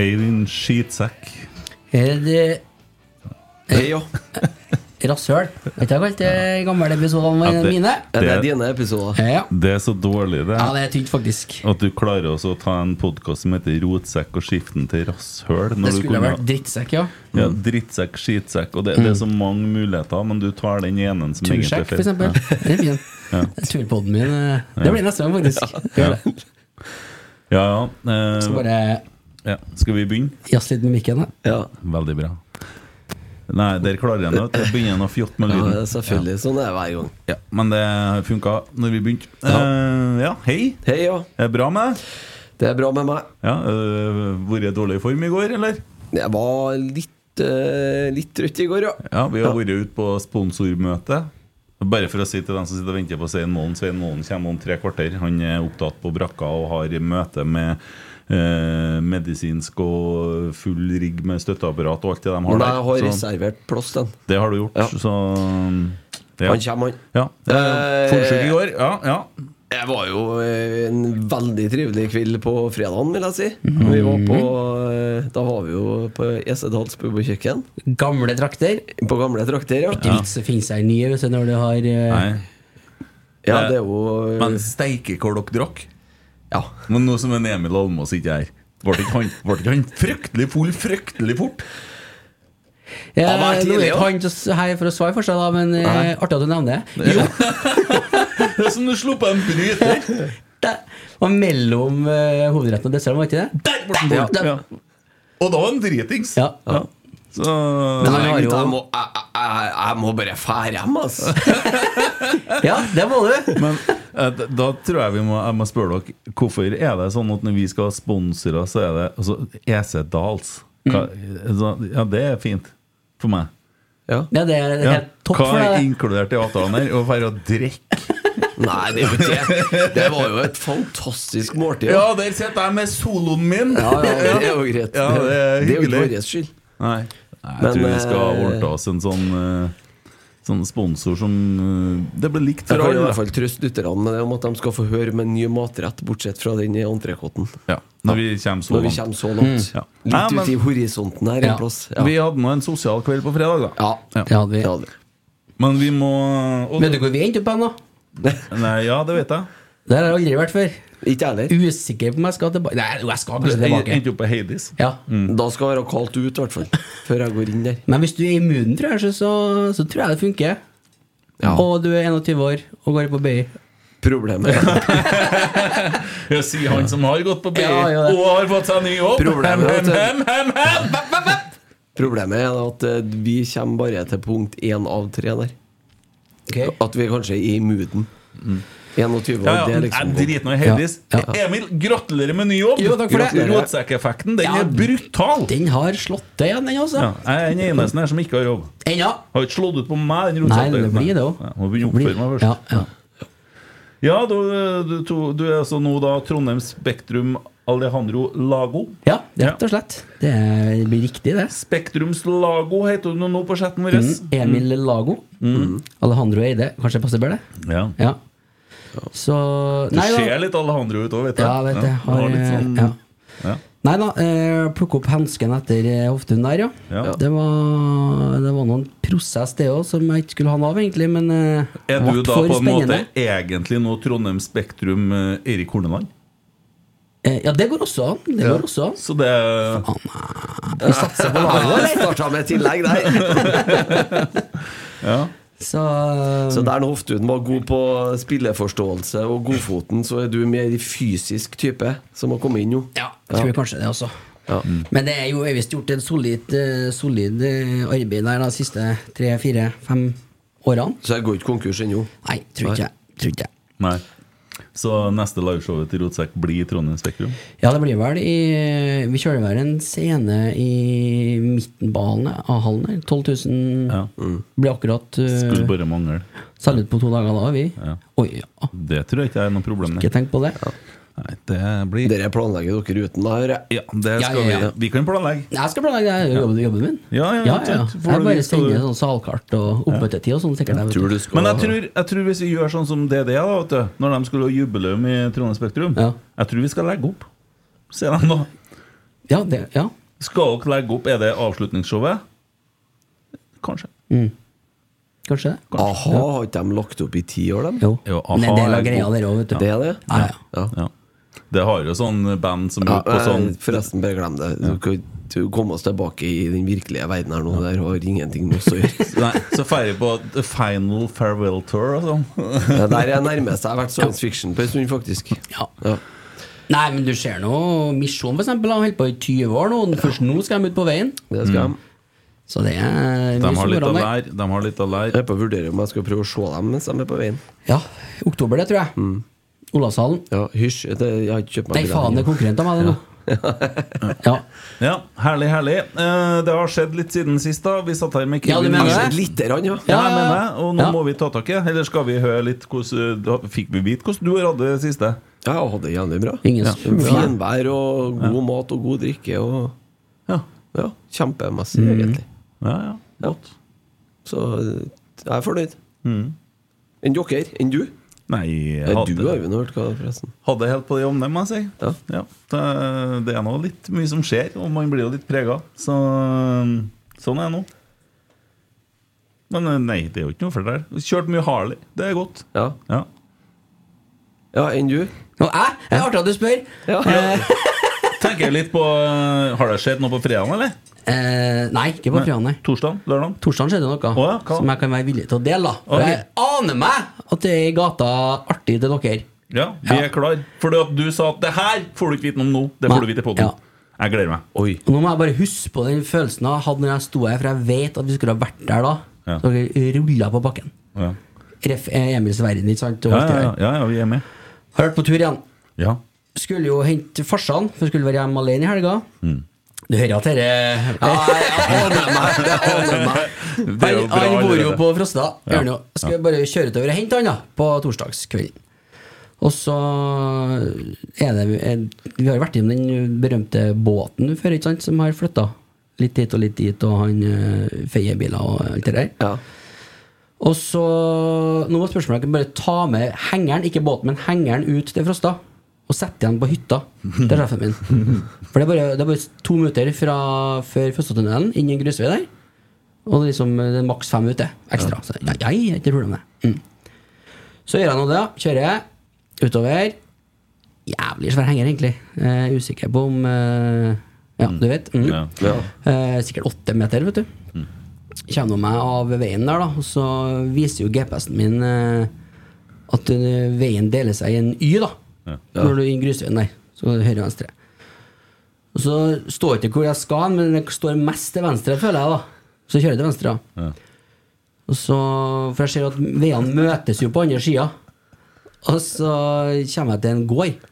Hei, din skitsekk. Er det Hei, jo. rasshøl? Vet du hva jeg kalte gamle episodene Ja, det- mine? Er det er dine episoder? Ja. Det er så dårlig, det. ja, det er tynt, faktisk. At du klarer også å ta en podkast som heter Rotsekk og skiften til rasshøl. når Det du skulle kunne- vært drittsekk, ja. Ja, drittsekk, skitsekk. Og det, det er så mange muligheter, men du tar den ene som er Tursjekk, for eksempel. Det er fin. Turpodden min. eh, Det blir neste gang, faktisk. Ja, det. Ja, ja. eh, Skal bare ja. Skal vi begynne? Jazz litt med mikken. da. Ja. Veldig bra. Nei, der klarer jeg det. Begynner å fjotte med ja, lyden. Ja. Sånn er det hver gang. Ja, men det funka når vi begynte. Eh, ja, hei. Hei, ja. Er det bra med deg? Det er bra med meg. Ja, uh, Vært i dårlig form i går, eller? Jeg var litt, uh, litt trøtt i går, ja. Ja, vi har vært ute på sponsormøte. Bare for å si til dem som sitter og venter på Svein Målen Svein Målen kommer om tre kvarter. Han er opptatt på brakka og har møte med eh, medisinsk og full rigg med støtteapparat og alt det de har Men jeg har Så reservert plass den. det har du gjort. Ja. Så ja. Han kommer, han. ja. Forsøk i går. Ja, ja. Det var jo eh, en veldig trivelig kveld på fredagen, vil jeg si. Vi var på eh, Da var vi jo på Esedals pub og kjøkken. Gamle trakter. På gamle trakter, ja. Ikke vits å finne seg nye når du har eh, Nei. Ja, det er jo eh, Men steike hvor dere drakk. Ja. Men nå som en Emil Almås ikke er her, ble ikke han, ble ikke han fryktelig full fryktelig fort? Ja, Han var er ikke han her for å svare for seg, da, men eh, artig at du nevner det. Jo, Det er som du slo på en bryter. det var mellom uh, hovedretten og desserten, var ikke det? Der ble han bort. Ja. Og da var han dritings. Ja. Så Men han Nei, har jo jeg, må, jeg, jeg, jeg må bare fære hjem, altså. ja, det må du. Men eh, da- da tror jeg vi må, jeg må spørre dere Hvorfor er det sånn at når vi skal ha sponsorer, så er det altså, EC Dals? Hva, altså, ja, det er fint for meg. Ja. Ja, det er Ja. helt topp Hva for er deg. inkludert i avtalen her? Å være å drikke? Nei, det er jo ikke det. Det var jo et fantastisk måltid. Ja, der sitter jeg med soloen min! Ja, ja, det er jo greit. Ja, det er det er jo ikke vår skyld. Nei. Nei, jeg Men, tror vi skal eh, ordne oss en sånn eh, Sånn sponsor som eh, Det ble likt For Jeg har kan i hvert fall trøste lytterne med det om at de skal få høre med en ny matrett, bortsett fra den i entrecôten. Ja, når vi kommer så langt. kommer så langt. Ja. Nei, men- ut i horisonten her Ja. en plass. Ja. Vi hadde nå en sosial kveld på fredag, da. Ja. Ja. Det hadde vi. Men vi må og, Vet du hvor vi endte opp hen, da? Nei, ja, det vet jeg. Der har jeg aldri vært før. Ikke heller. Usikker på om jeg skal tilbake Nei, jo, jeg skal kanskje tilbake. endte opp på Heidis. Ja. Da skal jeg være kaldt ut, i hvert fall. Før jeg går inn der. Men hvis du er immun, tror jeg, så, så tror jeg det funker. Ja. Og du er 21 år og går på BI. Problemet Ja, sier han som har gått på BI Ja, ja, og har fått seg ny jobb. Problemet, hem, hem, hem, hem. Problemet er at eh, vi kommer bare til punkt én av tre der. Okay. At vi kanskje er i mooden. 21, Ja, ja, det er jeg liksom driter nå i Heldis. Ja, ja. Emil, gratulerer med ny jobb! Jo, takk for det. Rotsekkeffekten, den Ja, er brutal! Den har slått til igjen, den, altså. Ja, jeg er den eneste her som ikke har jobb. Ennå. Har ikke slått ut på meg. den Nei, det blir det òg. Ja, må begynne å oppføre meg først. Ja, ja. Ja, du, du, to- du er altså nå da Trondheim Spektrum Alejandro Lago. ja, rett og slett. Det er- blir riktig, det. Spektrums Lago heter du nå på chatten vår. Mm. Emil Lago. Alejandro Eide. Kanskje passer bedre? Ja. Ja. Så Du Nei da. ser litt Alejandro ut òg, vet du. Ja, vet jeg. du Har, har sånn, ja. ja. Nei da, eh, plukke opp hansken etter hoftun der, ja. Ja. Det, var, det var noen prosess, det òg, som jeg ikke skulle ha noe av, egentlig. Men eh, Er du da på en spennende. måte egentlig nå Trondheim Spektrum eh, Eirik Horneland? Eh, ja, det går også an. Det går også an. Så det Vi satser på laget? Starta med tillegg der. Ja. Så, Så der når Hoftun var god på spilleforståelse og godfoten, så er du mer fysisk type som har kommet inn nå. ja, jeg tror kanskje det også. Ja. Men det er jo visst gjort et solid, eh, solid eh, arbeid der de siste tre, fire, fem årene. Så jeg går ikke konkurs ennå. Nei, tror ikke jeg. Tror ikke. Nei. Så neste liveshowet til Rotsekk blir Trondheim Spektrum? Ja, det blir vel i Vi kjører vel en scene i midten på hallen, av hallen her. 12 000 Ja. blir akkurat uh, Skulle bare mangle. Selge ut på to dager da, vi. Ja. Oi, ja. Det tror jeg ikke er noe problem. Ikke tenk på det. Nei, det blir Dere planlegger dere uten, da, hører jeg. Ja, det Ja, skal ja, ja. vi Vi kan planlegge. Jeg skal planlegge det. er Jobben, jobben min. Ja, ja, ja, ja. Jeg bare sender du- sånn salkart og oppmøtetid og sånn. sikkert jeg, Tror skal Men jeg tror, jeg tror hvis vi gjør sånn som DD, da, vet du, når de skulle ha jubileum i Trondheim Spektrum Ja. Jeg tror vi skal legge opp. Se dem nå. Ja, det, ja. Skal dere legge opp? Er det avslutningsshowet? Kanskje. Mm. Kanskje det. Aha, har ikke de lagt opp i ti år, dem? Jo. Jo, Men det er en del av greia dere der òg, vet du. Det er det? Ja, ja. Det har jo sånn band som Ja, på sånn Forresten, bare glem det. Du kan ikke komme oss tilbake i den virkelige verden her nå. Det der har ingenting med oss å gjøre. Nei, så feirer på The Final Farewell Tour og sånn. Det der er nærmest jeg har vært science fiction på en stund, faktisk. Ja. Ja. Nei, men du ser nå Misjon, for eksempel, har holdt på i 20 år nå. Først nå skal de ut på veien. Det skal mm. Så det er De har litt å lære. De har litt å Jeg lære. er på å vurdere om jeg skal prøve å se dem mens de er på veien. Ja, oktober, det tror jeg. Mm. Olavshallen. Ja, hysj. Det, jeg har ikke kjøpt meg Nei, faen, det er konkurrent av meg, det nå. Ja. Ja, herlig, herlig. Eh, det har skjedd litt siden sist, da. Vi satt her med Ja, du mener jeg det? Lite grann, ja. Ja, jeg mener det. Og nå Ja. må vi ta tak i Eller skal vi høre litt hvordan Fikk vi vite hvordan du har hatt det siste? Ja, jeg hadde det jævlig bra. Ingen Ja. Finvær og god mat og god drikke og Ja. Ja, kjempemessig, Mm. egentlig. Ja, ja. Ja. Så eh, jeg er fornøyd. Mm. Enn dere? Enn du? Nei, jeg hadde, du har jo nå hørt hva, forresten. hadde helt på det jevne, må jeg si. Ja. Ja, det, det er nå litt mye som skjer, og man blir jo litt prega. Så sånn er det nå. Men eh, nei, det er jo ikke noe for det der. Kjørt mye Harley. Det er godt. Ja. Ja. ja, enn du? Og jeg? Det er artig at du spør. Ja. Tenker jeg litt på eh, Har det skjedd noe på fredagen, eller? Eh, nei, ikke på fredag, nei. Torsdag? Lørdag? Torsdag skjedde noe oh, ja, som jeg kan være villig til å dele. da okay. Jeg aner meg at det er i gata artig til dere. Ja, vi Ja. er klar. Fordi at du sa at det her får du ikke vite noe om nå. Det får Nei. du vite på podden. Ja. Jeg gleder meg. Oi. Og Nå må jeg bare huske på den følelsen jeg hadde når jeg sto her, for jeg vet at vi skulle ha vært der da. Ja. Så dere rulla på bakken. Ja. Ref eh, Emils verden, ikke sant? Ja, ja, ja, ja, vi er med. Vært på tur igjen. Ja. Skulle jo hente farsan, for skulle være hjemme alene i helga. Mm. Du hører at dette Han, bor jo på Frosta. Ja. Skal jeg bare kjøre utover og hente han da på torsdagskvelden. Og så er det er- Vi har vært innom den berømte båten før, ikke sant, som har flytta litt hit og litt dit, og han feiebiler feier biler og alt det der. Ja. Og så Nå må spørsmålet bare ta med hengeren, ikke båten, men hengeren ut til Frosta. Og sette igjen på hytta til sjefen min. For det er bare, det er bare to minutter fra før Frostatunnelen inn i en grusvei der. Og liksom det er maks fem minutter ekstra. Så ja, jeg, ikke problem med det. Mm. Så gjør jeg nå det. Kjører jeg utover. Jævlig svær henger, egentlig. Eh, usikker på om eh, Ja, du vet. Mm. Ja. Ja. Eh, sikkert åtte meter, vet du. Kommer meg av veien der, da, og så viser jo GPS-en min eh, at eh, veien deler seg i en Y, da. Ja. Når du er i grusveien der. Så høyre og venstre. Og så står ikke hvor jeg skal, men jeg står mest til venstre, føler jeg, da. Så kjører jeg til venstre. da. Ja. Og så, For jeg ser at veiene møtes jo på andre sida. Og så kommer jeg til en gård.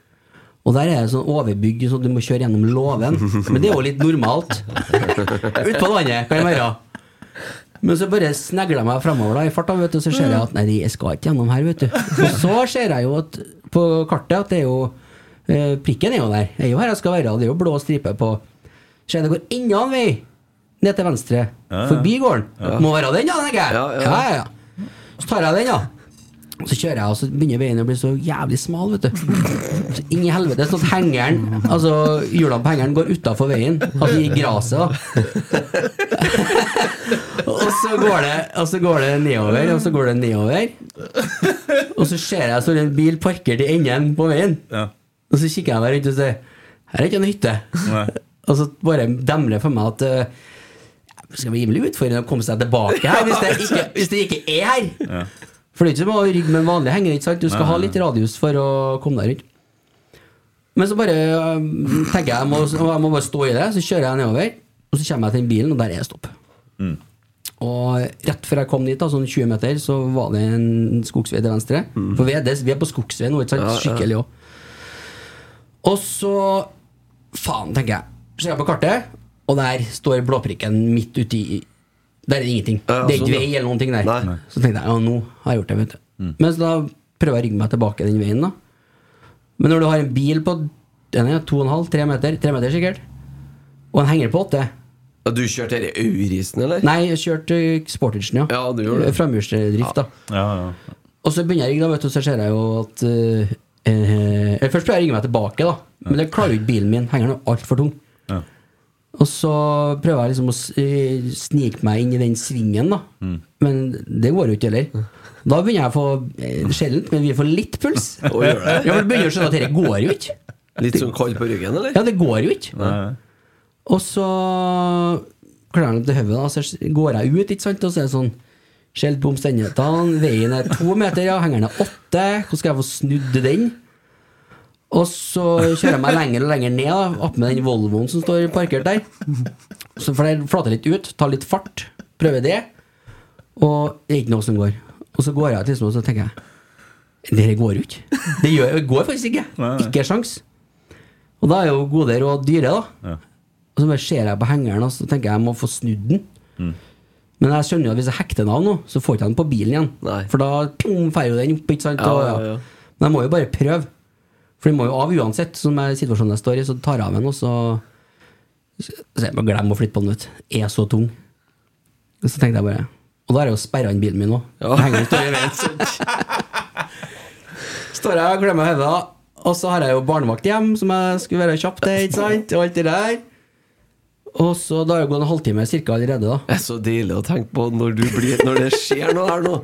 Og der er det sånn overbygg, så du må kjøre gjennom låven. Men det er jo litt normalt. Utpå landet kan det være. Men så bare snegler jeg meg fremover da, i farta, vet du, så ser jeg at nei, jeg skal ikke gjennom her, vet du. Og så ser jeg jo at på kartet at det er jo eh, Prikken er jo der. Det er jo her jeg skal være. Det er jo blå stripe på Ser jeg det går enda en vei ned til venstre. Ja, ja. Forbi gården. Må være den, da, tenker jeg. Ja, ja. ja, ja, ja. Så tar jeg den, da. Så kjører jeg, og så begynner veien å bli så jævlig smal, vet du. Så inn i helvete. Sånn at hengeren Altså hjulene på hengeren går utafor veien. Altså i gresset, da. og så går det Og så går det nedover, og så går det nedover. Og så ser jeg så en bil parkert i enden på veien. Ja. Og så kikker jeg meg rundt og sier Her er ikke en hytte. Nei. Og så bare demrer det for meg at det skal bli rimelig utfordrende å komme seg tilbake her hvis det ikke, hvis det ikke er her. Ja. For det er ikke som å rygge med en vanlig henger. ikke sant? Du skal Nei, ha litt radius for å komme deg rundt. Men så bare um, tenker jeg jeg må, jeg må bare stå i det, så kjører jeg nedover. Og så kommer jeg til den bilen, og der er det stopp. Mm. Og rett før jeg kom dit, da, sånn 20 meter, så var det en skogsvei til venstre. For vi er, vi er på skogsvei nå, ikke sant? Ja. Skikkelig òg. Og så Faen, tenker jeg. Ser jeg på kartet, og der står blåprikken midt uti Der er det ingenting. Ja, det er ikke sånn, vei eller noen ting der. Nei. Så tenkte jeg ja, nå har jeg gjort det, vet du. Mm. Men så da prøver jeg å rygge meg tilbake den veien, da. Men når du har en bil på er 2,5-3 meter, 3 meter sikkert, og en henger på 8 Ja, du kjørte dette Aurisen, eller? Nei, jeg kjørte Sportagen, ja. Ja, du gjorde det. Framhjulsdrift, da. Ja, ja. Og så begynner jeg å ringe, da, vet du, så ser jeg jo at eh, eh, Først prøver jeg å ringe meg tilbake, da. Men det klarer jo ikke bilen min. Henger den altfor tung. Ja. Og så prøver jeg liksom å eh, snike meg inn i den svingen, da. Men det går jo ikke heller. Da begynner jeg å få eh, Sjeldent, men vi får litt puls. Å, gjør det? Du begynner å skjønne at dette går jo ikke. Litt sånn kald på ryggen, eller? Ja, det går jo ikke. Nei. Og så jeg til hodet, så går jeg ut, ikke sant, og så er det sånn Skjelt på omstendighetene. Veien er to meter, ja. Hengeren er åtte. Hvordan skal jeg få snudd den? Og så kjører jeg meg lenger og lenger ned, da, opp med den Volvoen som står parkert der. Så får jeg flate litt ut, ta litt fart, prøve det. Og det er ikke noe som går. Og så går jeg til og så tenker jeg Det går jo ikke. Det går faktisk ikke. Ikke sjans. Og da er jo gode råd dyre, da. Og så bare ser jeg på hengeren og så tenker jeg jeg må få snudd den. Men jeg skjønner jo at hvis jeg hekter den av nå, så får jeg ikke den på bilen igjen. Nei. For da drar jo den opp. ikke sant? Ja, Og, ja, ja. Men jeg må jo bare prøve. For den må jo av uansett. Som er situasjonen jeg står i, så tar jeg av den, og så Så jeg bare glemmer å flytte på den. vet du. Er så tung. Og så tenkte jeg bare Og da har jeg jo sperra inn bilen min òg. Står jeg og klemmer hodet, og så har jeg jo barnevakt hjem, som jeg skulle være kjapp til, ikke sant? Og alt det der. Og så da har det gått en halvtime cirka allerede, da. Det er så deilig å tenke på når, du blir, når det skjer noe her nå.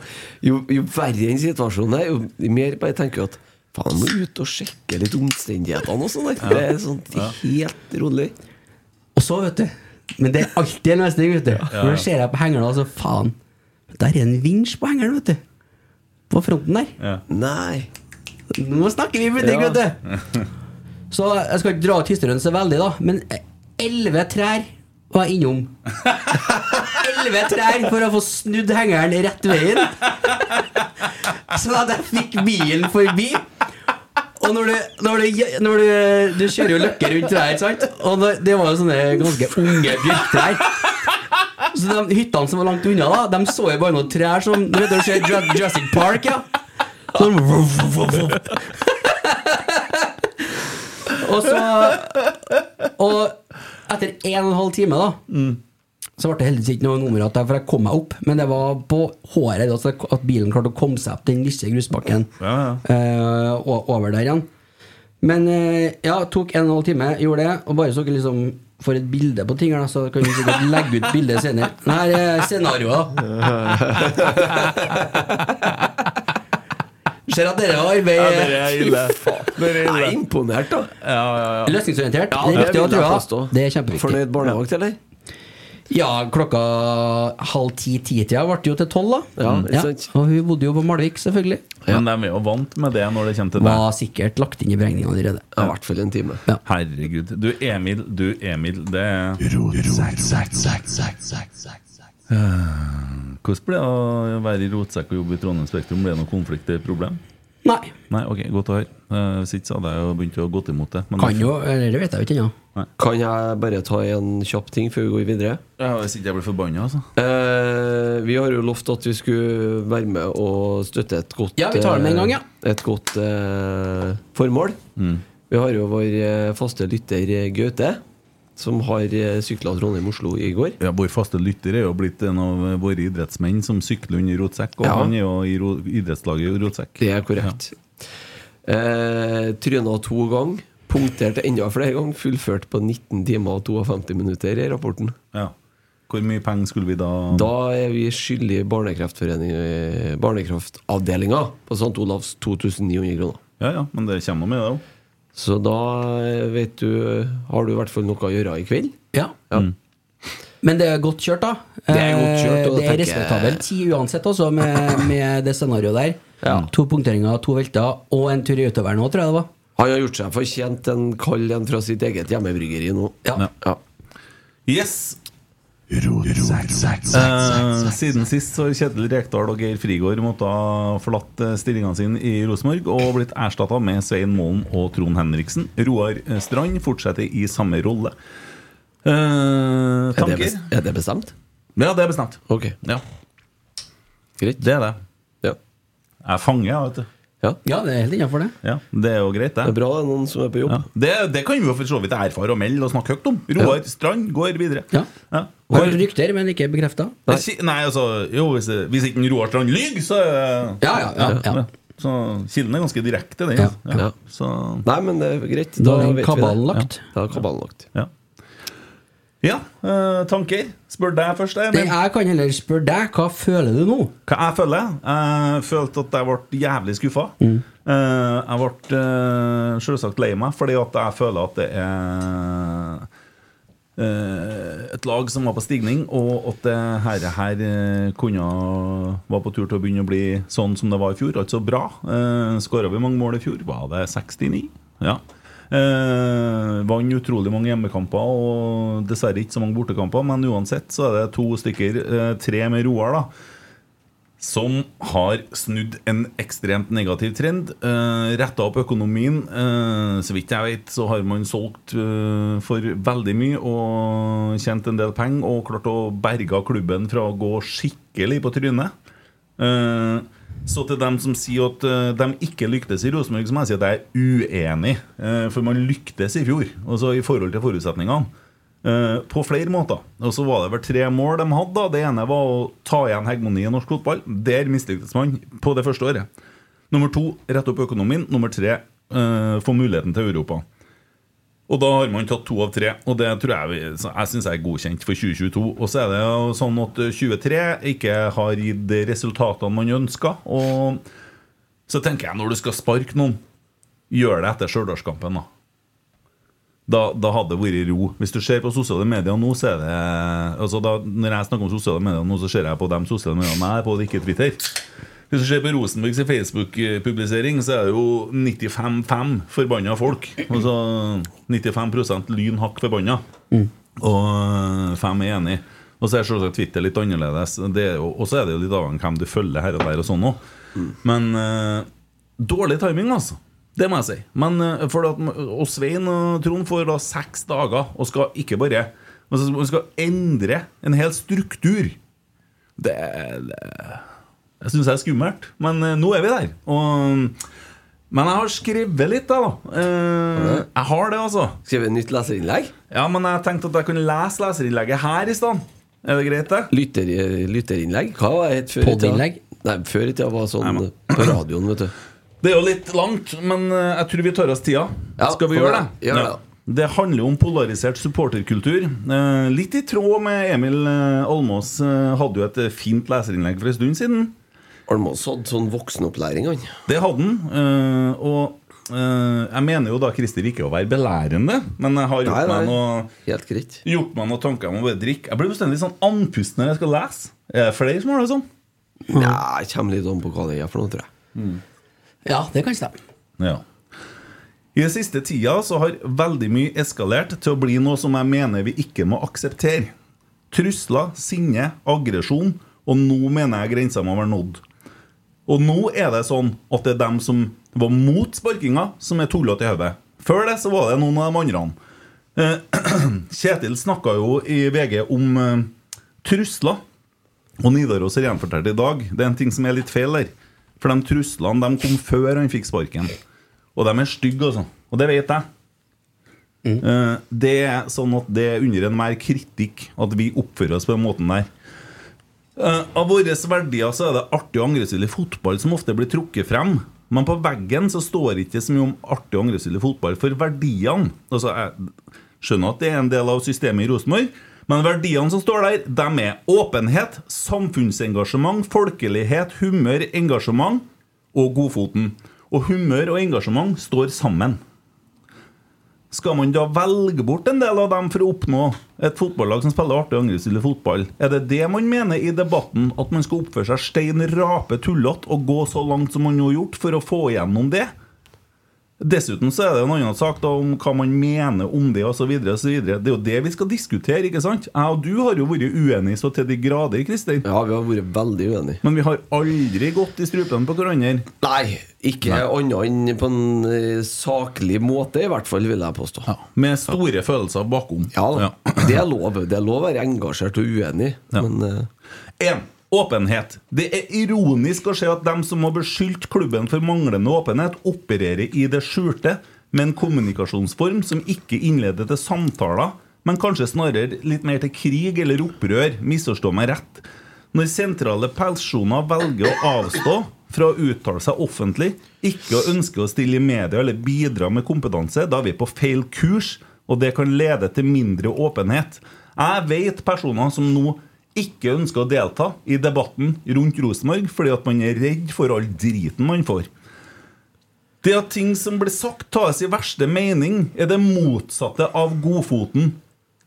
Jo, jo verre enn situasjonen er, jo mer bare tenker jeg at faen, må ut og sjekke litt omstendighetene og sånn der. Det er sånn helt rolig. Og så, vet du Men det er alltid en løsning, vet du. Når ser jeg på hengeren, så faen Der er en vinsj på hengeren, vet du. På fronten der. Ja. Nei. Nå snakker vi butikk, Ja. vet du. Så jeg skal ikke dra ut historien så veldig, da. Men elleve trær var innom. Elleve trær for å få snudd hengeren rett veien. Sånn at jeg fikk bilen forbi. Og når du, når du, når du, du kjører jo løkke rundt trær, sant? Og det, var jo sånne ganske unge bjørktrær. Så de hyttene som var langt unna, da De så jo bare noen trær som Du vet du ser Jurassic Park, ja? Sånn vuff, vuff, vuff. Og så Og etter en og en halv time, da Så ble det heldigvis ikke noe nummer igjen, for jeg kom meg opp. Men det var på håret altså at bilen klarte å komme seg opp den lille grusbakken Ja, ja. eh, over der igjen. Men eh, ja, tok en og en halv time, gjorde det. Og bare så dere liksom får et bilde på ting så kan vi sikkert legge ut bildet senere. Her er scenarioet. Ser at dere har arbeid er ille. Jeg er imponert, da. Ja, ja, ja. løsningsorientert. Ja, det er det jeg Det er kjempeviktig. Fornøyd barnevakt, eller? Ja, klokka halv ti-ti-tida ble det jo til tolv, da. Ja, ja. Og hun bodde jo på Malvik, selvfølgelig. Men de er jo vant med det når det kommer til deg. Var sikkert lagt inn i beregninga allerede. Ja, I hvert fall en time. Ja. Herregud. Du Emil, du Emil, det er Hvordan ble det å være i rotsekk og jobbe i Trondheim Spektrum? Ble det noen konflikt eller problem? Nei. Nei, ok, godt å høre. Eh, Hvis ikke så hadde jeg jo begynt å gå imot det. Men Kan jo, eller det vet jeg jo ikke ennå. Kan jeg bare ta en kjapp ting før vi går videre? Ja, hvis ikke jeg blir forbanna, altså. Eh, vi har jo lovt at vi skulle være med og støtte et godt Ja, vi tar det med en gang, ja. eh, Et godt eh, formål. Mm. Vi har jo vår eh, faste lytter Gaute, som har uh, sykla Trondheim-Oslo i går. Ja, Vår faste lytter er jo blitt en av våre idrettsmenn som sykler under rotsekk. Og Ja. han er jo i idrettslaget i rotsekk. Det er korrekt. Eh, Tryna to ganger. punkterte enda flere ganger. Fullført på 19 timer og 52 minutter i rapporten. Ja. Hvor mye penger skulle vi da Da er vi skyldig Barnekreftforening Barnekraftavdelinga på St. Olavs 2900 kroner. Ja, ja, men det kommer med det òg. Så da eh, vet du Har du i hvert fall noe å gjøre i kveld. Ja. Ja. Men det er godt kjørt, da. Det er godt kjørt, Eh, det er respektabelt ti uansett, også, med, med det scenarioet der. Ja. To punkteringer, to velter og en tur i utover nå, tror jeg det var. Han har gjort seg fortjent en kald en fra sitt eget hjemmebryggeri nå. Ja. Ja. Yes! Eh, siden sist så har Kjetil Rekdal og Geir Frigård måtte ha forlatt eh, stillingene sine i Rosenborg og blitt erstatta med Svein Målen og Trond Henriksen. Roar eh, Strand fortsetter i samme rolle. Eh, Er, det tanker? er det bestemt? Ja, det er bestemt. Ok, Ja, greit. det er det. Ja. Jeg fanger, jeg, vet du. ja. Ja, det er helt innafor det. Ja, det er jo greit, Det er bra det er noen som er på jobb. Ja. Det, det kan vi jo for så vidt erfare og melde og snakke høyt om. Roar Strand går videre. Ja. Har rykter, men ikke bekrefta. Nei. Nei, altså Jo, hvis, hvis ikke Roar Strand lyver, så er Ja, ja, ja, ja. Så kilden er ganske direkte, den. Ja. Ja. Nei, men det er greit. Da er vet vi det. kabalen lagt. Da er kabalen lagt. ja. Ja, eh, tanker? Spør deg først. Jeg, men... jeg kan heller spørre deg, hva føler du nå? Hva jeg føler? Jeg følte at jeg ble jævlig skuffa. Mm. Eh, jeg ble uh, selvsagt lei meg, fordi at jeg føler at det er eh, et lag som var på stigning, og at det her, her eh, kunne var på tur til å begynne å bli sånn som det var i fjor. Altså bra. Uh, Skåra vi mange mål i fjor? Var det 69? Ja. Eh, Vant utrolig mange hjemmekamper og dessverre ikke så mange bortekamper. Men uansett så er det to stykker, eh, tre med Roar, da som har snudd en ekstremt negativ trend. Uh, Retta opp økonomien. Uh, så vidt jeg vet, så har man solgt uh, for veldig mye og tjent en del penger og klart å berge klubben fra å gå skikkelig på trynet. Uh, så til dem som sier at eh, de ikke lyktes i Rosenborg, så må jeg si at jeg er uenig. Eh, for man lyktes i fjor, altså i forhold til forutsetningene. Eh, på flere måter. Og så var det vel tre mål de hadde. Det ene var å ta igjen hegemoni i norsk fotball. Der mislyktes man på det første året. Nummer to rette opp økonomien. Nummer tre uh, få muligheten til Europa. Og da har man tatt to av tre, og det tror jeg vi- jeg syns er godkjent for 2022. Og så er det jo sånn at 23 ikke har gitt de resultatene man ønsker. Og så tenker jeg, når du skal sparke noen, gjør det etter Stjørdalskampen, da. Da, da hadde det vært ro. Hvis du ser på sosiale medier nå, så er det altså da, Når jeg snakker om sosiale medier nå, så ser jeg på de sosiale mediene jeg er på, er ikke Twitter. Hvis du ser på Rosenborgs Facebook-publisering, så er det jo 95-5 forbanna folk. Altså 95 lyn hakk forbanna. Og 5 er enig. Og så er selvsagt Twitter litt annerledes. Er Og så er det jo litt avhengig av hvem du følger her og der og sånn òg. Men eh, dårlig timing, altså. Det må jeg si. Men eh, for at, og Svein og Trond får da seks dager og skal ikke bare Man skal endre en hel struktur. Det, det Jeg syns det er skummelt. Men eh, nå er vi der. Og, men jeg har skrevet litt, da. Eh, jeg har det, altså. Skrevet nytt leserinnlegg? Ja, Men jeg tenkte at jeg kunne lese leserinnlegget her i stedet. Er det greit, det? Lytter, lytterinnlegg? Hva var det før i tida? Nei, før i tida var sånn Nei, på radioen, vet du. Det er jo litt langt, men eh, jeg tror vi tar oss tida. Ja, Skal vi gjøre det? Gjør Ja. det. Det handler om polarisert supporterkultur. Eh, litt i tråd med Emil eh, Almås hadde jo et fint leserinnlegg for en stund siden. Almås hadde sånn voksenopplæring, han. Det hadde han. og Jeg mener jo da Christer ikke å være belærende, men jeg har gjort Nei, nei. meg noe. Gjort meg noen tanker om å bare drikke. Jeg blir bestandig sånn andpusten når jeg skal lese. Er det flere som har det sånn? Nei, jeg kommer litt an på hva det er for noe, tror jeg. Ja, det kan stemme. Ja. I den siste tida så har veldig mye eskalert til å bli noe som jeg mener vi ikke må akseptere. Trusler, sinne, aggresjon, og nå mener jeg grensa må være nådd. Og nå er det sånn at det er dem som var mot sparkinga, som er tullete i hodet. Før det så var det noen av de andre. Eh, Kjetil snakka jo i VG om eh, trusler. Og Nidaros har gjenfortalt i dag. Det er en ting som er litt feil der. For de truslene de kom før han fikk sparken. Og de er stygge, altså. Og det vet jeg. Mm. det er sånn at det er under enhver kritikk at vi oppfører oss på den måten der. Eh, av våre verdier så er det artig og angrepsvillig fotball som ofte blir trukket frem. Men på veggen så står det ikke så mye om artig og angrepsvillig fotball for verdiene. Altså, jeg skjønner at det er en del av systemet i Rosenborg, men verdiene som står der, de er åpenhet, samfunnsengasjement, folkelighet, humør, engasjement og godfoten. Og humør og engasjement står sammen. Skal man da velge bort en del av dem for å oppnå et fotballag som spiller artig og fotball? Er det det man mener i debatten? At man skal oppføre seg stein rape tullete og gå så langt som man nå har gjort for å få igjennom det? Dessuten så er det en annen sak da om hva man mener om det osv. Det er jo det vi skal diskutere. ikke sant? Jeg og du har jo vært uenige så til de grader, Kristin. Ja, vi har vært veldig uenige. Men vi har aldri gått i strupen på hverandre. Nei, ikke annet enn på en eh, saklig måte, i hvert fall, vil jeg påstå. Med store følelser bakom. Ja ja, Det er lov. Det er lov å være engasjert og uenig, Ja. men uh... En, åpenhet. Det er ironisk å se at dem som har beskyldt klubben for manglende åpenhet, opererer i det skjulte med en kommunikasjonsform som ikke innleder til samtaler, men kanskje snarere litt mer til krig eller opprør. Misforstå meg rett. Når sentrale personer velger å avstå fra å uttale seg offentlig, ikke å ønske å stille i media eller bidra med kompetanse, da er vi på feil kurs, og det kan lede til mindre åpenhet. Jeg vet personer som nå ikke ønsker å delta i debatten rundt Rosenborg fordi at man er redd for all driten man får. Det at ting som blir sagt, tas i verste mening, er det motsatte av godfoten.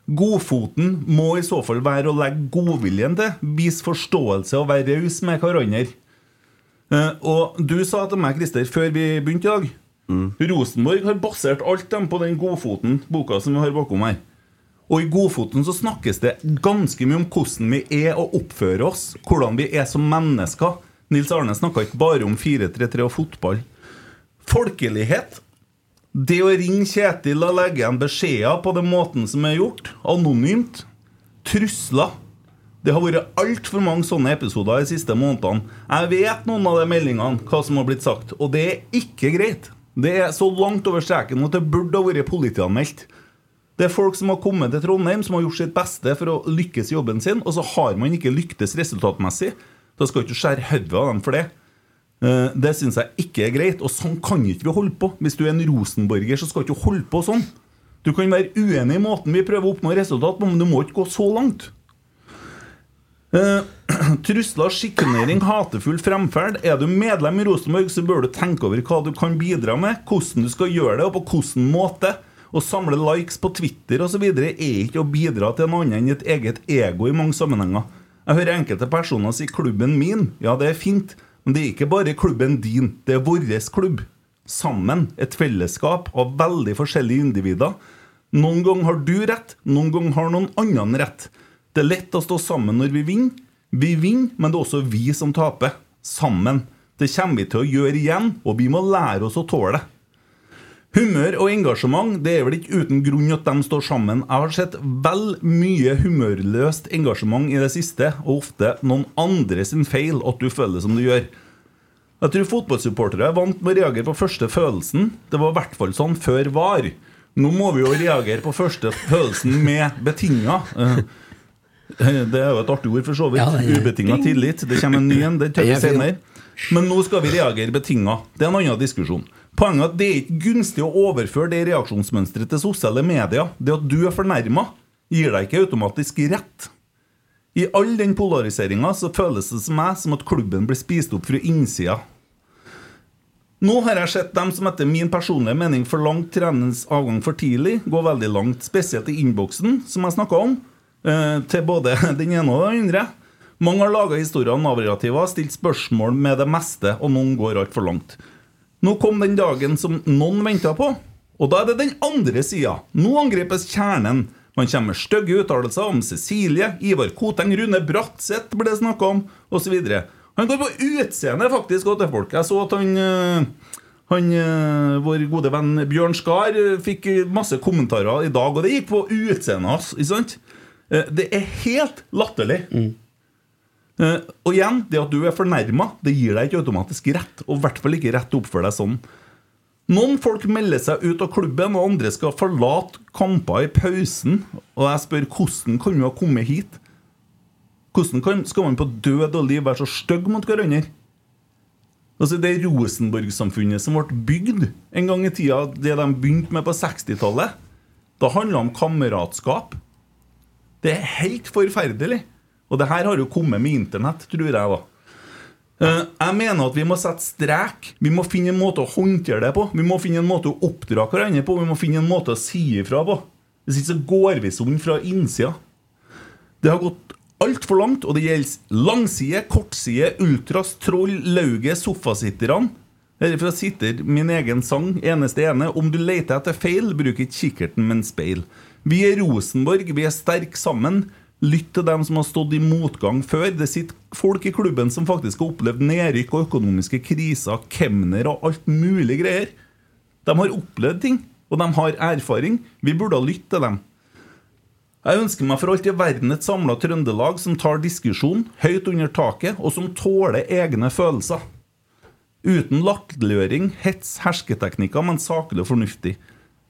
Godfoten må i så fall være å legge godviljen til, vise forståelse og være raus med hverandre. Eh, og du sa til meg, Christer, før vi begynte i dag Rosenborg har basert alt dem på den Godfoten, boka som vi har bakom her. Og i Godfoten så snakkes det ganske mye om hvordan vi er og oppfører oss. Hvordan vi er som mennesker. Nils Arne snakka ikke bare om 4-3-3 og fotball. Folkelighet. Det å ringe Kjetil og legge igjen beskjeder på den måten som er gjort, anonymt. Trusler. Det har vært altfor mange sånne episoder de siste månedene. Jeg vet noen av de meldingene, hva som har blitt sagt, og det er ikke greit. Det er så langt over streken at det burde ha vært politianmeldt. Det er folk som har kommet til Trondheim, som har gjort sitt beste for å lykkes i jobben sin, og så har man ikke lyktes resultatmessig. Da skal du ikke skjære hodet av dem for det. Eh, Det syns jeg ikke er greit, og sånn kan ikke vi holde på. Hvis du er en rosenborger, så skal du ikke holde på sånn. Du kan være uenig i måten vi prøver å oppnå resultat på, men du må ikke gå så langt. Uh, Trusler, sjikanering, hatefull fremferd. Er du medlem i Rosenborg, så bør du tenke over hva du kan bidra med, hvordan du skal gjøre det, og på hvilken måte. Å samle likes på Twitter osv. er ikke å bidra til noe annet enn et eget ego i mange sammenhenger. Jeg hører enkelte personer si 'klubben min'. Ja, det er fint, men det er ikke bare klubben din, det er vår klubb. Sammen. Et fellesskap av veldig forskjellige individer. Noen ganger har du rett, noen ganger har noen annen rett. Det er lett å stå sammen når vi vinner. Vi vinner, men det er også vi som taper. Sammen. Det kommer vi til å gjøre igjen, og vi må lære oss å tåle det. Humør og engasjement det er vel ikke uten grunn at de står sammen. Jeg har sett vel mye humørløst engasjement i det siste, og ofte noen andre sin feil at du føler det som du gjør. Jeg tror fotballsupportere er vant med å reagere på første følelsen. Det var i hvert fall sånn før var. Nå må vi jo reagere på første følelsen med betinga. Eh, Det er jo et artig ord, for så vidt. Ja, Ubetinga tillit. Det kommer en ny en. Det tør vi Den er senere. Men nå skal vi reagere betinga. Det er en annen diskusjon. Poenget er at det er ikke gunstig å overføre det reaksjonsmønsteret til sosiale medier. Det at du er fornærma, gir deg ikke automatisk rett. I all den polariseringa føles det som meg som at klubben blir spist opp fra innsida. Nå har jeg sett dem som etter min personlige mening forlangt trenerens avgang for tidlig, gå veldig langt, spesielt i innboksen, som jeg snakka om, eh, til både den ene og den andre. Mange har laga historier om narrativer, stilt spørsmål med det meste, og noen går altfor langt. Nå kom den dagen som noen venta på, og da er det den andre sida. Nå angripes kjernen. Man kommer med stygge uttalelser om Cecilie, Ivar Koteng, Rune Bratseth ble det snakka om, osv. Han går på utseendet faktisk også til folk. Jeg så at han øh, han, øh, Vår gode venn Bjørn Skar øh, fikk masse kommentarer i dag, og det gikk på utseendet hans. Eh, Det er helt latterlig. Eh, og igjen, det at du er fornærma, det gir deg ikke automatisk rett. Og i hvert fall ikke rett til å oppføre deg sånn. Noen folk melder seg ut av klubben, og andre skal forlate kamper i pausen. Og jeg spør hvordan kan du ha kommet hit? Hvordan kan, skal man på død og liv være så stygg mot hverandre? Altså Det Rosenborg-samfunnet som ble bygd en gang i tida, det de begynte med på 60-tallet, da handla om kameratskap. Det er helt forferdelig. Og det her har jo kommet med internett, tror jeg. da Eh, Jeg mener at vi må sette strek. Vi må finne en måte å håndtere det på. Vi må finne en måte å oppdra hverandre på. Vi må finne en måte å si ifra på. Hvis ikke så går vi sånn fra innsida. Det har gått altfor langt, og det gjelder langside, kortside, ultras, troll, lauget, sofasitterne. Herifra sitter min egen sang, eneste ene. Om du leter etter feil, bruk ikke kikkerten, men speil. Vi er Rosenborg, vi er sterke sammen. Lytt til dem som har stått i motgang før. Det sitter folk i klubben som faktisk har opplevd nedrykk og økonomiske kriser, kemner og alt mulig greier. De har opplevd ting, og de har erfaring. Vi burde ha lyttet til dem. Jeg ønsker meg for alt i verden et samla Trøndelag som tar diskusjon høyt under taket, og som tåler egne følelser. Uten latterliggjøring, hets, hersketeknikker, men saklig og fornuftig.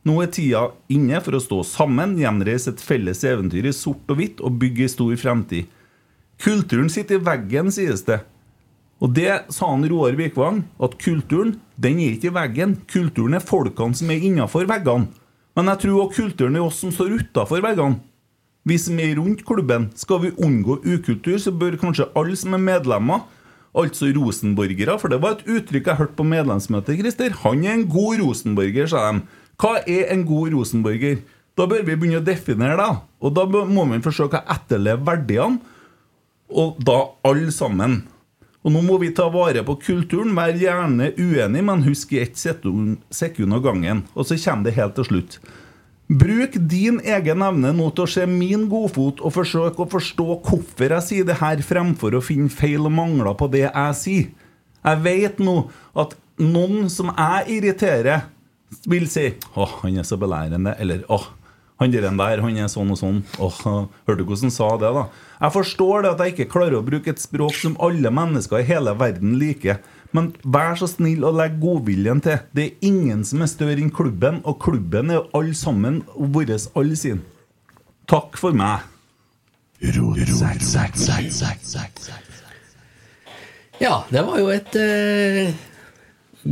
Nå er tida inne for å stå sammen, gjenreise et felles eventyr i sort og hvitt og bygge en stor fremtid. Kulturen sitter i veggen, sies det. Og det sa han Roar Vikvang, at kulturen den er ikke i veggen. Kulturen er folkene som er innafor veggene. Men jeg tror også kulturen er oss som står utafor veggene. Vi som er rundt klubben, skal vi unngå ukultur, så bør kanskje alle som er medlemmer, altså rosenborgere, for det var et uttrykk jeg hørte på medlemsmøtet, Christer. Han er en god rosenborger, sa de. Hva er en god rosenborger? Da bør vi begynne å definere det. Og da må man forsøke å etterleve verdiene, og da alle sammen. Og nå må vi ta vare på kulturen, vær gjerne uenig, men husk i ett sekund av gangen. Og så kommer det helt til slutt. Bruk din egen evne nå til å se min godfot og forsøk å forstå hvorfor jeg sier det her, fremfor å finne feil og mangler på det jeg sier. Jeg vet nå at noen som jeg irriterer, vil si 'Å, han er så belærende', eller 'Å, han der, der, han er sånn og sånn'. Åh, hørte du hvordan han sa det, da? Jeg forstår det at jeg ikke klarer å bruke et språk som alle mennesker i hele verden liker. Men vær så snill å legge godviljen til. Det er ingen som er større enn klubben, og klubben er jo alle sammen vår alle sin. Takk for meg. Ja, det var jo et eh,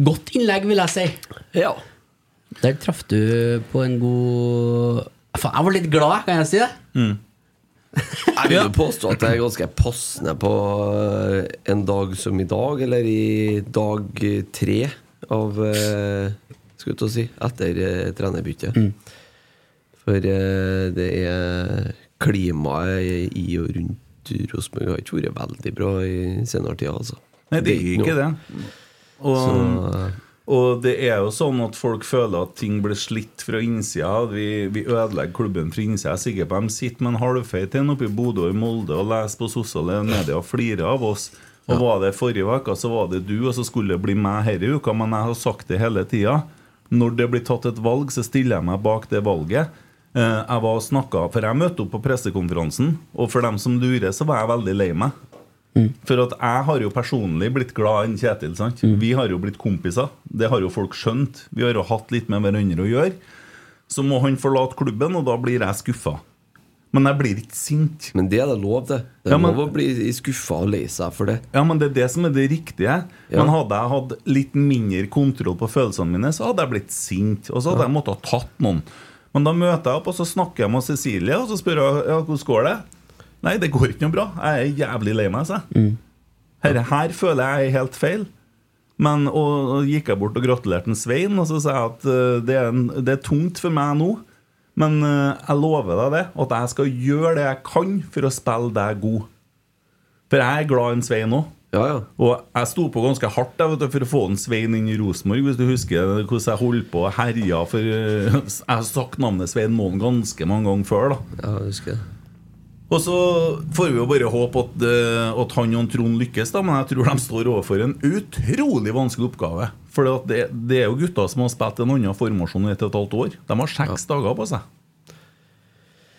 godt innlegg, vil jeg si. Ja. Der traff du på en god Faen, jeg var litt glad, kan jeg si det? Jeg vil jo påstå at jeg er ganske passende på eh, en dag som i dag, eller i dag tre av eh, Skal vi til å si etter trenerbyttet. Mm. For eh, det er klimaet i og rundt Rosenborg har ikke vært veldig bra i senere tid, altså. Nei, det gikk ikke det. Og, Så- og det er jo sånn at folk føler at ting blir slitt fra innsida. Vi, vi ødelegger klubben fra innsida. Jeg er sikker på at de sitter med en halvfeit en oppe i Bodø og i Molde og leser på sosiale medier og flirer av oss. Og var det forrige uke, så var det du, og så skulle det bli meg denne uka. Men jeg har sagt det hele tida. Når det blir tatt et valg, så stiller jeg meg bak det valget. Eh, Jeg var og snakket, for jeg møtte opp på pressekonferansen, og for dem som lurer, så var jeg veldig lei meg. For at jeg har jo personlig blitt glad i Kjetil. sant? Vi har jo blitt kompiser. Det har jo folk skjønt. Vi har jo hatt litt med hverandre å gjøre. Så må han forlate klubben, og da blir jeg skuffa. Men jeg blir ikke sint. Men det er det lov, til. Det er Ja, men- lov å bli skuffa og lei seg for det. Ja, men det er det som er det riktige. Ja. Men hadde jeg hatt litt mindre kontroll på følelsene mine, så hadde jeg blitt sint. Og så hadde jeg måttet ha tatt noen. Men da møter jeg opp, og så snakker jeg med Cecilie, og så spør jeg ja, hvordan går det. Nei, det går ikke noe bra. Jeg er jævlig lei meg, Mm. jeg. Her føler jeg er helt feil. Men, og, og gikk jeg bort og gratulerte en Svein, og så sa jeg at uh, det, er en, det er tungt for meg nå. Men uh, jeg lover deg det, at jeg skal gjøre det jeg kan for å spille deg god. For jeg er glad i en Svein òg. Ja, ja. Og jeg sto på ganske hardt jeg, vet du, for å få en Svein inn i Rosenborg. Hvis du husker hvordan jeg holdt på og herja for uh, Jeg har sagt navnet Svein Målen ganske mange ganger før. da ja jeg husker det. Og så får vi jo bare håpe at, eh, at han og Trond lykkes, da, men jeg tror de står overfor en utrolig vanskelig oppgave. For det, det er jo gutter som har spilt en annen formasjon i et og et halvt år. De har seks dager på seg.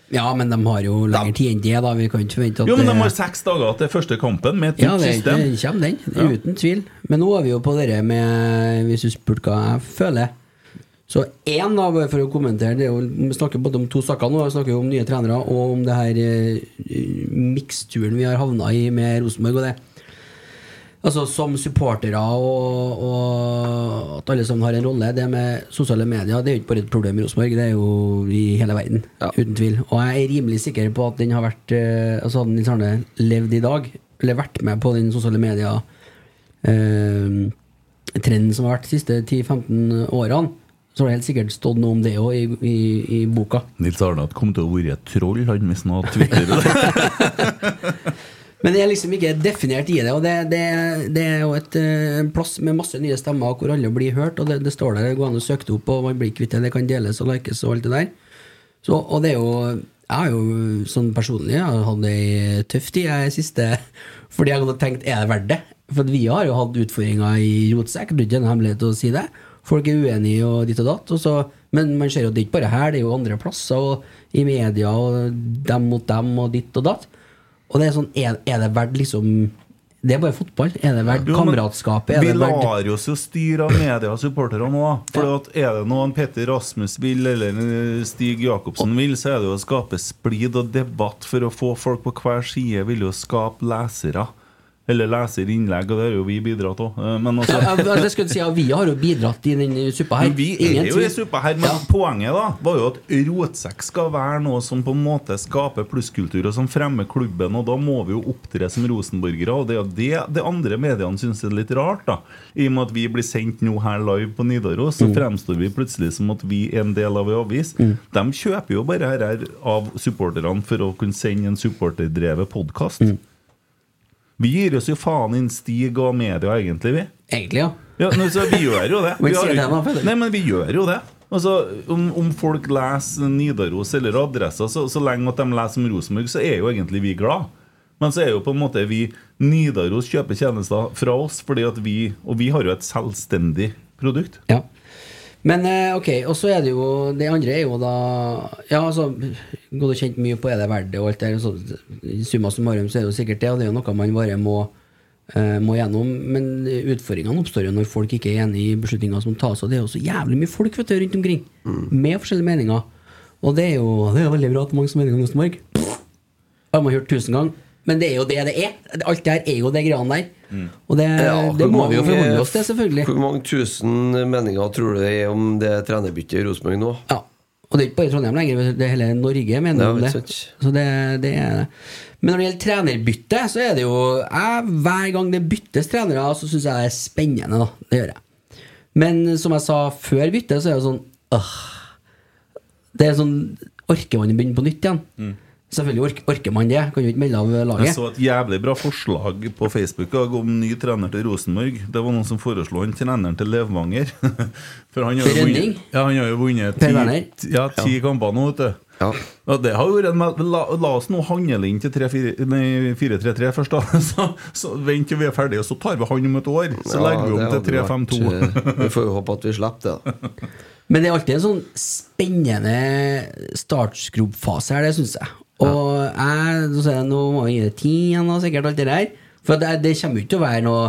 Ja, men de har jo lengre tid enn det, da. Vi kan ikke forvente at Jo, men de har seks dager til første kampen med et Ja, nytt det, system. det kommer den. Uten tvil. Men nå er vi jo på det med Hvis du spurte hva jeg føler Så én, da, bare for å kommentere det jo, Vi snakker både om to saker nå. Vi snakker jo om nye trenere og om det her eh, miksturen vi har havna i med Rosenborg. og det Altså Som supportere og, og at alle sammen har en rolle. Det med sosiale medier Det er jo ikke bare et problem i Rosenborg, det er jo i hele verden. Ja. Uten tvil. Og jeg er rimelig sikker på at den har vært eh, Altså hadde Nils Arne levd i dag, eller vært med på den sosiale media eh, trenden som har vært de siste 10-15 årene, så har det helt sikkert stått noe om det òg i, i, i boka. Nils Arnat kom til å være et troll han hvis han hadde det. Men det er liksom ikke definert i det. Og det, det, det er jo et uh, plass med masse nye stemmer hvor alle blir hørt. Og det, det står der, det går an å søke det opp, og man blir kvitt det. Det kan deles og likes og alt det der. Så, og det er jo Jeg har jo sånn personlig jeg har hatt ei tøff tid jeg siste Fordi jeg hadde tenkt er det verdt det? For vi har jo hatt utfordringer i rotsekk. Det er ikke en hemmelighet å si det. Folk er uenige og ditt og datt. Og så, men man ser jo det er ikke bare her, det er jo andre plasser, og i media, og dem mot dem, og ditt og datt. Og det er sånn, er, er det verdt liksom Det er bare fotball. Er det verdt kameratskapet? Er Vi lar oss jo styre av media og supporterne òg. For at er det noe Petter Rasmus vil, eller Stig Jacobsen vil, så er det jo å skape splid og debatt for å få folk på hver side. Vil jo skape lesere. Eller leser innlegg, og det har jo vi bidratt òg. Men altså ja, det skulle si, ja, Vi har jo bidratt i den suppa her. Men vi Ingen er jo i suppa her, men Ja. poenget da var jo at rotsekk skal være noe som på en måte skaper plusskultur, og som fremmer klubben, og da må vi jo opptre som rosenborgere. Og det er det de andre mediene syns er litt rart, da. I og med at vi blir sendt nå her live på Nidaros, Mm. så fremstår vi plutselig som at vi er en del av en avis. De kjøper jo bare her av supporterne for å kunne sende en supporterdrevet podkast. Mm. Vi gir oss jo faen inn Stig og media, egentlig, vi. Egentlig, ja. Ja, men så vi gjør jo det. Vi har det. Nei, men vi gjør jo det. Altså, om, om folk leser Nidaros eller adresser, så, så lenge at de leser om Rosenborg, så er jo egentlig vi glad. Men så er jo på en måte vi Nidaros kjøper tjenester fra oss, fordi at vi Og vi har jo et selvstendig produkt. Ja. Men eh, ok, og så er det jo Det andre er jo da Ja, altså Gått og kjent mye på er det verdt det og alt det der. så summa summarum så er det jo sikkert det, og det er jo noe man bare må eh, må gjennom. Men utfordringene oppstår jo når folk ikke er enig i beslutninger som tas. Og det er jo så jævlig mye folk vet du, rundt omkring, med forskjellige meninger. Og det er jo det er jo veldig bra at mange som meninger om Rosenborg. Har man hørt tusen ganger. Men det er jo det det er. Alt det her er jo det greiene der. Og det, Ja, det må må vi jo forholde oss til, selvfølgelig. Hvor mange tusen meninger tror du det er om det trenerbyttet i Rosenborg nå? Ja. Og det er ikke bare Trondheim lenger, det er hele Norge mener Ja, om det. Så det, det er det. Men når det gjelder trenerbytte, så er det jo jeg, Hver gang det byttes trenere, så syns jeg det er spennende. da Det gjør jeg. Men som jeg sa før byttet, så er det sånn øh, Det er sånn Orker man å begynne på nytt igjen? Selvfølgelig orker, orker man det. Kan jo ikke melde av laget. Jeg så et jævlig bra forslag på Facebook om ny trener til Rosenborg. Det var noen som foreslo han treneren til Levanger. For han har jo vunnet, ja, han har jo vunnet ti, ja, ti- ja, kamper nå, vet du. Ja. Ja, det har vært en, la, la oss nå handle inn til 3-4 nei, 4-3-3 først, da. Så, så vent til vi er ferdige, så tar vi han om et år. Så Ja, legger vi om til 3-5-2. eh, Vi får jo håpe at vi slipper det. da. Men det er alltid en sånn spennende startskrubbfase her, det syns jeg. Og jeg, så sier jeg, nå må jeg gi det tid igjen, og sikkert alt det der. For det, det kommer jo ikke til å være noe,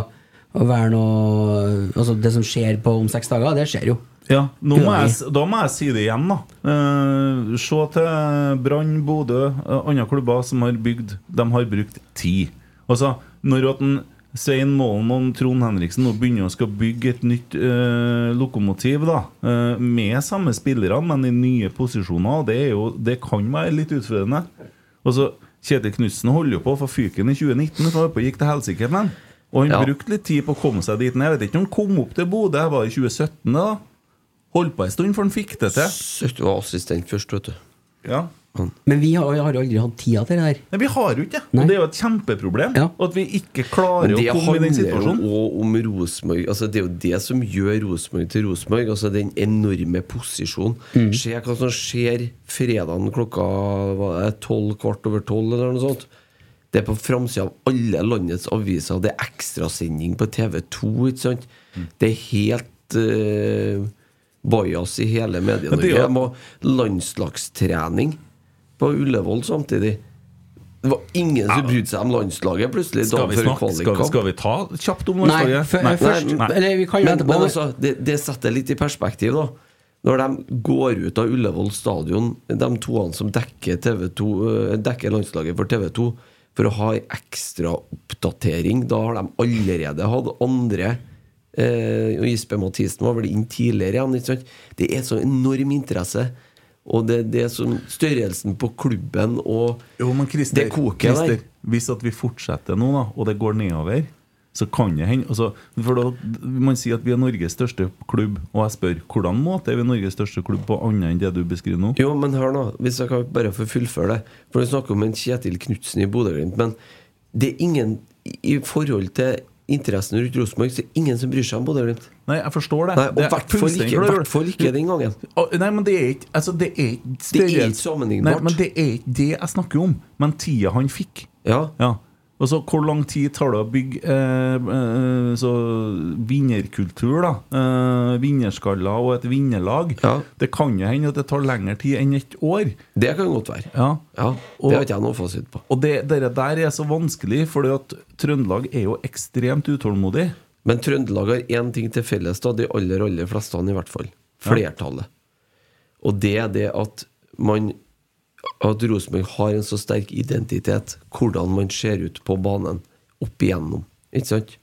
å være noe Altså, det som skjer på om seks dager, det skjer jo. Ja, må jeg, da må jeg si det igjen, da. Eh, se til Brann, Bodø, eh, andre klubber som har bygd De har brukt tid. Altså, når at en Svein Målen og Trond Henriksen nå begynner å skal bygge et nytt øh, lokomotiv, da, Øh, med samme spillere, men i nye posisjoner, det, er jo, det kan være litt utfordrende. Altså, Kjetil Knutsen holder jo på å få fyken i 2019, for han gikk til helsike med. Og han Ja. brukte litt tid på å komme seg dit. Jeg vet ikke om han kom opp til Bodø. Jeg var i 2017 da. Holdt på en stund før han fikk det til. Søtt var assistent først, vet du. Ja. Men vi har, har jo aldri hatt tida til det her. Men vi har jo ikke det. Og det er jo et kjempeproblem. Ja. At vi ikke klarer å komme i den handler jo situasjonen. også om Rosemorg, Altså, det er jo det som gjør Rosenborg til Rosenborg. Altså, den enorme posisjonen. Mm. Se hva som skjer fredagen klokka det, tolv, kvart over tolv, eller noe sånt. Det er på framsida av alle landets aviser. Det er ekstrasending på TV2. ikke sant? Mm. Det er helt uh, bajas i hele Medie-Norge. jo- landslagstrening på Ullevål samtidig. Det var ingen som brydde seg om landslaget plutselig. Skal vi, snakke, skal, vi, skal vi ta kjapt om landslaget? Nei. først Nei. Eller vi kan jo Men, altså, det, det setter litt i perspektiv, da. Når de går ut av Ullevål stadion, de toene som dekker, TV2, eh, dekker landslaget for TV2, for å ha ei ekstra oppdatering, da har de allerede hatt andre eh, Og Gispe Mathisen var vel inn tidligere igjen. Ikke sant? Det er så enorm interesse. Og det, det er sånn størrelsen på klubben og Jo, Christer, det koker Christer, der. hvis at vi fortsetter nå, da, og det går nedover, så kan det hende altså, For da Man sier at vi er Norges største klubb, og jeg spør hvordan måte er vi Norges største klubb på annet enn det du beskriver nå? Jo, men hør nå, hvis jeg kan bare få fullføre det. For du snakker om en Kjetil Knutsen i Bodø-Glimt, men det er ingen I forhold til interessen rundt Rosenborg, så er det ingen som bryr seg om Bodø-Glimt. Nei, jeg forstår det. Nei, og i er hvert fall ikke, hvert fall ikke den gangen. Nei, men det er ikke Altså, det er ikke Det er ikke sammenlignbart. Nei, men det er ikke det jeg snakker om. Men tida han fikk. Ja, Ja. Og så Hvor lang tid tar det å bygge eh, eh, så vinnerkultur, da? Eh, vinnerskaller og et vinnerlag. Ja. Det kan jo hende at det tar lengre tid enn et år. det kan godt være. Ja. Ja, Det har ikke jeg noe fasit på. Og det der er så vanskelig, fordi at Trøndelag er jo ekstremt utålmodig. Men Trøndelag har én ting til felles, da, de aller, aller fleste i hvert fall. Flertallet. Og det er det at man At Rosenborg har en så sterk identitet, hvordan man ser ut på banen opp igjennom. Ikke sant?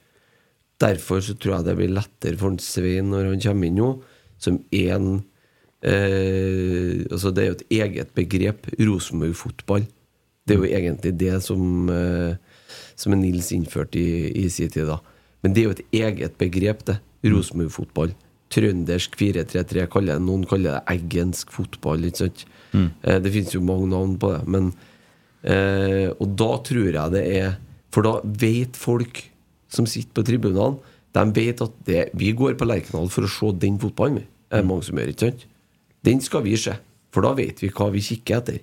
Derfor så tror jeg det blir lettere for Svein når han kommer inn nå, som én en eh, Altså Det er jo et eget begrep, Rosenborg-fotball. Det er jo egentlig det som, eh, som Nils innførte i, i sin tid. da Men det er jo et eget begrep, det. Rosenborg-fotball. Trøndersk 4-3-3, kaller det- noen kaller det eggensk fotball. Ikke sant? Eh, det finnes jo mange navn på det. Men, eh, og da tror jeg det er For da vet folk som sitter på tribunene, de vet at det, vi går på Lerkendal for å se den fotballen. Det Er mange som gjør, ikke sant? Den skal vi se, for da vet vi hva vi kikker etter.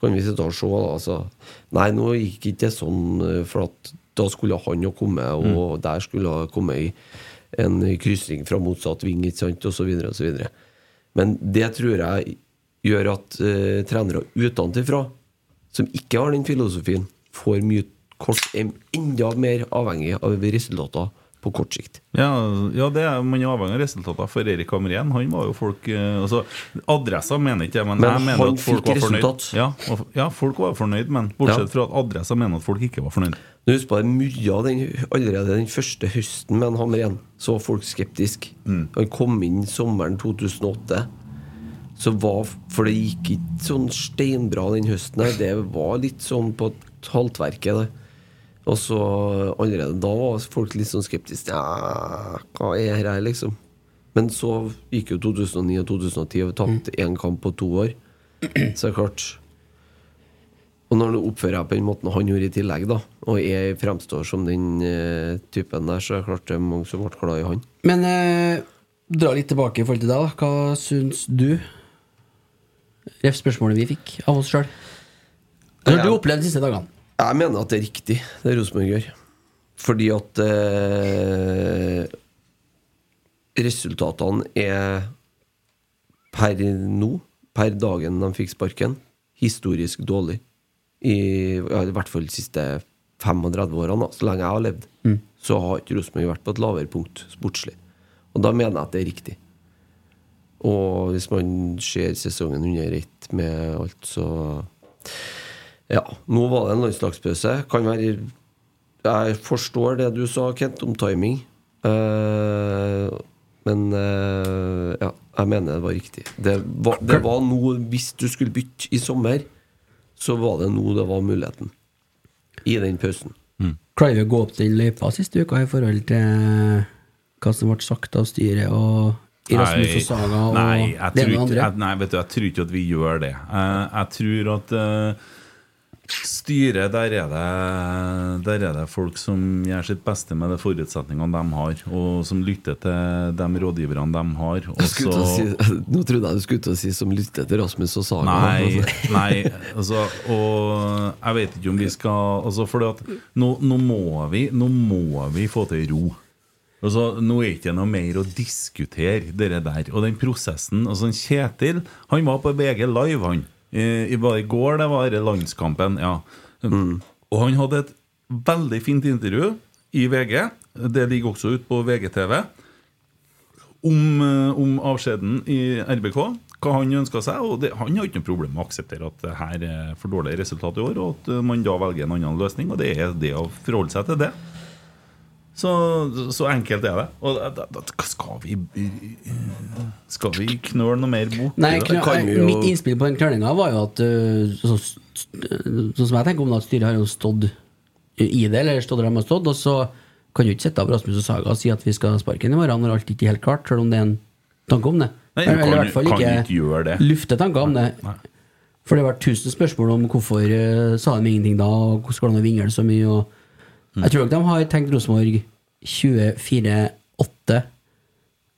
Kan vi sitte og se, altså. Nei, nå gikk ikke det sånn, eh, for at da skulle han jo komme, og der skulle han komme i en krysning fra motsatt ving, ikke sant, så videre. Men det tror jeg gjør at uh, trenere utenfra, som ikke har den filosofien, får mye kort, enda mer avhengig av resultater på kort sikt. Ja, ja det er, man er avhengig av resultater. For Erik Hamren han var jo folk eh, altså, Adressa mener ikke jeg, men, Men jeg mener at folk var fornøyd. Ja, og, ja, folk var fornøyd, men bortsett Ja. fra at Adressa mener at folk ikke var fornøyd. Husk på det, mye av den, Allerede den første høsten med en Hamren så var folk skeptiske. Mm. Han kom inn sommeren 2008. Så var, For det gikk ikke sånn steinbra den høsten. her Det var litt sånn på haltverket. det Og så allerede da var folk litt sånn skeptiske. Ja, hva er her, liksom? Men så gikk jo 2009 og 2010 og vi tapte én kamp på to år. Så det er klart Og når du oppfører seg på den måten han gjorde i tillegg, da og jeg fremstår som den uh, typen der, så er det klart det er mange som ble glad i han. Men eh, dra litt tilbake i forhold til deg, da. Hva syns du? Ref spørsmålet vi fikk av oss sjøl. Har du opplevd de siste dagene? Jeg mener at det er riktig, det Rosenborg gjør. Fordi at eh, resultatene er per nå, per dagen de fikk sparken, historisk dårlig. I, i hvert fall de siste 35 årene, så lenge jeg har levd. Så har ikke Rosenborg vært på et lavere punkt sportslig. Og da mener jeg at det er riktig. Og hvis man ser sesongen under ett med alt, så Ja, nå var det en landslagspause. Kan være Jeg forstår det du sa, Kent, om timing. Uh, men uh, ja, jeg mener det var riktig. Det var, det var nå Hvis du skulle bytte i sommer, så var det nå det var muligheten. I den pausen. Klarer vi å gå opp den løypa siste uka i forhold til hva som ble sagt av styret og i Rasmus og Saga og nei, jeg det tror, ene og ikke, andre? jeg, nei, vet du, jeg tror ikke at vi gjør det. Jeg, jeg tror at eh, styret, der er, det, der er det folk som gjør sitt beste med de forutsetningene de har, og som lytter til de rådgiverne de har. Og Jeg skulle til å så- si, nå trodde jeg du skulle til å si som lytter til Rasmus og Saga. Nei, altså. nei altså, og jeg vet ikke om vi skal altså, For nå, nå, må vi, nå må vi få til ro. Altså, nå er det ikke noe mer å diskutere det der. Og den prosessen altså, Kjetil han var på VG Live, han. I, i, i går det var det landskampen. Ja. Og han hadde et veldig fint intervju i VG. Det ligger også ute på VGTV om, eh, om avskjeden i RBK. Hva han ønska seg. Og det, han har ikke noe problem med å akseptere at det her er for dårlig resultat i år, og at man da velger en annen løsning. Og det er det å forholde seg til det. Så, så enkelt er det. Og da, da, skal vi Skal vi knøle noe mer bort? Nei, i knø- jo- Mitt innspill på den knølinga var jo at Sånn så, som jeg tenker om det, at styret har jo stått i det, eller stått der de har stått, og så kan du ikke sitte av Rasmus og Saga og si at vi skal sparke ham i morgen når alt ikke er helt klart, selv om det er en tanke om det. Nei, eller kan- i hvert fall ikke, ikke lufte tanker om det. For det har vært tusen spørsmål om hvorfor uh, sa de ingenting da, og hvordan går det an å vingle så mye. Og. Jeg tror nok de har tenkt Rosenborg 24-8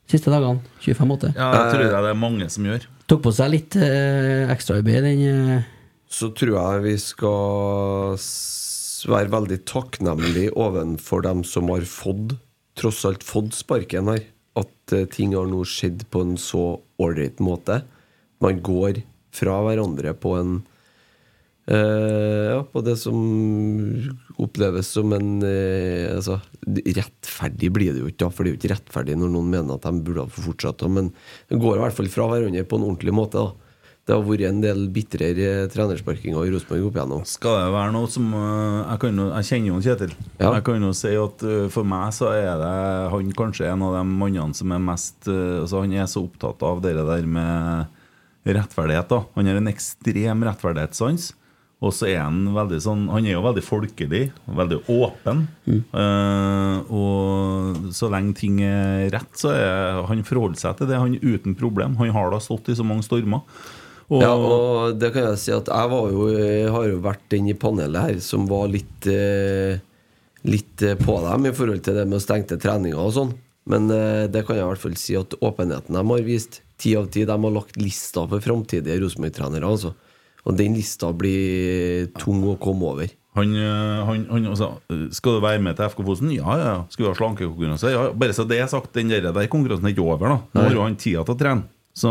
siste dagene. 25-8. Ja, det tror jeg det er mange som gjør. Tok på seg litt eh, ekstraarbeid den eh, Så tror jeg vi skal være veldig takknemlige overfor dem som har fått tross alt fått sparken her. At eh, ting har nå skjedd på en så ålreit måte. Man går fra hverandre på en eh, Ja, på det som oppleves som en eh, altså, Rettferdig blir det jo ikke, da, for det er jo ikke rettferdig når noen mener at de burde ha fått fortsette. Men det går i hvert fall fra hverandre på en ordentlig måte. da det har vært en del bitrere trenersparkinger i Rosenborg opp igjennom. Skal det være noe som øh, Jeg, kan jo, jeg kjenner jo Kjetil. Ja. Jeg kan jo si at for meg så er det han kanskje en av de mannene som er mest altså Han er så opptatt av det der med rettferdighet. da Han har en ekstrem rettferdighetssans. Og så er han veldig sånn Han er jo veldig folkelig, veldig åpen. Eh, og så lenge ting er rett, så er han forholder seg til det han uten problem. Han har da stått i så mange stormer. Og, Ja, og det kan jeg si at jeg var jo, jeg har jo vært den i panelet her som var litt uh, Litt eh, på dem i forhold til det med stengte treninger og sånn. Men uh, det kan jeg i hvert fall si at åpenheten de har vist, ti av ti, de har lagt lista for framtidige Rosenborg-trenere. Altså. Og den lista blir tung å komme over. Han, øh, han, han altså, øh, Skal du være med til FK Fosen? Ja, ja. ja. Skal vi ha slankekonkurranse? Ja, ja. Bare så det er sagt, den der, der konkurransen er ikke over. da Nå har jo han tida til å trene. Så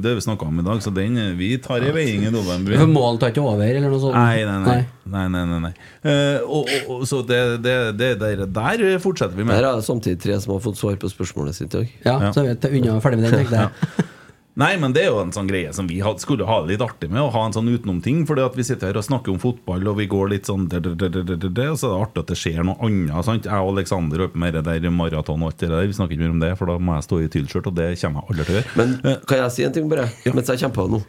Det har vi snakka om i dag. Så den, øh, vi tar i veiing i november. Målen tar ikke over, eller noe sånt? Nei, nei, nei. nei, nei, nei, nei. Uh, og, og, og, så det, det, det der, der fortsetter vi med. Der er det samtidig tre som har fått svar på spørsmålet sitt i dag. Ja, så er vi unna ferdig med den, tenkte jeg. Nei, men det er jo en sånn greie som vi skulle ha det litt artig med, å ha en sånn utenomting. At vi sitter her og snakker om fotball, og vi går litt sånn der, der, der, der, Og så er det artig at det skjer noe annet. Sant? Jeg og Aleksander holder på med det der maraton og alt det der. Vi snakker ikke mer om det, for da må jeg stå i tilskjørt, og det kommer jeg aldri til å gjøre. Men kan jeg si en ting, bare? Ja. Mens jeg kommer på nå.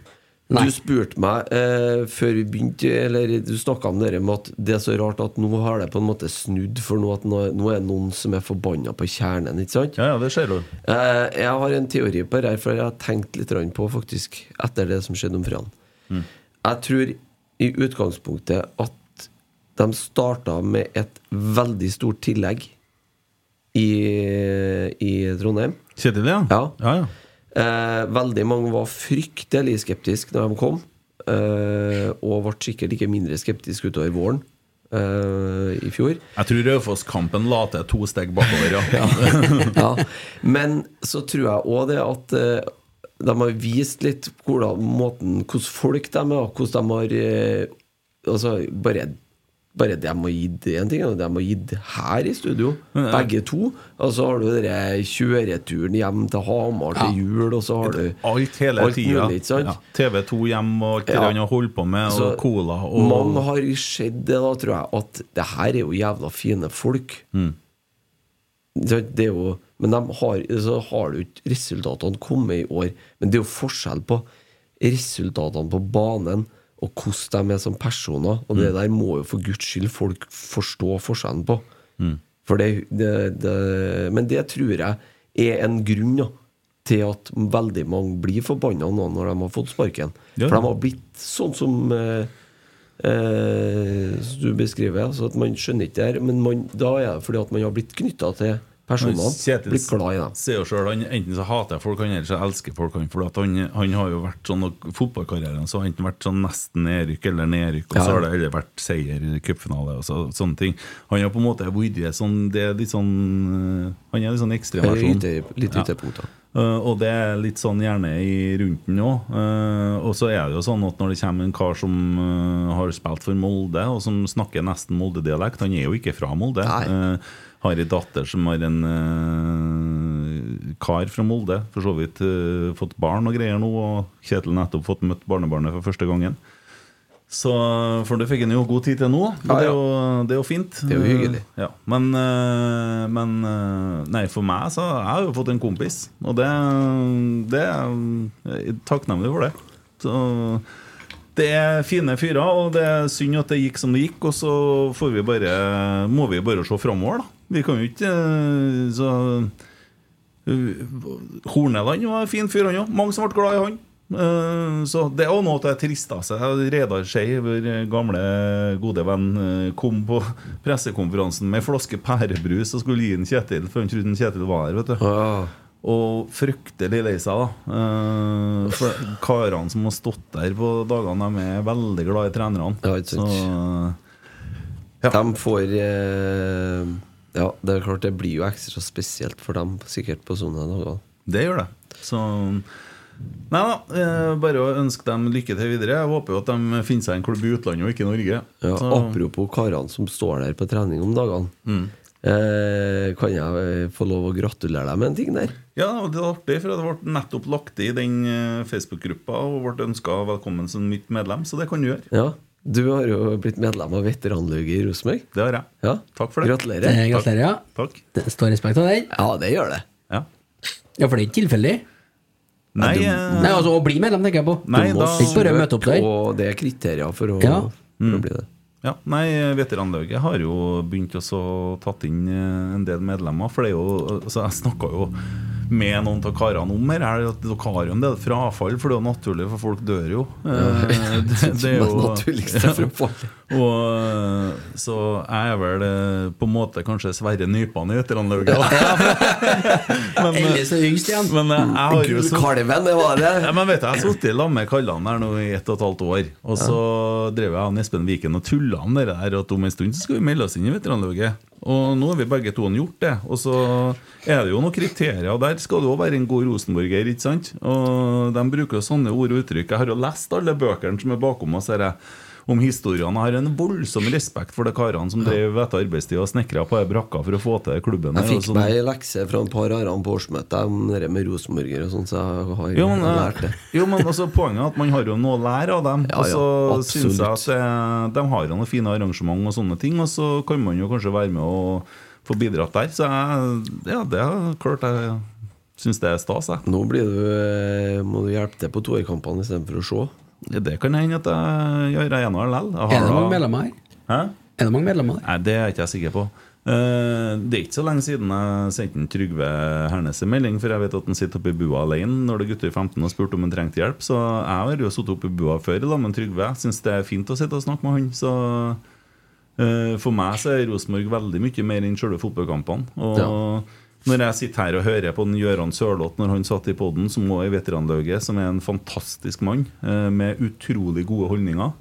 Nei. Du spurte meg eh, før vi begynte, eller du snakka om det med at det er så rart at nå har det på en måte snudd, for nå, at nå, nå er det noen som er forbanna på kjernen, ikke sant? Ja, ja, det skjer jo. Eh, jeg har en teori på det her, for jeg har tenkt litt på faktisk etter det som skjedde om fredagen. Jeg tror i utgangspunktet at de starta med et veldig stort tillegg i, i Trondheim. Kjedelig, ja? Ja. ja, ja. Eh, veldig mange var fryktelig skeptiske når de kom, eh, og ble sikkert ikke mindre skeptiske utover våren eh, i fjor. Jeg tror Raufoss-kampen la til to steg bakover, ja. ja. Men så tror jeg òg det at eh, de har vist litt hvordan, måten, hvordan folk de er, hvordan de har eh, Altså, bare, bare det de har gitt én ting, og det de har gitt her i studio, begge to. Og så har du den kjøreturen hjem til Hamar til jul, og så har du Alt hele alt tida. mulig. Ja. TV2 hjem og alt det Ja. han har holdt på med, Så og cola og Mange har sett det, da, tror jeg, at det her er jo jævla fine folk. Mm. Det det er jo, men de har, så har jo ikke resultatene kommet i år. Men det er jo forskjell på resultatene på banen og hvordan de er som personer. Og det der må jo for guds skyld folk forstå forskjellen på. For det, det, det, men det tror jeg er en grunn da, til at veldig mange blir forbanna nå når de har fått sparken. Ja. For de har blitt sånn som eh, eh, du beskriver. Altså at man skjønner ikke det her, men man, da er det fordi at man har blitt knytta til personene. Blitt glad i dem. sier jo selv, han Enten så hater jeg folk, han eller så elsker folk. Han, for han, han har jo vært sånn Fotballkarrieren så har enten vært sånn nesten nedrykk eller nedrykk, og så har det heller vært seier i cupfinale og så, sånne ting. Han har på en måte vært sånn Det er litt sånn øh, Han er litt sånn er ekstremversjon. Litt, litt Ja. Uh, og det er litt sånn gjerne i rundt den òg. og så er det jo sånn at når det kommer en kar som uh, har spilt for Molde, og som snakker nesten Molde-dialekt Han er jo ikke fra Molde. Nei. Har ei datter som har en uh, kar fra Molde. For så vidt uh, fått barn og greier nå, og Kjetil nettopp fått møtt barnebarnet for første gangen. Så, For det fikk en jo god tid til nå. Ja, det, er jo, det er jo fint. Det er jo hyggelig. Ja, men, eh, men eh, Nei, for meg så Jeg har jo fått en kompis, og det, det jeg er takknemlig for det. Så det er fine fyrer, og det er synd at det gikk som det gikk. Og så får vi bare, må vi bare se framover, da. Vi kan jo ikke eh, Så eh, Horneland var en fin fyr, han òg. Mange som ble glad i han. Eh, Så det er noe av det tristeste. Reidar Skei, vår gamle, gode venn, kom på pressekonferansen med en flaske pærebrus og skulle gi den Kjetil, for han trodde Kjetil var her. vet du ja. Og fryktelig lei seg, da. For karene som har stått der på dagene, de er veldig glad i trenerne. Ja. Så Ja. De får eh, Ja, det er klart det blir jo ekstra spesielt for dem sikkert på sånne dager. det gjør det. Så Nei da, eh, bare å ønske dem lykke til videre. Jeg håper jo at de finner seg en klubb i utlandet og ikke i Norge. Ja, Så- Apropos karene som står der på trening om dagene. Mm. Eh, kan jeg eh, få lov å gratulere deg med en ting der? Ja, det er artig, for det ble nettopp lagt i den eh, Facebook-gruppa og ble ønska velkommen som nytt medlem, så det kan du gjøre. Ja, Du har jo blitt medlem av veteranlaget i Rosenborg. Det har jeg. Ja. Takk for det. Gratulerer. Det- Gratulerer, ja. Takk. Det står respekt av den. Ja, det gjør det. Ja. Ja, for det er ikke tilfeldig. Nei, du- eh, Nei, altså Å bli medlem, tenker jeg på. Nei, Du må da- Ikke bare møte opp der. Og det er kriterier for å, Ja. for Mm. å bli det. Ja, nei, Veteranlaget har jo begynt å tatt inn eh, en del medlemmer. For det er jo altså Jeg snakka jo med noen av karene om her. Er at dere har jo en del frafall, for det er jo naturlig, for folk dør jo. Eh, det, det er jo. Og, så så jeg er vel eh, på en måte kanskje Sverre Nypan i men, eh, Eller så yngst igjen. men eh, jeg har jo så Kalven, det var det! ja, men vet du, Jeg har sittet sammen med Kallan her nå i ett og et halvt år. Og så drev jeg og Espen Viken og tulla om det der at om en stund så skal vi melde oss inn i veteranlaget. Og nå har vi begge to gjort det. Og så er det jo noen kriterier. Og der skal du òg være en god rosenborger, ikke sant? Og de bruker jo sånne ord og uttrykk. Jeg har jo lest alle bøkene som er bakom oss. Her, jeg, om historiene. Jeg har en voldsom respekt for de karene som drev etter arbeidstid og snekra på ei brakka for å få til klubben. Jeg fikk sånn. meg ei lekse fra en par arene på årsmøtet om det med rosenborgere og sånn, så jeg har Jo, men, lært det. jo, men altså, poenget er at man har jo noe å lære av dem. Ja, og så ja, synes jeg at eh, de har noen fine arrangement og sånne ting, og så kan man jo kanskje være med og få bidratt der. Så jeg, ja, det er klart jeg syns det er stas, jeg. Nå blir du, eh, må du hjelpe til på toerkampene istedenfor å se. Ja, Det kan hende at jeg gjør det ene likevel. Er det mange medlemmer her? Hæ? Er det mange medlemmer her? Nei, det er ikke jeg sikker på. Eh, det er ikke så lenge siden jeg sendte en Trygve Hernes en melding, for jeg vet at han sitter oppe i bua alene når det er gutter i 15 og spurte om han trengte hjelp. Så jeg har jo sittet oppe i bua før i lag med Trygve. Jeg syns det er fint å sitte og snakke med han. Så eh, for meg så er Rosenborg veldig mye mer enn selve fotballkampene. Og når jeg sitter her og hører på den Gøran Sørloth når han satt i poden, som òg er veteranlauget, som er en fantastisk mann eh, med utrolig gode holdninger.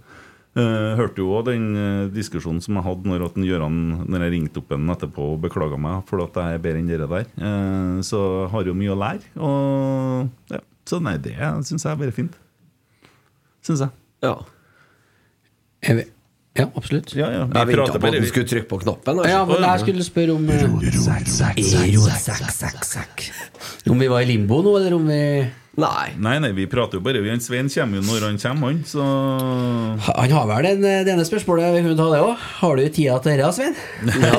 Uh, hørte jo også den eh, diskusjonen som jeg hadde når, Gøran, når jeg ringte opp ham etterpå og beklaga meg for at jeg er bedre enn dere der. Eh, så har jo mye å lære. Og, ja. Så nei, det syns jeg er bare fint. Syns jeg. Ja. Jeg vi- Ja, absolutt. Ja, ja. Vi Jeg prata prater på at du skulle trykke på knappen. Ja, Altså. men jeg skulle spørre om eh, Om vi var i limbo nå, eller om vi Nei. Nei, nei, vi prater jo bare. Vi- Svein kommer jo når han kommer, han. Så Han har vel den, det ene spørsmålet, vi ta det òg. Har du tida til dette, Svein? Ja.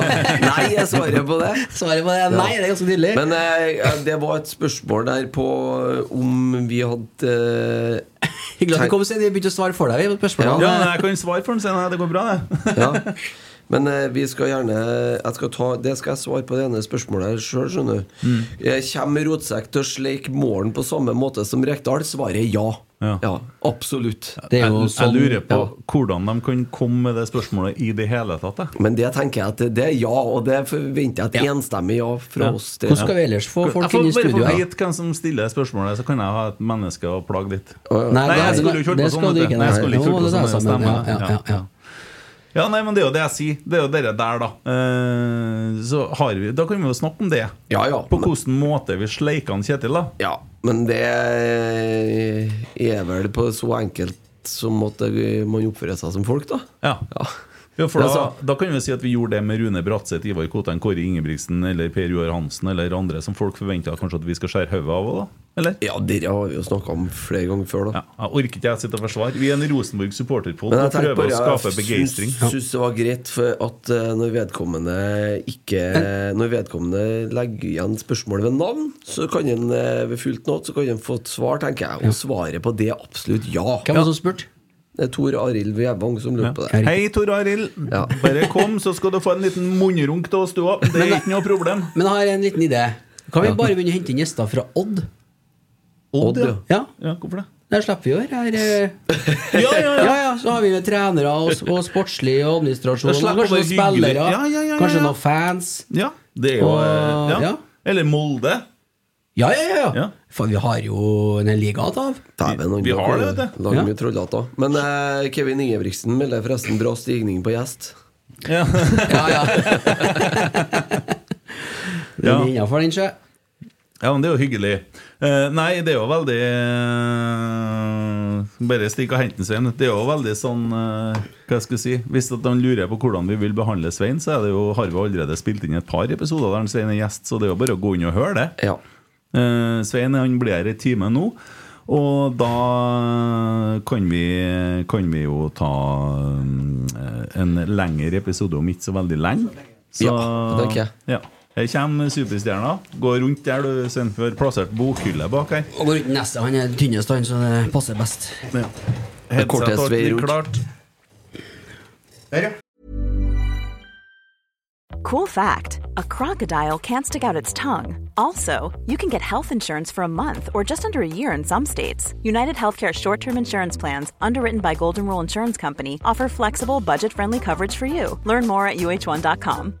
Nei, jeg svarer på det. Svarer på det nei. Det er ganske tydelig. Men eh, det var et spørsmål der på om vi hadde eh, Hyggelig at du kom, Svein. Vi begynte å svare for deg. Ja. Ja, men jeg kan svare for den, Svein. Det går bra, det. Ja. Men eh, vi skal gjerne jeg skal ta, Det skal jeg svare på det ene spørsmålet sjøl, skjønner du. Mm. Jeg Kommer Rotsekk til å sleike målen på samme måte som Rekdal? Svaret er ja. Ja. absolutt. Det er Jeg, jo jeg sånn lurer på ja. hvordan de kan komme med det spørsmålet i det hele tatt. jeg. Men det tenker jeg at det- er ja, og det forventer jeg et Ja. enstemmig ja fra Ja. oss. til- Hvordan skal vi ellers få folk inn i bare Jeg får vite hvem som stiller spørsmålet, så kan jeg ha et menneske å plage litt. Nei, Nei, det- jeg skulle jo ikke holdt på sånn, skal du vet ikke. du. Nei, jeg skulle ikke holdt på sånn stemmen. Ja, ja, ja, ja. Nei, men det er jo det jeg sier. Det er jo dere der, da. Eh, så har vi, da kan vi jo snakke om det. Ja, ja. På hvilken måte vi sleiker han Kjetil, da. Ja, men det er vel på så enkelt som at man oppfører seg som folk, da. Ja. Ja. Ja, for da, da kan vi si at vi gjorde det med Rune Bratseth, Ivar Kotan, Kåre Ingebrigtsen eller Per Joar Hansen eller andre som folk forventer kanskje at vi skal skjære hodet av. da Eller? Ja, det har vi jo snakka om flere ganger før, da. Ja, orker ikke jeg sitte og forsvare. Vi er en Rosenborg supporterpod og prøver bare å skape begeistring. Jeg syns det var greit for at eh, når vedkommende ikke Når vedkommende legger igjen spørsmålet ved navn, så kan en eh, ved fullt nåt Så kan en få et svar, tenker jeg. Og svaret på det er absolutt ja. Hvem var det som spurte? Det er Tor Arild Vevang som lurer på det. Hei, Tor Arild. Ja. Bare kom, så skal du få en liten munnrunk til oss, du òg. Det er ikke noe problem. Men jeg har en liten idé. Kan vi bare begynne å hente inn gjester fra Odd? Odd, ja. Ja, Ja, hvorfor det? der slipper vi å være her. eh. Ja, ja, Ja, ja, så har vi med trenere og, og sportslig og administrasjon. Og kanskje noen spillere. Ja, ja, ja, ja, Kanskje noen fans. Ja, det er jo Og- eh, ja. ja. Eller Molde. Ja, ja, ja. Ja. For vi har jo en liga av. Dæven, han Vi har det, vet du. Lager mye trollhatter. Men eh, Kevin Ingebrigtsen melder forresten bra stigning på gjest. Ja. Ja, ja. Den Ja. er innafor, den, sjø. Ja, men det er jo hyggelig. Eh, nei, det er jo veldig eh, Bare stikk og hent Svein. Det er jo veldig sånn eh, Hva skal jeg si Hvis at han lurer på hvordan vi vil behandle Svein, så er det jo, har vi allerede spilt inn et par episoder der Svein er gjest, så det er jo bare å gå inn og høre det. Ja. Eh, Svein han blir her i time nå. Og da kan vi, kan vi jo ta eh, en lengre episode om ikke så veldig lenge. Så, Ja, det tenker jeg. Ja. Her kommer superstjerna. Gå rundt der, du, Svein, for plassert bokhylle bak her. Og går ut neste. Han er tynnest, han, så det passer best. Headset kortest klart. vei ja. Cool fact a crocodile can't stick out its tongue. Also, you can get health insurance for a month or just under a year in some states. United Healthcare short term insurance plans, underwritten by Golden Rule Insurance Company, offer flexible, budget friendly coverage for you. Learn more at uh1.com.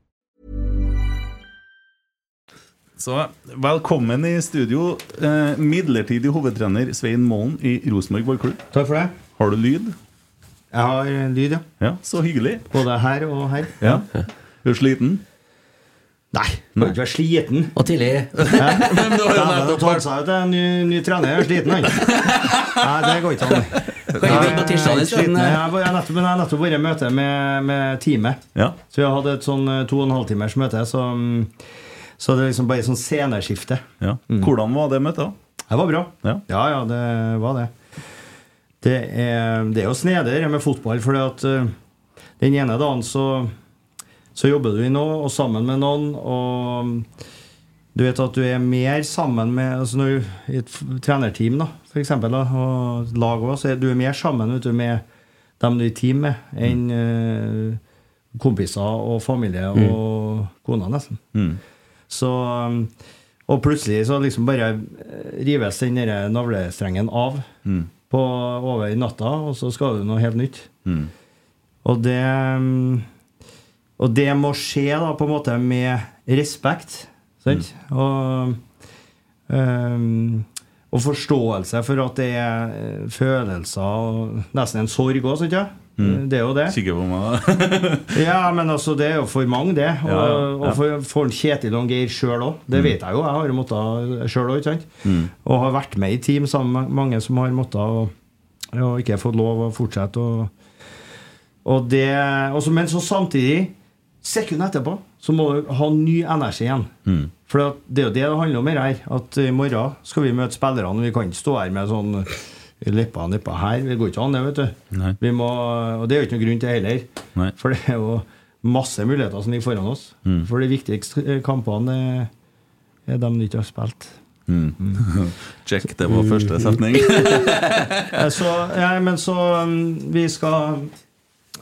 Så velkommen i studio, eh, midlertidig hovedtrener Svein Målen i Rosenborg ballklubb. Takk for det. Har du lyd? Jeg har lyd, ja. Ja, så hyggelig. Både her og her. Ja. Er du sliten? Nei, du er ikke være sliten. Og tidlig. Men du har jo Ja, nettopp vært sa en ny, ny trener jeg er sliten, han. Nei, det går ikke an. Kan vi begynne på tirsdag Jeg er har nettopp- men jeg har nettopp vært i møte med, med teamet. Ja. Så vi har hatt et sånn eh, to og en halv timers møte, så, så det er liksom bare sånn sceneskifte. ja. Hvordan var det møtet? Det var bra. Ja. ja, ja, det var det. Det er, det er jo snedig med fotball, fordi at eh, den ene dagen så, så jobber du i noe, og sammen med noen, og du vet at du er mer sammen med altså når du, I et trenerteam, da, for eksempel, da, og lag også, så er du er mer sammen vet du, med dem du er i team med, enn uh, kompiser og familie og kona, nesten. Mm. Så um, Og plutselig så liksom bare eh, rives den derre navlestrengen av. Mm. på, over natta, og så skal du noe helt nytt. Mm. Og det mm, Og det må skje da på en måte med respekt. Sant? Og, um, og forståelse for at det er eh, følelser og nesten en sorg òg, sant? Mm. Det er jo det. Sikker på meg. Ja, men altså, det er jo for mange, det. Og, Ja, ja, og for, for Kjetil og Geir sjøl òg. Det Mm. vet jeg jo. Jeg har jo måttet sjøl òg. Mm. Og har vært med i team sammen med mange som har måttet og, og ikke fått lov å fortsette. Og, og det, også, men så samtidig, sekundet etterpå, så må du ha ny energi igjen. Mm. For det er jo det det handler om her, At i morgen skal vi møte spillerne. Vi kan ikke stå her med sånn leppa leppa her. Det går ikke an, det, vet du. Nei. Vi må, og det er jo ikke noen grunn til heller. Nei. For det er jo masse muligheter som ligger foran oss. Mm. For de viktigste eh, kampene er, de ikke har spilt. Mm. Check, det var første setning. Eh, så, ja, men så mm, vi skal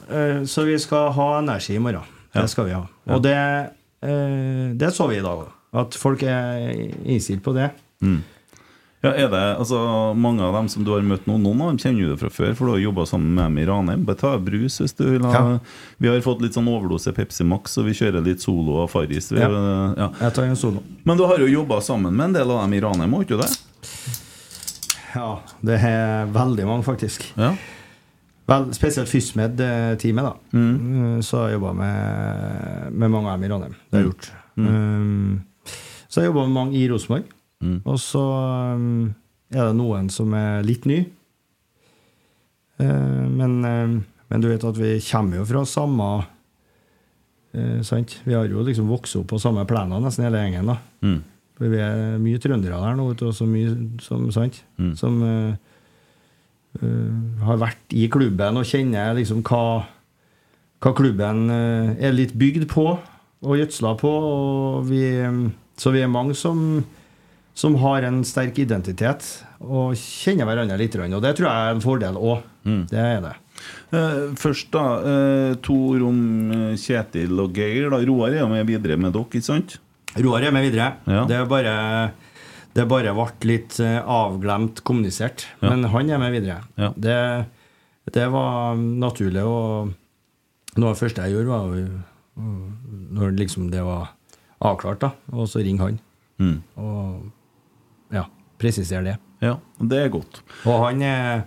eh, Så vi skal ha energi i morgen. Det skal vi ha. Og det, eh, det så vi i dag òg. At folk er innstilt på det. Mm. Ja, er det, altså Mange av dem som du har møtt nå, noen av dem kjenner du fra før, for du har jobba sammen med dem i Ranheim. Bare ta brus hvis du vil ha Ja. Vi har fått litt sånn overdose Pepsi Max, og vi kjører litt Solo og Farris. Ja. ja. Jeg tar en solo. Men du har jo jobba sammen med en del av dem i Ranheim, har ikke du det? Ja, det er veldig mange, faktisk. Ja. Vel, spesielt FysMed-teamet, da. Mm. Mm, Så har jeg jobba med, med mange av dem i Ranheim. Det har jeg gjort. Mm. Um, så har jeg jobba med mange i Rosenborg. Mm. Og så um, er det noen som er litt ny. Eh, men, um, men du vet at vi kommer jo fra samme eh, Sant? Vi har jo liksom vokst opp på samme plener, nesten hele gjengen. da Mm. For vi er mye trøndere der nå, vet du, også mye som, sant? Mm. som eh, eh, har vært i klubben og kjenner liksom hva, hva klubben eh, er litt bygd på og gjødsla på. Og vi, eh, så vi er mange som, som har en sterk identitet og kjenner hverandre litt. Og det tror jeg er en fordel òg. Mm. Det er det. Eh, først, da. Eh, to ord om eh, Kjetil og Geir. da Roar er jo med videre med dere, ikke sant? Roar er med videre. Ja. Det er bare det bare ble litt avglemt kommunisert. Ja. Men han er med videre. Ja. Det, det var naturlig. Og noe av det første jeg gjorde, var jo- når liksom det var avklart, da, og så ringe han. Mm. Og presisere det. Ja, det er godt. Og han er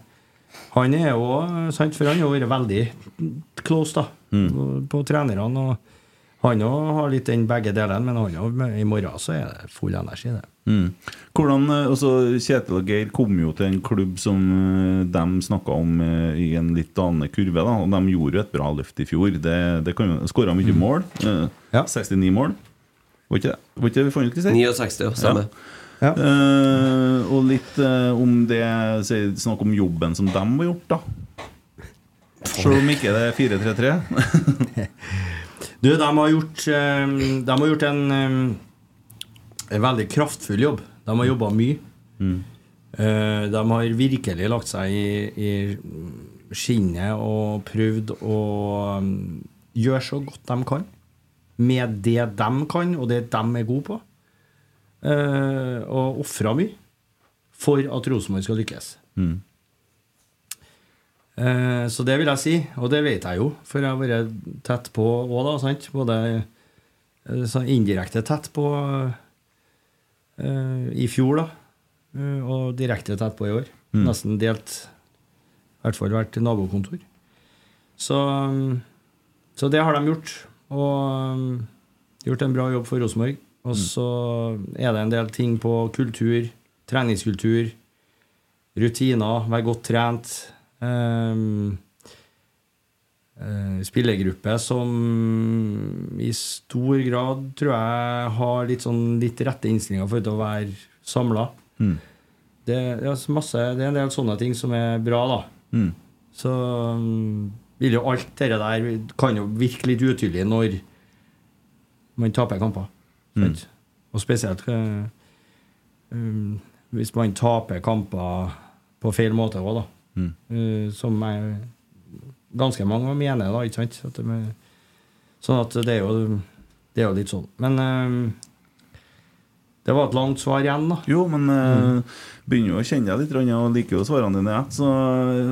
han er jo sant, For han har vært veldig close da Mm. på trenerne. og Han òg har litt den begge delene, men han også, i morgen så er det full energi. det Mm. Hvordan, eh, altså Kjetil og Geir kom jo til en klubb som eh, de snakka om eh, i en litt annen kurve. da Og de gjorde jo et bra løft i fjor. Det, det Skåra mye mål. eh, Mm. Ja. 69 mål. Var ikke det Var ikke det vi fant ut? Kristian? 69, ja, stemmer. Ja. Eh, og litt uh, om det Snakk om jobben som de har gjort, da. Selv om ikke det er 4-3-3. Du, de har gjort, eh, de har gjort en, en veldig kraftfull jobb. De har jobba mye. Mm. De har virkelig lagt seg i, i skinnet og prøvd å gjøre så godt de kan. Med det de kan, og det de er gode på. Eh, Og ofra mye for at Rosenborg skal lykkes. Mm. Eh, Så det vil jeg si, og det vet jeg jo, for jeg har vært tett på òg, da. sant? Både eh, indirekte tett på eh, i fjor, da. Og direkte tett på i år. Mm. Nesten delt. I hvert fall vært nabokontor. Så, så det har de gjort. Og gjort en bra jobb for Rosenborg. Og så er det en del ting på kultur, treningskultur, rutiner, være godt trent. Ehm, eh, spillergruppe som i stor grad tror jeg har litt sånn litt rette innstillinger for å være samla. Mm. Det, det, er masse, det er en del sånne ting som er bra, da. Mm. Så um, vil jo alt det der kan jo virke litt utydelig når man taper kamper. Sant? Og spesielt um, hvis man taper kamper på feil måte òg, da. Mm. Uh, som jeg, ganske mange mener, da. ikke sant? At de, sånn at det er jo, det er jo litt sånn. Men eh, Det var et langt svar igjen, da. Jo, men eh, begynner jo å kjenne deg litt og liker jo svarene dine. Så,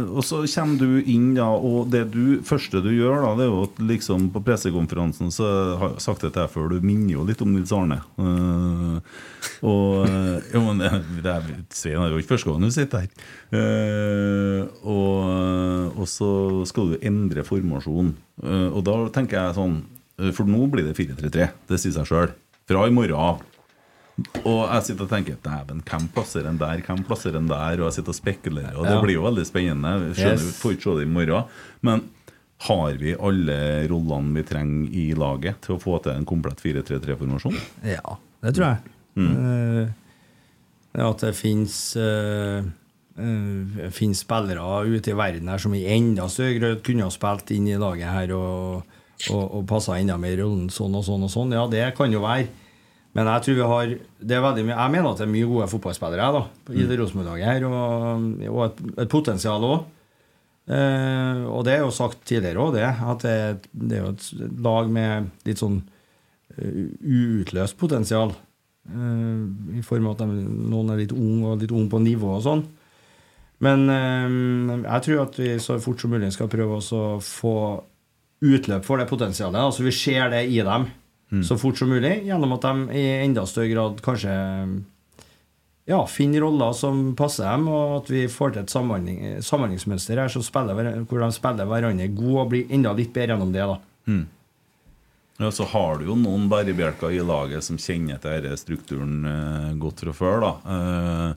og så kommer du inn, da, og det du, første du gjør, da, det er jo at liksom på pressekonferansen så har jeg sagt det til deg før, du minner jo litt om Nils Arne. Uh, og eh, Jo, men det, det er, Svein er jo ikke første gang du sitter her. Uh, og, og så skal du endre formasjon. Eh, og da tenker jeg sånn eh, For nå blir det 4-3-3. Det sier seg sjøl. Fra i morgen av. Og jeg sitter og tenker Dæven, hvem plasserer den der? Hvem plasserer den der? Og jeg sitter og spekulerer, og det Ja. blir jo veldig spennende. Jeg skjønner, Yes. Får ikke se det i morgen. Men har vi alle rollene vi trenger i laget til å få til en komplett 4-3-3-formasjon? Ja, det tror jeg. Mm. det at det fins finnes spillere ute i verden her som i enda større grad kunne ha spilt inn i laget her og, og, og passa enda mer i rollen sånn og sånn og sånn. Ja, det kan jo være. Men jeg tror vi har det er veldig mye, Jeg mener at det er mye gode fotballspillere da, i det Rosenborg-laget her, og, og et, et potensial òg. Eh, og det er jo sagt tidligere òg, det. At det, et- det er jo et lag med litt sånn eh, uutløst potensial. Eh, I form av at de, noen er litt unge og litt unge på nivå og sånn. Men eh, jeg tror at vi så fort som mulig skal prøve å få utløp for det potensialet. Altså vi ser det i dem så fort som mulig, gjennom at de i enda større grad kanskje ja, finner roller som passer dem, og at vi får til et samhandling, samhandlingsmønster her så spiller, hvor de spiller hverandre god og blir enda litt bedre gjennom det. da Ja, Så har du jo noen bærebjelker i laget som kjenner til denne strukturen eh, godt fra før. da Eh,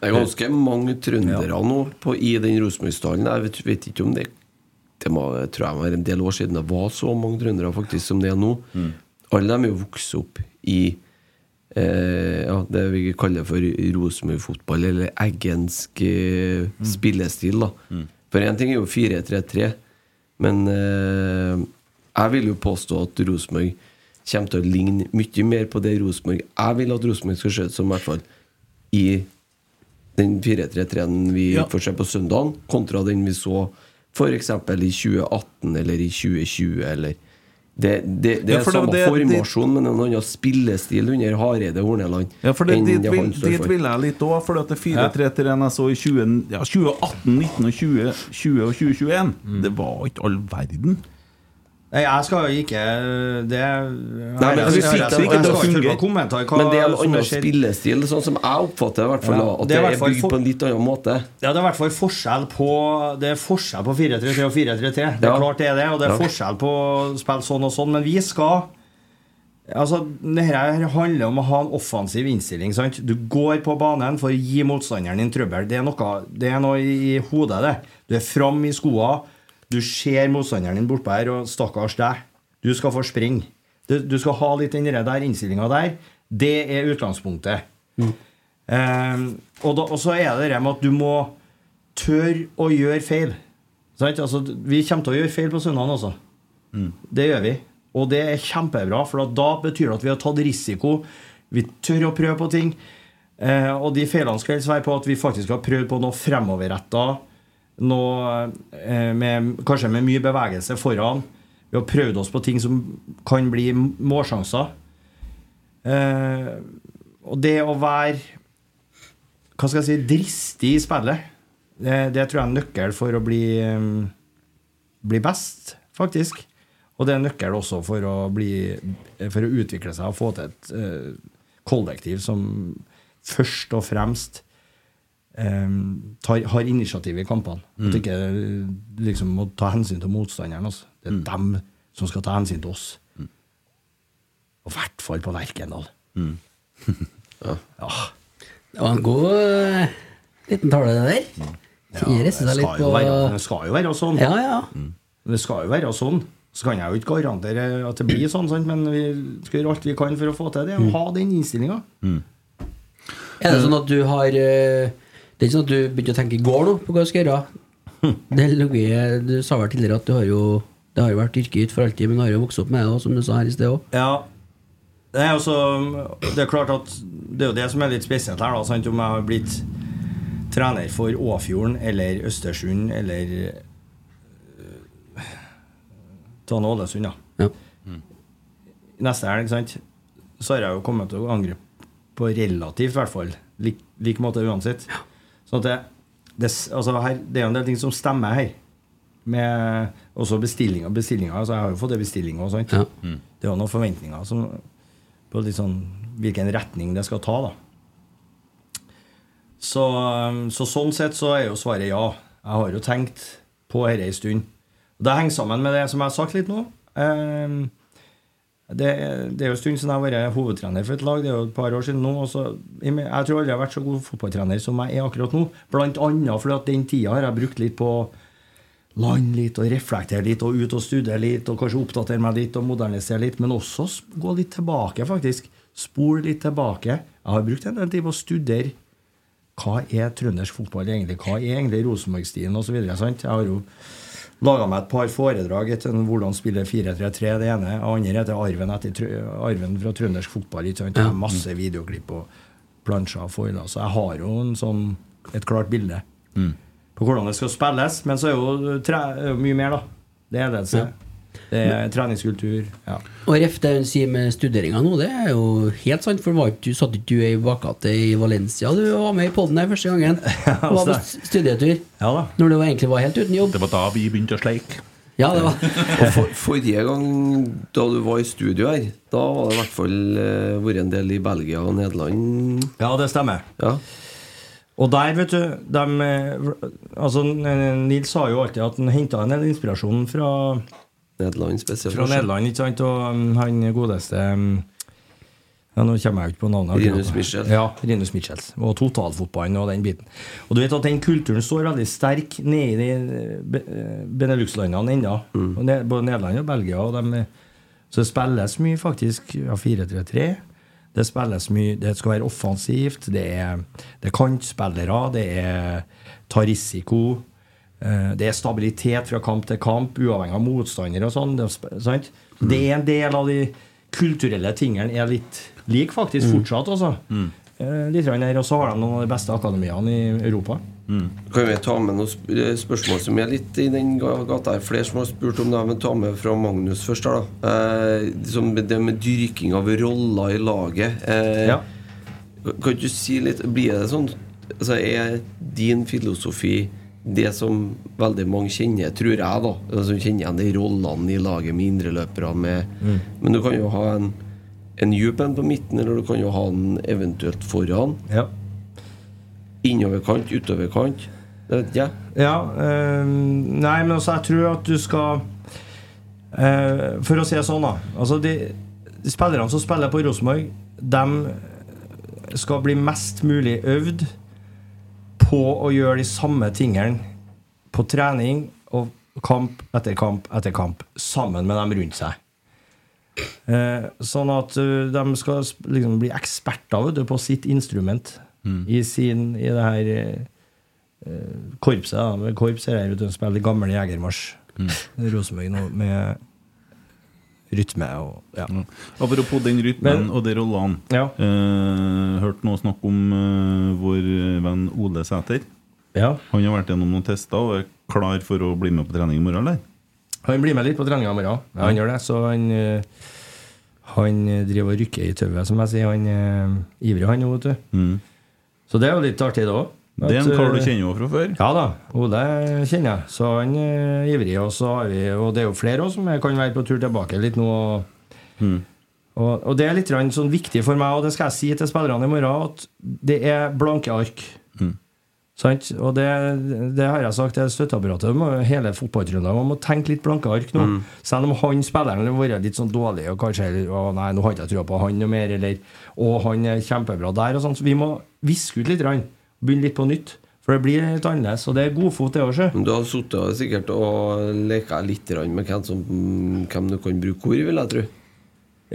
Det er ganske mange trøndere nå på, i den Rosenborg-stallen. Jeg vet, vet ikke om det Det må, jeg tror jeg var en del år siden det var så mange trøndere faktisk som det er nå. Alle de er jo vokst opp i eh, ja, det vi kaller for Rosenborg-fotball, eller eggensk eh, spillestil. da For én ting er jo 4-3-3, men eh, jeg vil jo påstå at Rosenborg kommer til å ligne mye mer på det Rosenborg Jeg vil at Rosenborg skal se ut som, i hvert fall i den 4-3-3-en vi Ja. får se på søndagen, kontra den vi så f.eks. i 2018 eller i 2020. Eller det, det, det Ja, er samme det- formasjon, men en annen spillestil under Hareide Horneland. Ja, for det, enn dit, det vil, han står dit vil jeg litt òg, for at det 4-3-3 jeg så i 20, ja, 2018, 19 og 20, 20 og 2021, det var ikke all verden. Nei, jeg skal jo ikke det Nei, men jeg, vi fikk det ikke til å fungere. Men det er en annen spillestil, sånn som jeg oppfatter det. hvert fall Ja, At det er bygd på en litt annen måte. Ja, det er i hvert fall forskjell på Det er forskjell på 4-3-3 og 4-3-3. Det er Ja. klart det er det, og det er Ja. forskjell på å spille sånn og sånn, men vi skal Altså, det her handler om å ha en offensiv innstilling. sant? Du går på banen for å gi motstanderen din trøbbel. Det er noe, det er noe i, i hodet, det. Du er fram i skoa, du ser motstanderen din bortpå her, og stakkars deg. Du skal få springe. Du, du skal ha litt den der innstillinga der. Det er utgangspunktet. Ehm, og, da, og så er det det med at du må tørre å gjøre feil. Altså, vi kommer til å gjøre feil på søndagen også. Det gjør vi. Og det er kjempebra, for da betyr det at vi har tatt risiko. Vi tør å prøve på ting. Uh, og de feilene skal helst være på at vi faktisk har prøvd på noe fremoverretta. Noe eh, med, kanskje med mye bevegelse foran. Vi har prøvd oss på ting som kan bli målsjanser. Eh, og det å være hva skal jeg si, dristig i spillet, det, det tror jeg er en nøkkel for å bli, um, bli best, faktisk. Og det er en nøkkel også for å, bli, for å utvikle seg og få til et eh, kollektiv som først og fremst um, tar, har initiativ i kampene. At ikke liksom må ta hensyn til motstanderen. Altså. Det er dem som skal ta hensyn til oss. Og i hvert fall på Lerkendal. ja. Det var en god eh, liten tale, det der. Ja, det, skal jo på være, det skal jo være sånn. Ja, ja. Det skal jo være sånn. Så kan jeg jo ikke garantere at det blir sånn, sant? men vi skal gjøre alt vi kan for å få til det. Og ha den innstillinga. Er det sånn at du har eh, Det er ikke sånn at du begynte å tenke i går nå på hva du skal gjøre? Det ligger, du sa vel tidligere at du har jo Det har jo vært yrket ditt for alltid, men du har jo vokst opp med det, som du sa her i sted òg. Ja. Det er, også, det er klart at det er jo det som er litt spesielt her, da, sant? om jeg har blitt trener for Åfjorden eller Østersund eller Tane Ålesund, da. Ja. Neste helg, sant, så har jeg jo kommet til å angripe på relativt, i hvert fall. Lik, lik måte uansett. Sånn at det, det, altså her, det er jo en del ting som stemmer her. Med også bestillinger. bestillinger altså jeg har jo fått det bestilling og sånt. Ja. Det er jo noen forventninger som, på litt sånn hvilken retning det skal ta, da. Så, um, så sånn sett så er jo svaret ja. Jeg har jo tenkt på dette en stund. Det henger sammen med det som jeg har sagt litt nå. Um, det, det er jo en stund siden jeg har vært hovedtrener for et lag. Det er jo et par år siden nå. så- jeg tror aldri jeg har vært så god fotballtrener som jeg er akkurat nå. Blant annet fordi at den tida har jeg brukt litt på land litt og reflektere litt og ut og studere litt og kanskje oppdatere meg litt og modernisere litt, men også gå litt tilbake, faktisk. Spole litt tilbake. Jeg har brukt en del tid på å studere hva er trøndersk fotball egentlig? Hva er egentlig Rosenborg-stilen osv.? Jeg har jo laga meg et par foredrag etter hvordan spille 4-3-3. Det ene det andre heter Arven, etter, arven fra trøndersk fotball. Ikke sant? Ja. masse videoklipp og plansjer og foiler. Så jeg har jo en sånn, et klart bilde på hvordan det skal spilles. Men så er jo tre, mye mer, da. Det er ledelse. Det er treningskultur. Ja. Og ref det hun sier med studeringa nå, det er jo helt sant. For var ikke, du satt ikke du i bakgata i Valencia? Du var med i poden her første gangen. Du var på studietur. ja da. Når du egentlig var helt uten jobb. Det var da vi begynte å sleike. Ja, det var Og for, forrige gang da du var i studio her, da var det i hvert fall eh, vært en del i Belgia og Nederland. Ja, det stemmer. Ja. Og der, vet du de, eh, altså, Nils sa jo alltid at han henta en del inspirasjon fra, Nederland spesielt. fra Nederland. ikke sant? Og um, han godeste um, ja, Nå kommer jeg jo ikke på navnet. Rinus Michels. Ja, Rinus Michels. Og totalfotballen og den biten. Og du vet at den kulturen står veldig sterk nede i Be- eh, Benelux-landene ennå. Mm. Både Nederland og Belgia. Og de, så det spilles mye, faktisk. Ja, 4-3-3. Det spilles mye Det skal være offensivt. Det er, det er kantspillere. Det er ta risiko. Eh, Det er stabilitet fra kamp til kamp, uavhengig av motstander og sånn. Det, er sant? det er en del av de kulturelle tingene er litt lik, faktisk, fortsatt, altså. Eh, Litt her, og så har de noen av de beste akademiene i Europa. Kan vi ta med noen sp eh, spørsmål som er litt i den gata her? Flere som har spurt om det, men ta med fra Magnus først. her da eh, Det med dyrking av roller i laget. Eh, Ja. Kan du si litt Blir det sånn altså Er din filosofi det som veldig mange kjenner, tror jeg, da Som kjenner igjen de rollene i laget med indreløpere med Men du kan jo ha en en djup en på midten, eller du kan jo ha den eventuelt foran. Ja. Innoverkant, utoverkant. Det vet ikke jeg. Ja, øh, nei, men altså, jeg tror at du skal øh, For å si det sånn, da. Altså, de, de spillerne som spiller på Rosenborg, de skal bli mest mulig øvd på å gjøre de samme tingene på trening og kamp etter kamp etter kamp sammen med dem rundt seg. Eh, sånn at uh, de skal liksom bli eksperter du, på sitt instrument i, sin, i det her uh, korpset. Da. Korps er her, vet du, spiller gamle jegermarsj. Rosenborg nå med rytme og ja. Apropos den rytmen Men- og de rollene. Ja. Eh, hørte noe snakk om eh, vår venn Ole Sæter. ja. Han har vært gjennom noen tester og er klar for å bli med på trening i morgen, eller? Han blir med litt på trening i morgen. Ja, han gjør det. Så han, eh, han driver og rykker i tauet, som jeg sier. Han er ivrig, han nå, vet du. Mm. Så det er jo litt artig, det òg. Det er en kar du kjenner jo fra før. Ja da. Ole kjenner jeg. Så han er ivrig. Og så har vi Og det er jo flere også som kan være på tur tilbake litt nå. Mm. Og, og det er litt sånn viktig for meg, og det skal jeg si til spillerne i morgen, at det er blanke ark. Mm. Sant? Og det, det har jeg sagt til støtteapparatet. må- Hele fotballtrønderen må tenke litt blanke ark nå. Selv om han spilleren har vært litt sånn dårlig og kanskje å, nei, nå har ikke jeg trua på han noe mer, eller å, han er kjempebra der, og sånn. Så vi må viske ut litt. Grann. Begynne litt på nytt. For det blir litt annerledes. Og det er godfot, det òg, sjø. Du har sittet sikkert og leka litt med hvem, som, hvem du kan bruke hvor, vil jeg tro.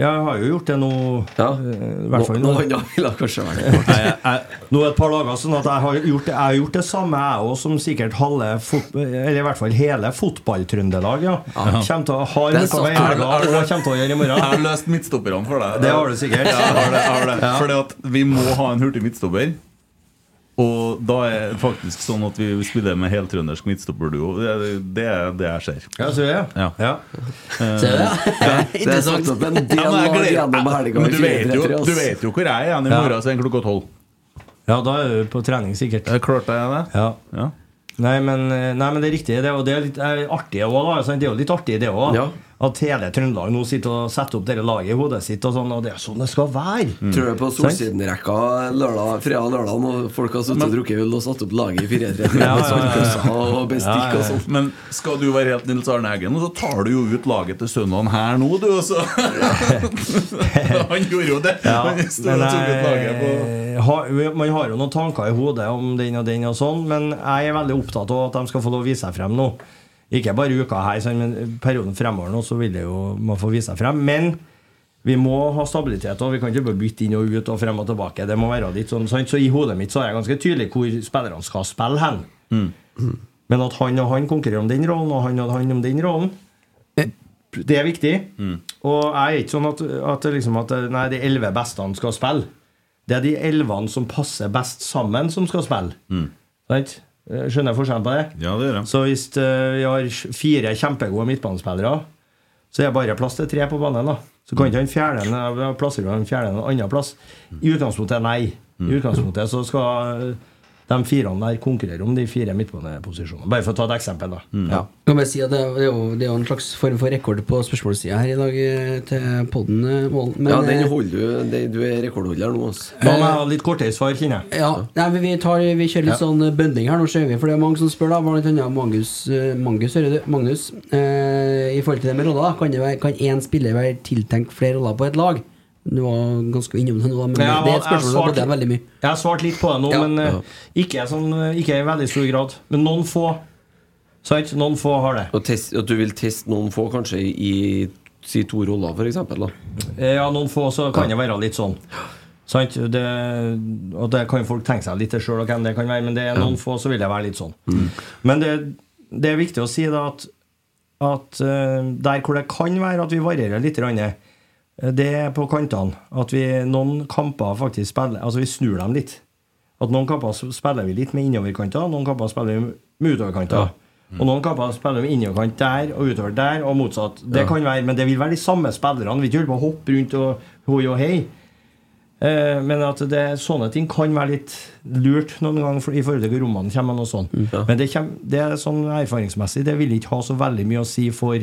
Jeg har jo gjort det nå Ja. eh, I hvert fall Nå- nå. Noe annet ville kanskje vært Nå et par dager sånn at jeg har gjort det, jeg har gjort det samme jeg òg som sikkert halve Eller i hvert fall hele fotballtrøndelag. Ja. Kommer til å ha i helga og kommer til å gjøre i morgen. Jeg har løst midtstopperne for deg. Det har du sikkert. Ja, jeg har det, jeg har det. Fordi at vi må ha en hurtig midtstopper. Og da er det faktisk sånn at vi spiller med heltrøndersk midtstopperduo. Det, er- det er det jeg ser. Ja, så er det. Ja. Ja. Ser du det? Det er Interessant. opp en del Ja, gleder- gjennom helga. Du vet, jo, du vet jo hvor jeg er igjen i morgen, så er det klokka tolv. ja, da er du på trening, sikkert. Er klart jeg er det? Ja. Ja. Nei, men, nei, men det er riktig. Det, og det er litt er artig også, da. Det er jo litt artig, det òg. At hele Trøndelag nå sitter og setter opp dette laget i hodet sitt, og sånn, og det er sånn det skal være. Tror du på Solsidenrekka fredag og lørdag når folk har sittet og drukket øl og satt opp laget i 4-3-3 Ja, og bestikk og sånn? Men skal du være helt Nils Arne Eggen, så tar du jo ut laget til søndagen her nå, du også. Han gjorde jo det. Ja, Han stod men og tok ut laget på har, man har jo noen tanker i hodet om den og den og sånn, men jeg er veldig opptatt av at de skal få lov å vise seg frem nå. Ikke bare uka her, sånn, men perioden fremover nå, så vil det jo man få vise seg frem. Men vi må ha stabilitet, og vi kan ikke bare bytte inn og ut og frem og tilbake. Det må være litt sånn, sant? Så i hodet mitt så er jeg ganske tydelig hvor spillerne skal spille hen. Men at han og han konkurrerer om den rollen, og han og han om den rollen, det er viktig. Og jeg er ikke sånn at, at, liksom at nei, de elleve beste skal spille. Det er de elvene som passer best sammen, som skal spille. Sant? Eh, Skjønner jeg forskjellen på det? Ja, det gjør jeg. Så hvis eh, vi har fire kjempegode midtbanespillere, så er det bare plass til tre på banen. da Så kan ikke han fjerde plassere han fjerde en annen plass. I utgangspunktet nei. I utgangspunktet så skal eh, de fire der konkurrerer om de fire midtbaneposisjonene. Bare for å ta et eksempel, da. Ja. Kan bare si at det, er jo, det er jo en slags form for rekord på spørsmålssida her i dag eh, til podden. eh, Målen. Men, Ja, den eh, holder du. det- Du er rekordholder nå, altså. Da må jeg ha litt kortere svar, kjenner jeg. Ja, nei, vi, tar, vi kjører litt Ja. sånn bønding her nå, ser vi. For det er mange som spør, da. Blant annet Magnus, Magnus, hører du? Magnus eh, I forhold til det med roller, kan, det være, kan én spiller være tiltenkt flere roller på et lag? Du var ganske innom det nå, men det er et spørsmål jeg som svarte- veldig mye. Jeg har svart litt på det nå, Ja. men eh, ikke, sånn, eh, ikke i veldig stor grad. Men noen få. Sant? Noen få har det. Og test, at du vil teste noen få, kanskje, i si to roller, for eksempel. Eh, Ja, noen få så kan det være litt sånn. Sant? Det, og det kan folk tenke seg litt til sjøl, hvem det kan være, men det er noen få så vil det være litt sånn. Men det, det er viktig å si da at, at der hvor det kan være at vi varierer litt, grann, eh, det er på kantene. At vi noen kamper faktisk spiller Altså vi snur dem litt. At noen kamper spiller vi litt med innoverkanter, noen kamper spiller vi med utoverkanter. Og noen kamper spiller vi innoverkant der og utover der, og motsatt. Det kan være, Men det vil være de samme spillerne. Vi ikke holde på å hoppe rundt og hoi og hei. Eh, men at det, sånne ting kan være litt lurt noen ganger i forhold til hvor rommene kommer. Noe sånt. Ja. Men det, kommer, det er sånn erfaringsmessig Det vil ikke ha så veldig mye å si for,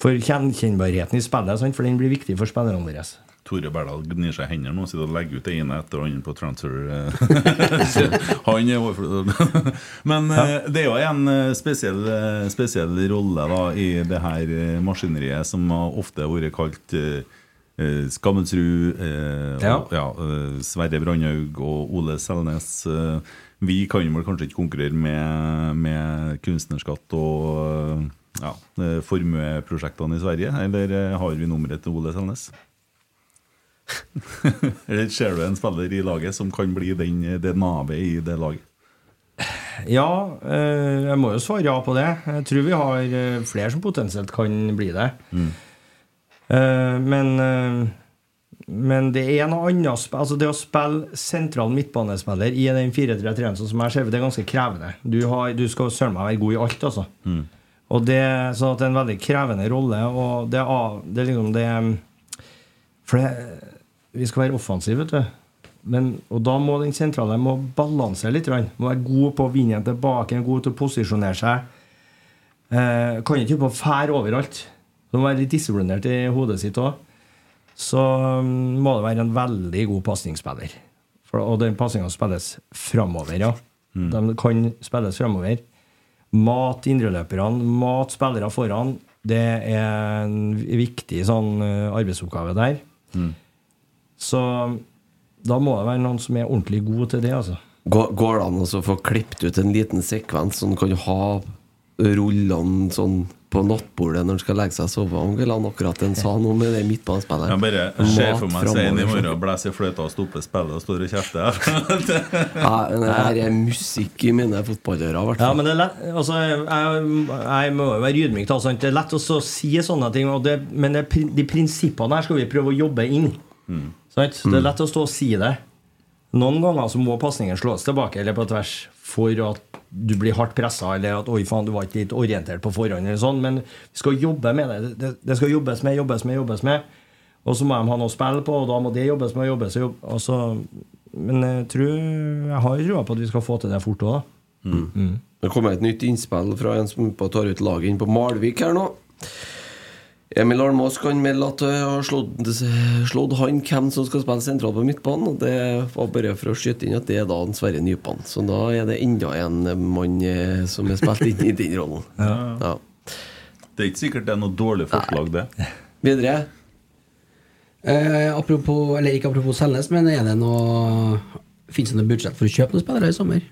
for gjenkjennbarheten i spillet, sant? for den blir viktig for spillerne våre. Tore Berdal gnir seg i hendene nå og legger ut det ene etter det andre på transfer. eh. Han er overflødig. Men eh, det er jo en eh, spesiell, spesiell rolle da i det her maskineriet som har ofte vært kalt eh, Skammelsrud, eh, Ja. og, ja, eh, Sverre Brandhaug og Ole Selnes. Vi kan vel kanskje ikke konkurrere med, med kunstnerskatt og ja, eh, formueprosjektene i Sverige, eller eh, har vi nummeret til Ole Selnes? Eller ser du en spiller i laget som kan bli den, det navet i det laget? Ja, eh, jeg må jo svare ja på det. Jeg tror vi har eh, flere som potensielt kan bli det. Mm. men eh, men det er noe annet altså Det å spille sentral midtbanespiller i den 4-3-3-en sånn som jeg ser det, er ganske krevende. Du, har, du skal søren meg være god i alt, altså. Og det, så det er en veldig krevende rolle. Og det er, det er liksom det For det, vi skal være offensive, vet du. Men, og da må den sentrale må balansere litt. Må være god på å vinne igjen tilbake, god til å posisjonere seg. Eh, kan ikke på fære overalt. Du må være litt disiplinert i hodet sitt òg. Så mm, må det være en veldig god pasningsspiller. Og den pasninga spilles framover, ja. De kan spilles framover. Mat indreløperne, mat spillere foran. Det er en viktig sånn eh, arbeidsoppgave der. Så da må det være noen som er ordentlig god til det, altså. Går, går det an å få klippet ut en liten sekvens som kan ha rullene sånn på nattbordet når han skal legge seg og sove? Han ville han akkurat en sa noe med det midtbanespilleren. Jeg bare ser for meg Mat Svein i morgen blåser i fløyta og stopper spillet og står og kjefter. ja, men det her er musikk i mine fotballører, i hvert Ja, men det er lett altså, jeg, jeg må jo være ydmyk. Da, sant? Det er lett å si sånne ting, og det, men det, de prinsippene her skal vi prøve å jobbe inn. Sant? Det er lett å stå og si det. Noen ganger så må pasningen slås tilbake eller på tvers for at du blir hardt pressa, eller at 'oi, faen, du var ikke litt orientert på forhånd', eller sånn. Men vi skal jobbe med det. Det, det skal jobbes med, jobbes med, jobbes med. Og så må de ha noe å spille på, og da må det jobbes med jobbes. med. jobb, og så- men jeg tror jeg har trua på at vi skal få til det fort òg, da. Mm. Det kommer et nytt innspill fra en som tar ut laget inn på Malvik her nå. Emil Almås kan melde at det har slått, han hvem som skal spille sentralt på midtbanen. Og det var bare for å skyte inn at det er da en Sverre Nypan. Så da er det enda en mann eh, som er spilt inn i den rollen. Ja. Det er ikke sikkert det er noe dårlig forslag, det. Videre. Eh, apropos, eller ikke apropos Selnes, men er det noe Fins det noe budsjett for å kjøpe noen spillere i sommer?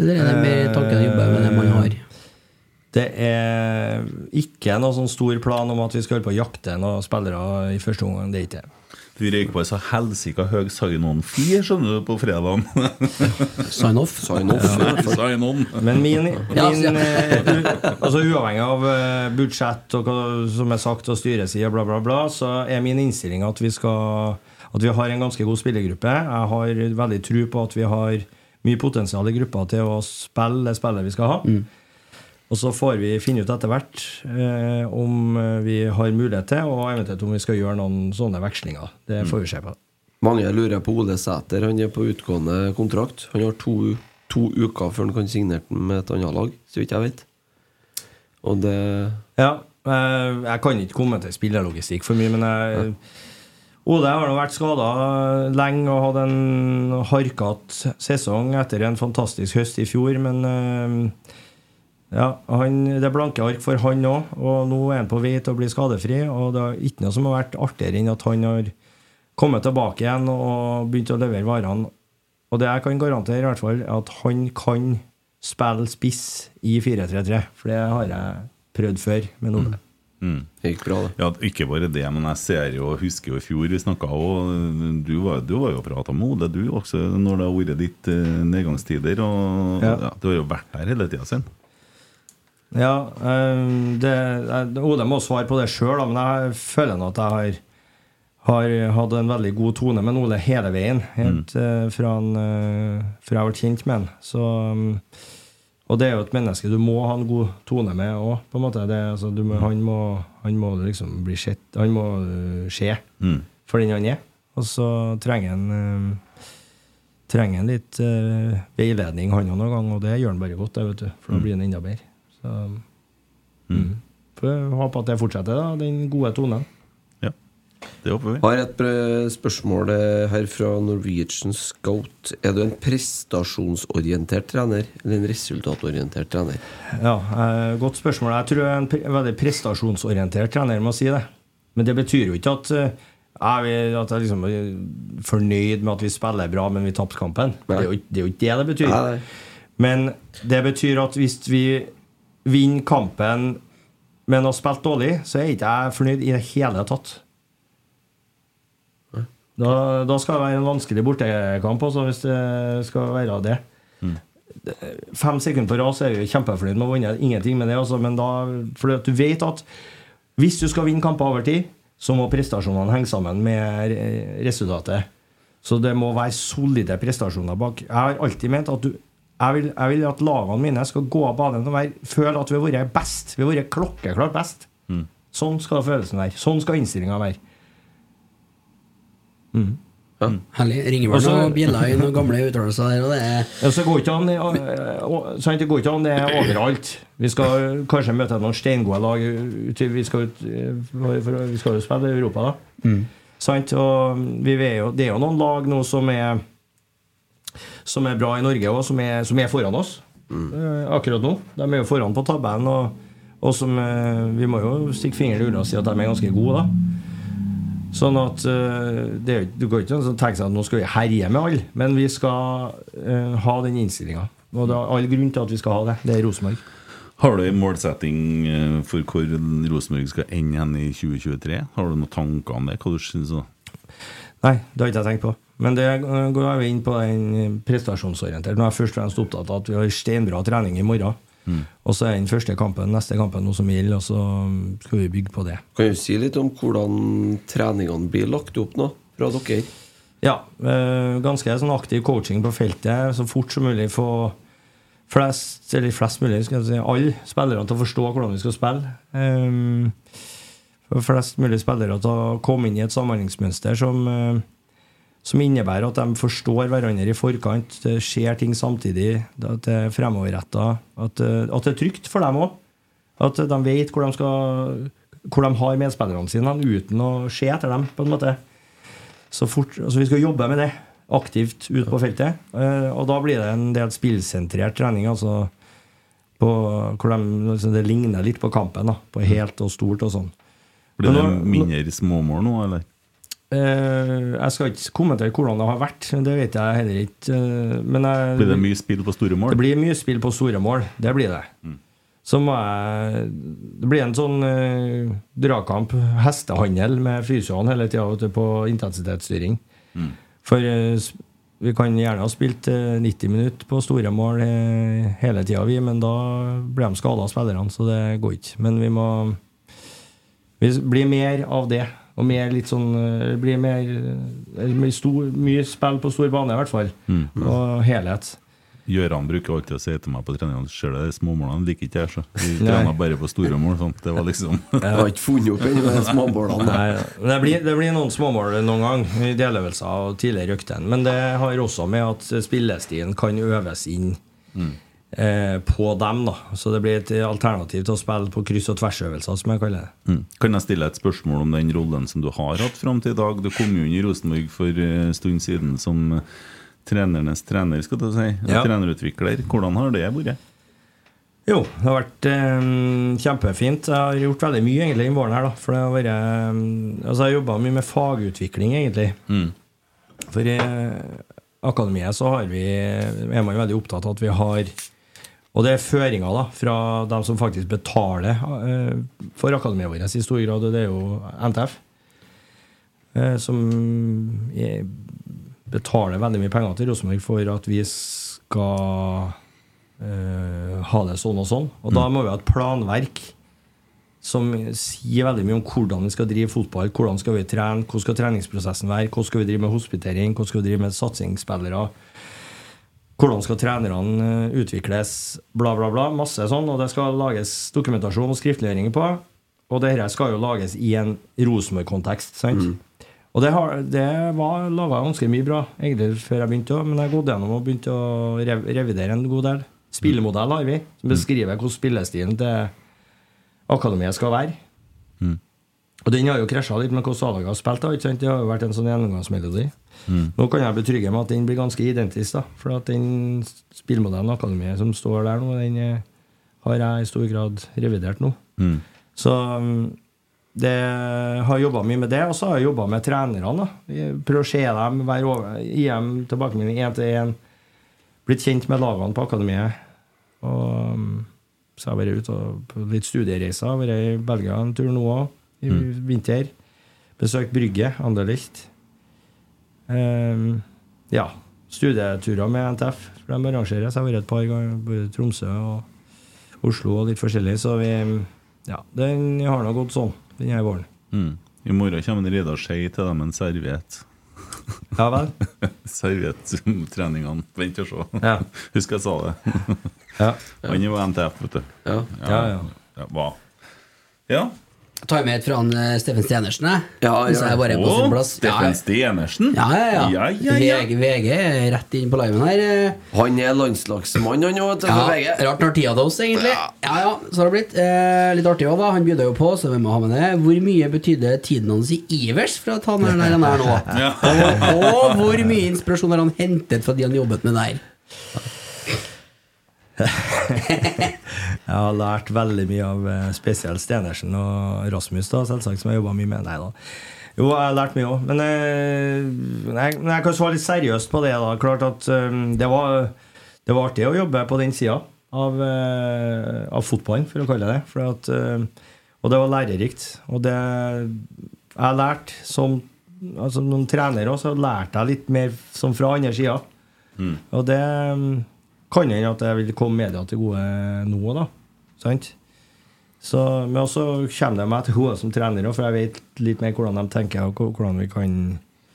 Eller er det mer tanken å jobbe med det man har? Det er ikke noe sånn stor plan om at vi skal holde på å jakte noen spillere i første omgang. Det er ikke det. Du røyker på ei så helsika høy sign-on-fee, skjønner du, på fredagen. Sign-off. Sign-off. Ja, sign-on. Men min, min altså, eh, altså Uavhengig av eh, budsjett og hva som er sagt og styreside, bla, bla, bla, så er min innstilling at vi skal At vi har en ganske god spillergruppe. Jeg har veldig tro på at vi har mye potensial i gruppa til å spille det spillet vi skal ha. Og så får vi finne ut etter hvert eh, om vi har mulighet til, og eventuelt om vi skal gjøre noen sånne vekslinger. Det får vi se på. Mange lurer på Ole Sæter. Han er på utgående kontrakt. Han har to, to uker før han kan signere den med et annet lag, så vidt jeg vet. Og det Ja, eh, jeg kan ikke kommentere spillerlogistikk for mye, men jeg, Ole har nå vært skada lenge og hadde en harkete sesong etter en fantastisk høst i fjor, men eh, ja, han, det er blanke ark for han òg, og nå er han på vei til å bli skadefri. Og det er ikke noe som har vært artigere enn at han har kommet tilbake igjen og begynt å levere varene. Og det jeg kan garantere, i hvert fall, er at han kan spille spiss i 4-3-3. For det har jeg prøvd før med Ole. Mm. Det gikk bra, det. Ja, ikke bare det, men jeg ser jo, husker jo i fjor vi snakka òg du var, du var jo og prata med Ole, du også, når det har vært ditt eh, nedgangstider. Og ja. Ja. Du har jo vært der hele tida sin. Ja, eh, det, jeg- må svare på det sjøl, men jeg føler nå at jeg har, har hatt en veldig god tone med Ole hele veien. Helt eh, fra, han, eh, fra jeg ble kjent med han. Så, mm, og det er jo et menneske du må ha en god tone med òg, på en måte. Det, altså, må, han, må, han må liksom bli sett Han må skje Mm. for den han er. Og så trenger han trenger han litt uh, veiledning, han òg, noen gang, og det gjør han bare godt, det, vet du, for da blir han enda bedre. Så mm. Får jeg håpe at det fortsetter, da, den gode tonen. Ja, det håper vi. Har et spørsmål eh, her fra Norwegian Scout. Er du en prestasjonsorientert trener eller en resultatorientert trener? Ja, eh, Godt spørsmål. Jeg tror jeg er en pre veldig prestasjonsorientert trener må si det. Men det betyr jo ikke at eh, jeg, vil- at jeg liksom er fornøyd med at vi spiller bra, men vi tapte kampen. Det er, jo, ikke- det er jo ikke det det betyr. Nei, nei. Men det betyr at hvis vi vinner kampen, men har spilt dårlig, så er ikke jeg fornøyd i det hele tatt. Da, da skal det være en vanskelig bortekamp, også, hvis det skal være det. Fem sekunder på rad så er vi kjempefornøyd med å vinne. Ingenting med det, også, men da fordi du vet at hvis du skal vinne kamper over tid, så må prestasjonene henge sammen med resultatet. Så det må være solide prestasjoner bak. Jeg har alltid ment at du jeg vil, jeg vil at lagene mine skal gå av banen og være, føle at vi har vært best. Vi har vært klokkeklart best. Sånn skal følelsen være. Sånn skal innstillinga være. Herlig. Ringer vel Altså- noen bjeller i noen gamle uttalelser der, og det er Ja, så går ikke an, det går ikke an det er overalt. Vi skal kanskje møte noen steingode lag. Vi, skal ut, for, for, vi skal jo spille i Europa, da. Sant? Og vi er jo, det er jo noen lag nå som er Som er bra i Norge og som, er- som er foran oss mm. akkurat nå. De er jo foran på tabellen, og, og som eh, Vi må jo stikke fingeren i ulla og si at de er ganske gode, da. Sånn at eh, det, Du går ikke an å tenke seg at nå skal vi herje med alle, men vi skal uh, ha den innstillinga. Og det er all grunn til at vi skal ha det. Det er Rosenborg. Har du en målsetting for hvor Rosenborg skal ende hen i 2023? Har du noen tanker om det? Hva du synes du? Nei, det har ikke jeg tenkt på. Men det eh, går jeg inn på den prestasjonsorienterte. Nå er jeg først og fremst opptatt av at vi har steinbra trening i morgen. Og så er den første kampen, neste kampen noe som gjelder, og så skal vi bygge på det. Kan du si litt om hvordan treningene blir lagt opp nå fra dere? Ja. eh, ganske sånn aktiv coaching på feltet. Så fort som mulig få flest, eller flest mulig, skal jeg si, alle spillere til å forstå hvordan vi skal spille. Um, flest mulig spillere til å komme inn i et samhandlingsmønster som, eh, som innebærer at de forstår hverandre i forkant, det skjer ting samtidig, at det er fremoverretta, at, eh, at det er trygt for dem òg. At de vet hvor de, skal, hvor de har medspillerne sine, uten å se etter dem, på en måte. Så fort, altså Vi skal jobbe med det aktivt ute på feltet. Eh, og da blir det en del spillsentrert trening. altså på, hvor de, altså Det ligner litt på kampen. da På helt og stort og sånn. Blir det mindre småmål nå, eller? Eh, jeg skal ikke kommentere hvordan det har vært, det vet jeg heller ikke. eh, Men jeg, Blir det mye spill på store mål? Det blir mye spill på store mål. Det blir det. Så må jeg Det blir en sånn uh, dragkamp, hestehandel med fysioene hele tida på intensitetsstyring. For uh, vi kan gjerne ha spilt uh, 90 minutter på store mål hele tida, vi, men da blir de skada, spillerne, så det går ikke. Men vi må vi blir mer av det. Og mer litt sånn eh, Det blir mer eh, stor, mye spill på stor bane, i hvert fall. Mm. Og helhet. Gøran bruker alltid å si til meg på treningene Ser du de småmålene liker ikke jeg, så vi trener bare på store mål. Sånn. Det var liksom Jeg har ikke funnet opp ennå de småmålene. Nei, det blir, det blir noen småmål noen gang i deløvelser og tidligere økter. Men det har også med at spillestilen kan øves inn eh, på dem. da Så det blir et alternativ til å spille på kryss- og tversøvelser, som jeg kaller det. Mm. Kan jeg stille et spørsmål om den rollen som du har hatt fram til i dag? Du kom jo inn i Rosenborg for en stund siden som eh, trenernes trener, skal du si. Ja. Trenerutvikler. Hvordan har det vært? Jo, det har vært eh, kjempefint. Jeg har gjort veldig mye egentlig i våren her. da For det har vært eh, Altså Jeg har jobba mye med fagutvikling, egentlig. Mm. For i eh, akademiet så har vi, er man veldig opptatt av at vi har Og det er føringer da fra dem som faktisk betaler eh, for akademiet vårt i stor grad, og det er jo NTF. eh, som er, betaler veldig mye penger til Rosenborg for at vi skal eh, ha det sånn og sånn. Og da må vi ha et planverk som sier veldig mye om hvordan vi skal drive fotball, hvordan skal vi trene, hvordan skal treningsprosessen være, hvordan skal vi drive med hospitering, hvordan skal vi drive med satsingsspillere, hvordan skal trenerne eh, utvikles, bla, bla, bla. Masse sånn. Og det skal lages dokumentasjon og skriftliggjøring på. Og det dette skal jo lages i en Rosenborg-kontekst. sant? Og det, har, det var laga ganske mye bra egentlig før jeg begynte, men jeg gått gjennom og begynt å rev, revidere en god del. Spillemodell har vi, som beskriver hvordan spillestilen til akademiet skal være. Mm. Og den har jo krasja litt med hvordan A-laget har spilt. da, ikke sant? Det har jo vært en sånn gjennomgangsmelodi. Mm. Nå kan jeg betrygge med at den blir ganske identisk. da, For at den spillmodellen Akademiet som står der nå, den eh, har jeg i stor grad revidert nå. Mm. Så mm, det har jobba mye med det, og så har jeg jobba med trenerne. Prøver å se dem, være over, gi dem tilbakemelding én til én. Blitt kjent med lagene på akademiet. Og mm, så har jeg vært ute på litt studiereiser. Vært i Belgia en tur nå òg, i vinter. Besøkt Brygge, Anderlicht. Um, ja. Studieturer med NTF. For de arrangerer. Så jeg har vært et par ganger både i Tromsø og Oslo og litt forskjellig. Så vi Ja, den har nå gått sånn denne våren. Mm. I morgen kommer Reidar Skei til dem med en serviett. Ja vel? Serviett-treningene. Vent og se. Ja. Husk jeg sa det. Ja. Han er jo NTF, vet du. Ja. Ja, ja. Ja? Ja. Tar med et fra han, eh, Steffen Stenersen, jeg. Ja, ja. jeg bare er på sin plass. Steffen Stenersen? ja, ja, ja. Ja, ja, ja. VG, VG er rett inn på liven her. eh. Han er landslagsmann, han òg, Ja, for VG. rart når tida til oss, egentlig. Ja, ja, så har det blitt. Eh, litt artig òg, da. Han bjuder jo på, så vi må ha med det. Hvor mye betydde tiden hans i Ivers for at han er der han er nå? og, og hvor mye inspirasjon har han hentet fra de han jobbet med der? Jeg har lært veldig mye av eh, spesielt Stenersen og Rasmus, da, selvsagt, som jeg jobba mye med. Nei da. Jo, jeg har lært mye òg. Men, jeg, men jeg kan svare litt seriøst på det. da Klart at um, det, var, det var artig å jobbe på den sida av, uh, av fotballen, for å kalle det det. At, uh, og det var lærerikt. Og det jeg har lært som altså, noen trenere også, så lærte jeg litt mer som fra andre sida. Og det mm, kan hende at det vil komme media til gode nå, da. Sant? Så, men også kommer det meg til gode som trener, for jeg vet litt mer hvordan de tenker, og hvordan vi kan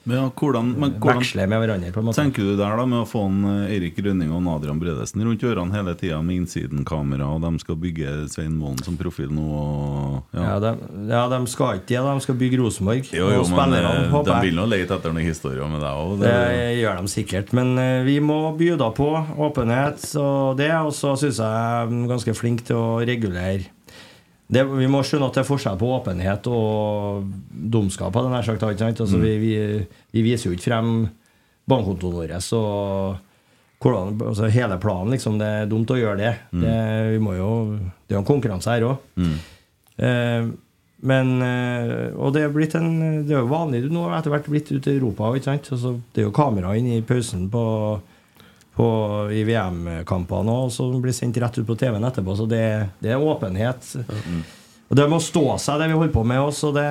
Ja, hvordan, men hvordan veksle med hverandre, på en måte. tenker du der da med å få en eh, Eirik Rønning og Adrian Bredesen rundt ørene hele tida med innsidenkamera, og de skal bygge Svein Målen som profil nå? Og, Ja, de, ja, de skal ikke det. De skal bygge Rosenborg. Jo, jo, og men spillerne, eh, de vil nå lete etter noen historier med deg òg. Det gjør de sikkert, men eh, vi må by på åpenhet og det. Og så syns jeg jeg er ganske flink til å regulere det, Vi må skjønne at det er forskjell på åpenhet og dumskap. sagt. Altså, Mm. vi, vi, vi viser jo ikke frem bankkontoen vår og hvordan, altså, hele planen. Liksom, det er dumt å gjøre det. Mm. det vi må jo, det er jo en konkurranse her òg. Eh, men eh, Og det er, blitt en, det er jo vanlig nå etter hvert blitt ute i Europa. Ikke sant? Altså, det er jo kamera inne i pausen på, på, i VM-kampene og som blir sendt rett ut på TV-en etterpå. Så det, det er åpenhet. Og det må stå seg, det vi holder på med også. Det,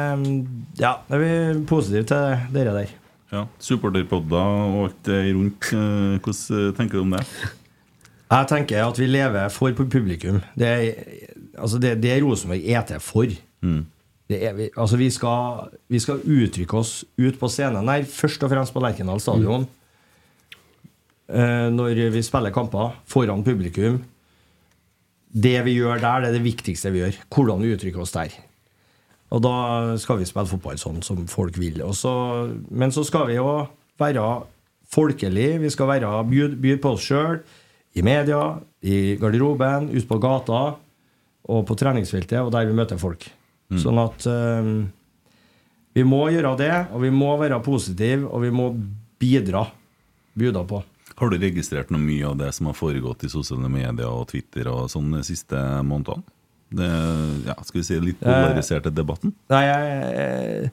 ja, det er vi positive til dere der. Ja, Supporterpodder og alt det rundt. eh, Hvordan eh, tenker du om det? Jeg tenker at vi lever for publikum. Det er, altså det, det Rosenborg er til for. Det er, vi, altså vi, skal, vi skal uttrykke oss ut på scenen Nei, først og fremst på Lerkendal stadion. Eh, når vi spiller kamper foran publikum. Det vi gjør der, det er det viktigste vi gjør. Hvordan vi uttrykker oss der. Og da skal vi spille fotball sånn som folk vil. Og så, men så skal vi jo være folkelige. Vi skal være by, by på oss sjøl. I media, i garderoben, ute på gata og på treningsfeltet, og der vi møter folk. Sånn at um, vi må gjøre det, og vi må være positive, og vi må bidra. Bjuda på. Har du registrert noe mye av det som har foregått i sosiale medier og Twitter og sånn de siste månedene? Det, ja, skal vi si litt polariserte debatten? Nei, jeg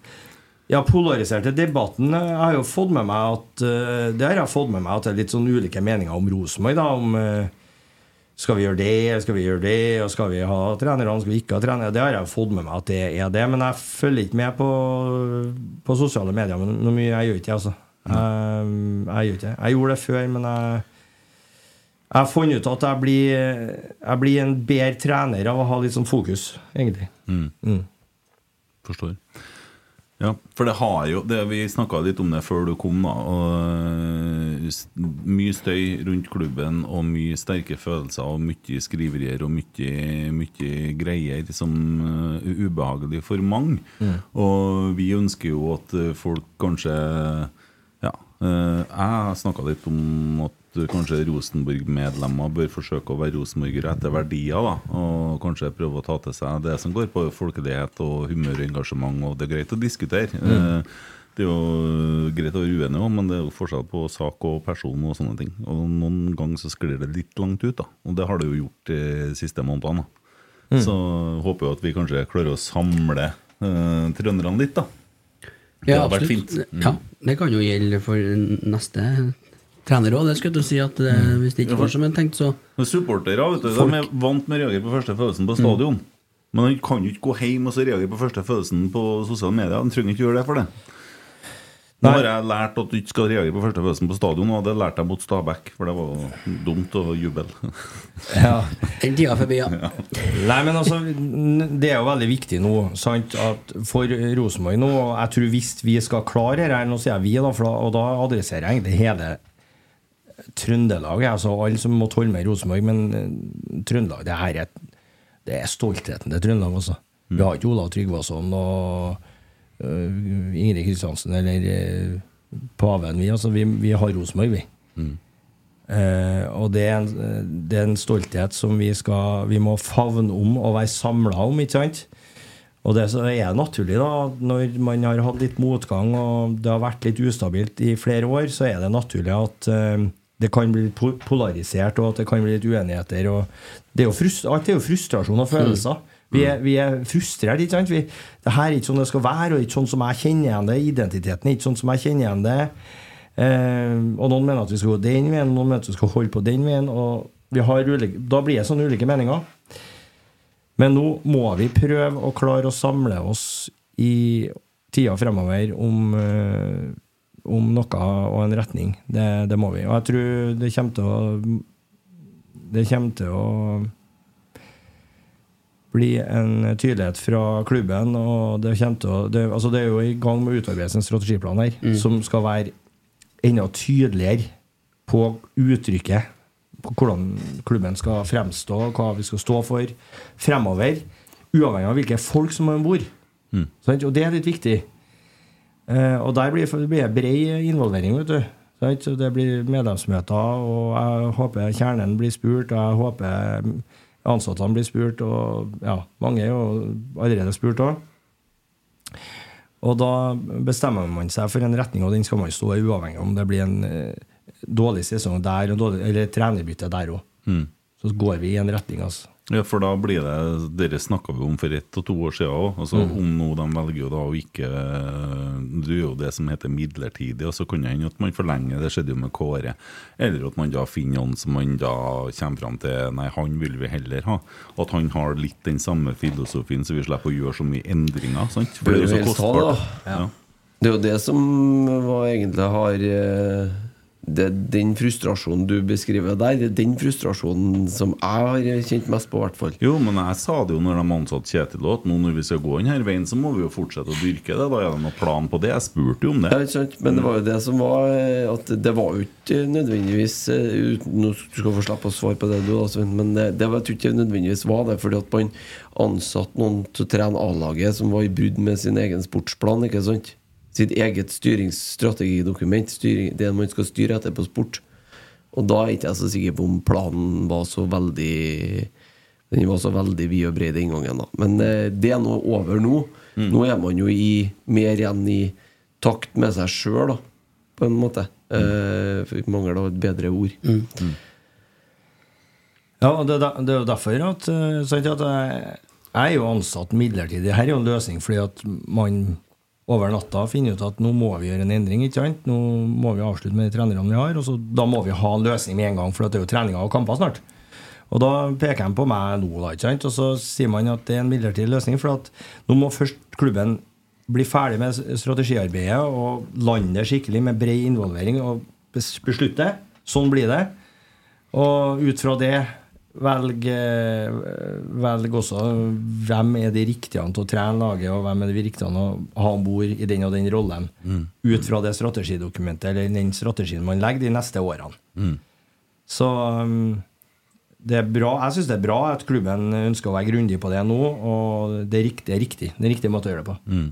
Ja, polariserte debatten eh, Jeg har jo fått med meg at eh, Det har jeg fått med meg at det er litt sånn ulike meninger om Rosenborg, da. Om eh, skal vi gjøre det, skal vi gjøre det, og skal vi ha trenerne, skal vi ikke ha trenere? Det har jeg fått med meg at det er det, men jeg følger ikke med på, på sosiale medier. Men noe mye jeg gjør ikke det, altså. Jeg, jeg det. Jeg gjorde det før, men jeg jeg har funnet ut at jeg blir, jeg blir en bedre trener av å ha litt sånn fokus, egentlig. Mm. Forstår. Ja, for det har jo det, Vi snakka litt om det før du kom. da og Mye støy rundt klubben og mye sterke følelser og mye skriverier og mye, mye greier som eh, er ubehagelig for mange. Og vi ønsker jo at eh, folk kanskje eh, Jeg snakka litt om at kanskje Rosenborg-medlemmer bør forsøke å være rosenborgere etter verdier. da Og kanskje prøve å ta til seg det som går på folkelighet og humør og engasjement. Og det er greit å diskutere. Eh, Det er jo greit å være uenig òg, men det er jo forskjell på sak og person og sånne ting. Og noen ganger så sklir det litt langt ut, da. Og det har det jo gjort de siste månedene. Mm. Så håper jeg at vi kanskje klarer å samle eh, trønderne litt, da. Det har vært absolutt. fint. Mm. Ja, det kan jo gjelde for neste trener òg. Det skulle jeg til si at eh, hvis det ikke går som en tenkt, så Men Supportere vet du, de er vant med å reagere på første følelsen på stadion. Men de kan jo ikke gå hjem og så reagere på første følelsen på sosiale medier. De trenger ikke gjøre det for det. Nå har jeg lært at du ikke skal reagere på første følelsen på stadion, og det lærte jeg mot Stabæk, for det var dumt å juble. Ja. den tida forbi, ja. Nei, men altså Det er jo veldig viktig nå sant, at for Rosenborg nå og Jeg tror hvis vi skal klare det her, nå sier jeg vi, da, for da, og da adresserer jeg egentlig hele Trøndelag. Altså alle som måtte holde med Rosenborg, men eh, Trøndelag det her er, det er stoltheten til Trøndelag. Altså. Vi har ikke Olav Tryggvason og Ingrid Kristiansen eller øh, Paven. Vi, altså, vi, vi har Rosenborg, vi. Eh, og det er, en, det er en stolthet som vi skal Vi må favne om og være samla om, ikke sant? Og det er naturlig, da, når man har hatt litt motgang og det har vært litt ustabilt i flere år, så er det naturlig at eh, det kan bli polarisert, og at det kan bli litt uenigheter. Og det er jo frust alt er jo frustrasjon og følelser. Vi er, vi er frustrert. ikke sant? Vi, det her er ikke sånn det skal være, og ikke sånn som jeg kjenner igjen det. Identiteten er ikke sånn som jeg kjenner igjen det. Eh, og noen mener at vi skal gå den veien, og noen mener at vi skal holde på den veien. Og ulike, da blir det sånne ulike meninger. Men nå må vi prøve å klare å samle oss i tida fremover om, eh, om noe og en retning. Det, det må vi. Og jeg tror det kommer til å Det kommer til å bli en tydelighet fra klubben. Og det, å, det, altså det er jo i gang med å utarbeides en strategiplan her Mm. som skal være enda tydeligere på uttrykket. På hvordan klubben skal fremstå, hva vi skal stå for fremover. Uavhengig av hvilke folk som er om bord. Mm. Og det er litt viktig. Eh, og der blir det blir bred involvering, vet du. Sant? Det blir medlemsmøter, og jeg håper kjernen blir spurt, og jeg håper ansatte blir spurt, og ja, mange er jo allerede spurt òg. Og da bestemmer man seg for en retning, og den skal man stå i, uavhengig om det blir en eh, dårlig sesong der, dårlig, eller trenerbytte der òg. Mm. Så går vi i en retning, altså. Ja, for da blir det Dere snakka vi om for ett og to år siden òg. Altså, Mm. Om nå de velger jo da å ikke Du er jo det som heter midlertidig, og så kan det hende at man forlenger. Det skjedde jo med Kåre. Eller at man da finner noen som man da kommer fram til Nei, han vil vi heller ha. At han har litt den samme filosofien, så vi slipper å gjøre så mye endringer. Sant? For det er jo så kostbart. Ja. Det er jo det som egentlig har det, Den frustrasjonen du beskriver der, det er den frustrasjonen som jeg har kjent mest på, i hvert fall. Jo, men jeg sa det jo når de ansatte Kjetil at nå når vi skal gå denne veien, så må vi jo fortsette å dyrke det. Da er det noen plan på det. Jeg spurte jo om det. Ja, ikke sant? Men det var jo det som var eh, At det var jo ikke nødvendigvis eh, uten, Nå skal du få slippe å svare på det, du, da, men det, det var, jeg tror ikke nødvendigvis var det. Fordi at man ansatte noen til å trene A-laget som var i brudd med sin egen sportsplan. ikke sant? Sitt eget styringsstrategidokument. Styring, det man skal styre etter på sport. Og da er ikke jeg så sikker på om planen var så veldig Den var så veldig vid og bred den gangen. da Men eh, det er nå over nå. Nå er man jo i, mer igjen i takt med seg sjøl, på en måte. Eh, for vi mangler da et bedre ord. Ja, og det, er det er jo derfor at, eh, sant, at jeg, jeg er jo ansatt midlertidig. Her er jo en løsning fordi at man over natta finner ut at nå må vi gjøre en endring. ikke sant? Nå må vi avslutte med de trenerne vi har, og så, da må vi ha en løsning med en gang, for det er jo treninger og kamper snart. Og da peker han på meg nå, da, ikke sant? og så sier man at det er en midlertidig løsning. For at nå må først klubben bli ferdig med strategiarbeidet og lande skikkelig med bred involvering og beslutte. Sånn blir det. Og ut fra det velg, eh, velg også hvem er de riktige til å trene laget, og hvem er de riktige til å ha om bord i den og den rollen. Mm. Ut fra det strategidokumentet eller den strategien man legger de neste årene. Mm. Så um, det er bra, jeg syns det er bra at klubben ønsker å være grundig på det nå, og det er riktig. Det er riktig, det er riktig måte å gjøre det på. Mm.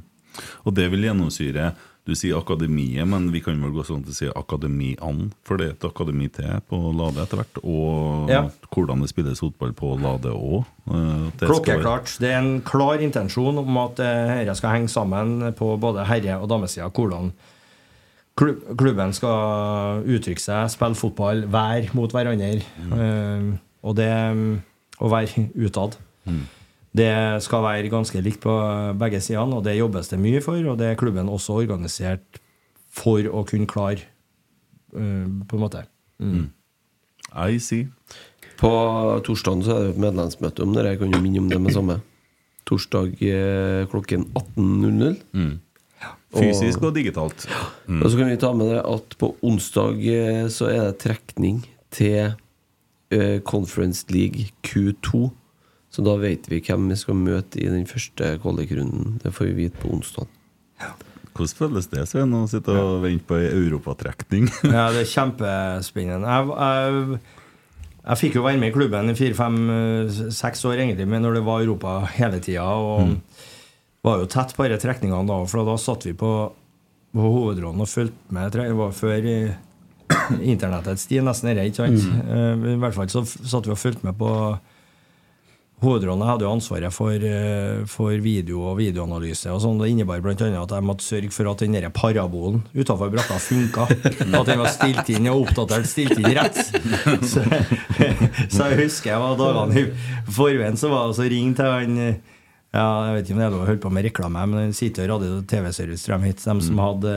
Og det vil gjennomsyre Du sier akademiet, men vi kan vel gå sånn til å si akademian, for det er et akademi til på Lade etter hvert. Og Ja. hvordan det spilles fotball på Lade òg. Klokkeklart. Det er en klar intensjon om at eh, dette skal henge sammen på både herre- og damesida. Hvordan klubben skal uttrykke seg, spille fotball, være mot hverandre. Mm. og det å være utad. Det skal være ganske likt på begge sidene, og det jobbes det mye for. Og det er klubben også organisert for å kunne klare, eh, på en måte. Mm. I see. På torsdagen så er det medlemsmøte om det. Jeg kan jo minne om det med samme. Torsdag eh, klokken 18.00. Mm. Fysisk og digitalt. Mm. Og så kan vi ta med det at på onsdag eh, så er det trekning til Conference League Q2. Så da vet vi hvem vi skal møte i den første kvalikrunden. Det får vi vite på onsdag. Hvordan føles det, Svein, å sitte og vente på ei europatrekning? Ja, det er kjempespennende. Jeg, jeg, jeg fikk jo være med i klubben i fire-fem-seks år, egentlig, men når det var Europa hele tida. Og var jo tett på disse trekningene da, for da satt vi på, på hovedrollen og fulgte med. Det var før i internettets tid, nesten dette, ikke sant? Mm. I hvert fall så satt vi og fulgte med på Hovedrollen hadde jo ansvaret for, eh, for video og videoanalyse. og sånn. Det innebar bl.a. at jeg måtte sørge for at den der parabolen utenfor brakka funka. At den var stilt inn og oppdatert stilt inn rett. Så, så jeg husker jeg var dagene i forveien så var det så ringe til han eh, ja, Jeg vet ikke om det er lov å holde på med reklame, men City Radio TV-service tror jeg de som hadde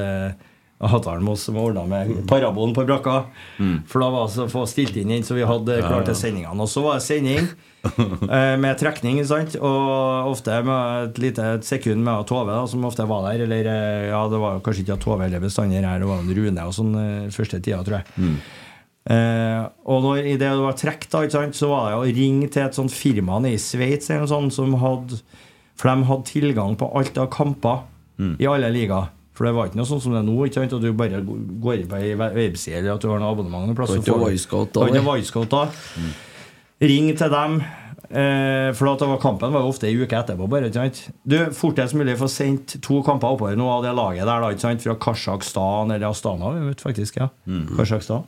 oss som ordna med parabolen på brakka. For da var det så få stilt inn den, så vi hadde klart til sendingene. Og så var det sending eh, med trekning, sant? og ofte med et lite sekund med Tove, da, som ofte var der. Eller eh, ja, det var kanskje ikke Tove eller bestandig her, det var en Rune og sånn eh, første tida, tror jeg. Eh, og når i det var trekk, da, sant, så var det å ringe til et sånt firma i Sveits eller noe sånt, som hadde For de hadde tilgang på alt av kamper i alle ligaer. For det var ikke noe sånn som det er nå, ikke sant, at du bare går inn på ei webside eller at du har noe abonnement noen plass. Ikke du- Wisecout da, Det var ikke. Wisecout da. Ring til dem. Eh, for at det var kampen var jo ofte ei uke etterpå. bare, ikke sant? Du, Fortest mulig få sendt to kamper oppover nå av det laget der, da, ikke sant? fra Kasjokstan eller Astana, vi vet faktisk. ja Kasjokstan.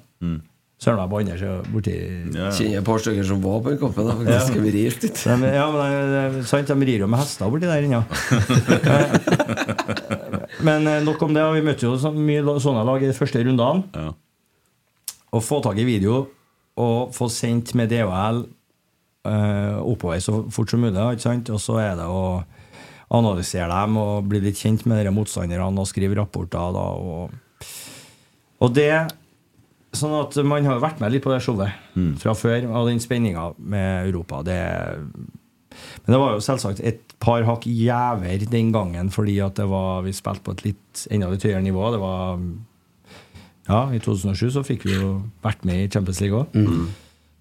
Søren meg på andre sida borti Kjenner jeg et par stykker som var på den kampen. faktisk. Jeg rir litt. de, ja, men det, sant, de rir jo med hester borti der inne. men eh, nok om det. Vi møtte jo så mye sånne lag i de første rundene. Ja. Å få tak i video og få sendt med DHL eh, oppover så fort som mulig, ikke sant? og så er det å analysere dem og bli litt kjent med de motstanderne og skrive rapporter. Da, og, og det Sånn at man har vært med litt på det showet fra før, og den spenninga med Europa. Det men det var jo selvsagt et par hakk jæver den gangen, fordi at det var, vi spilte på et litt enda litt høyere nivå. Det var Ja, i 2007 så fikk vi jo vært med i Champions League òg.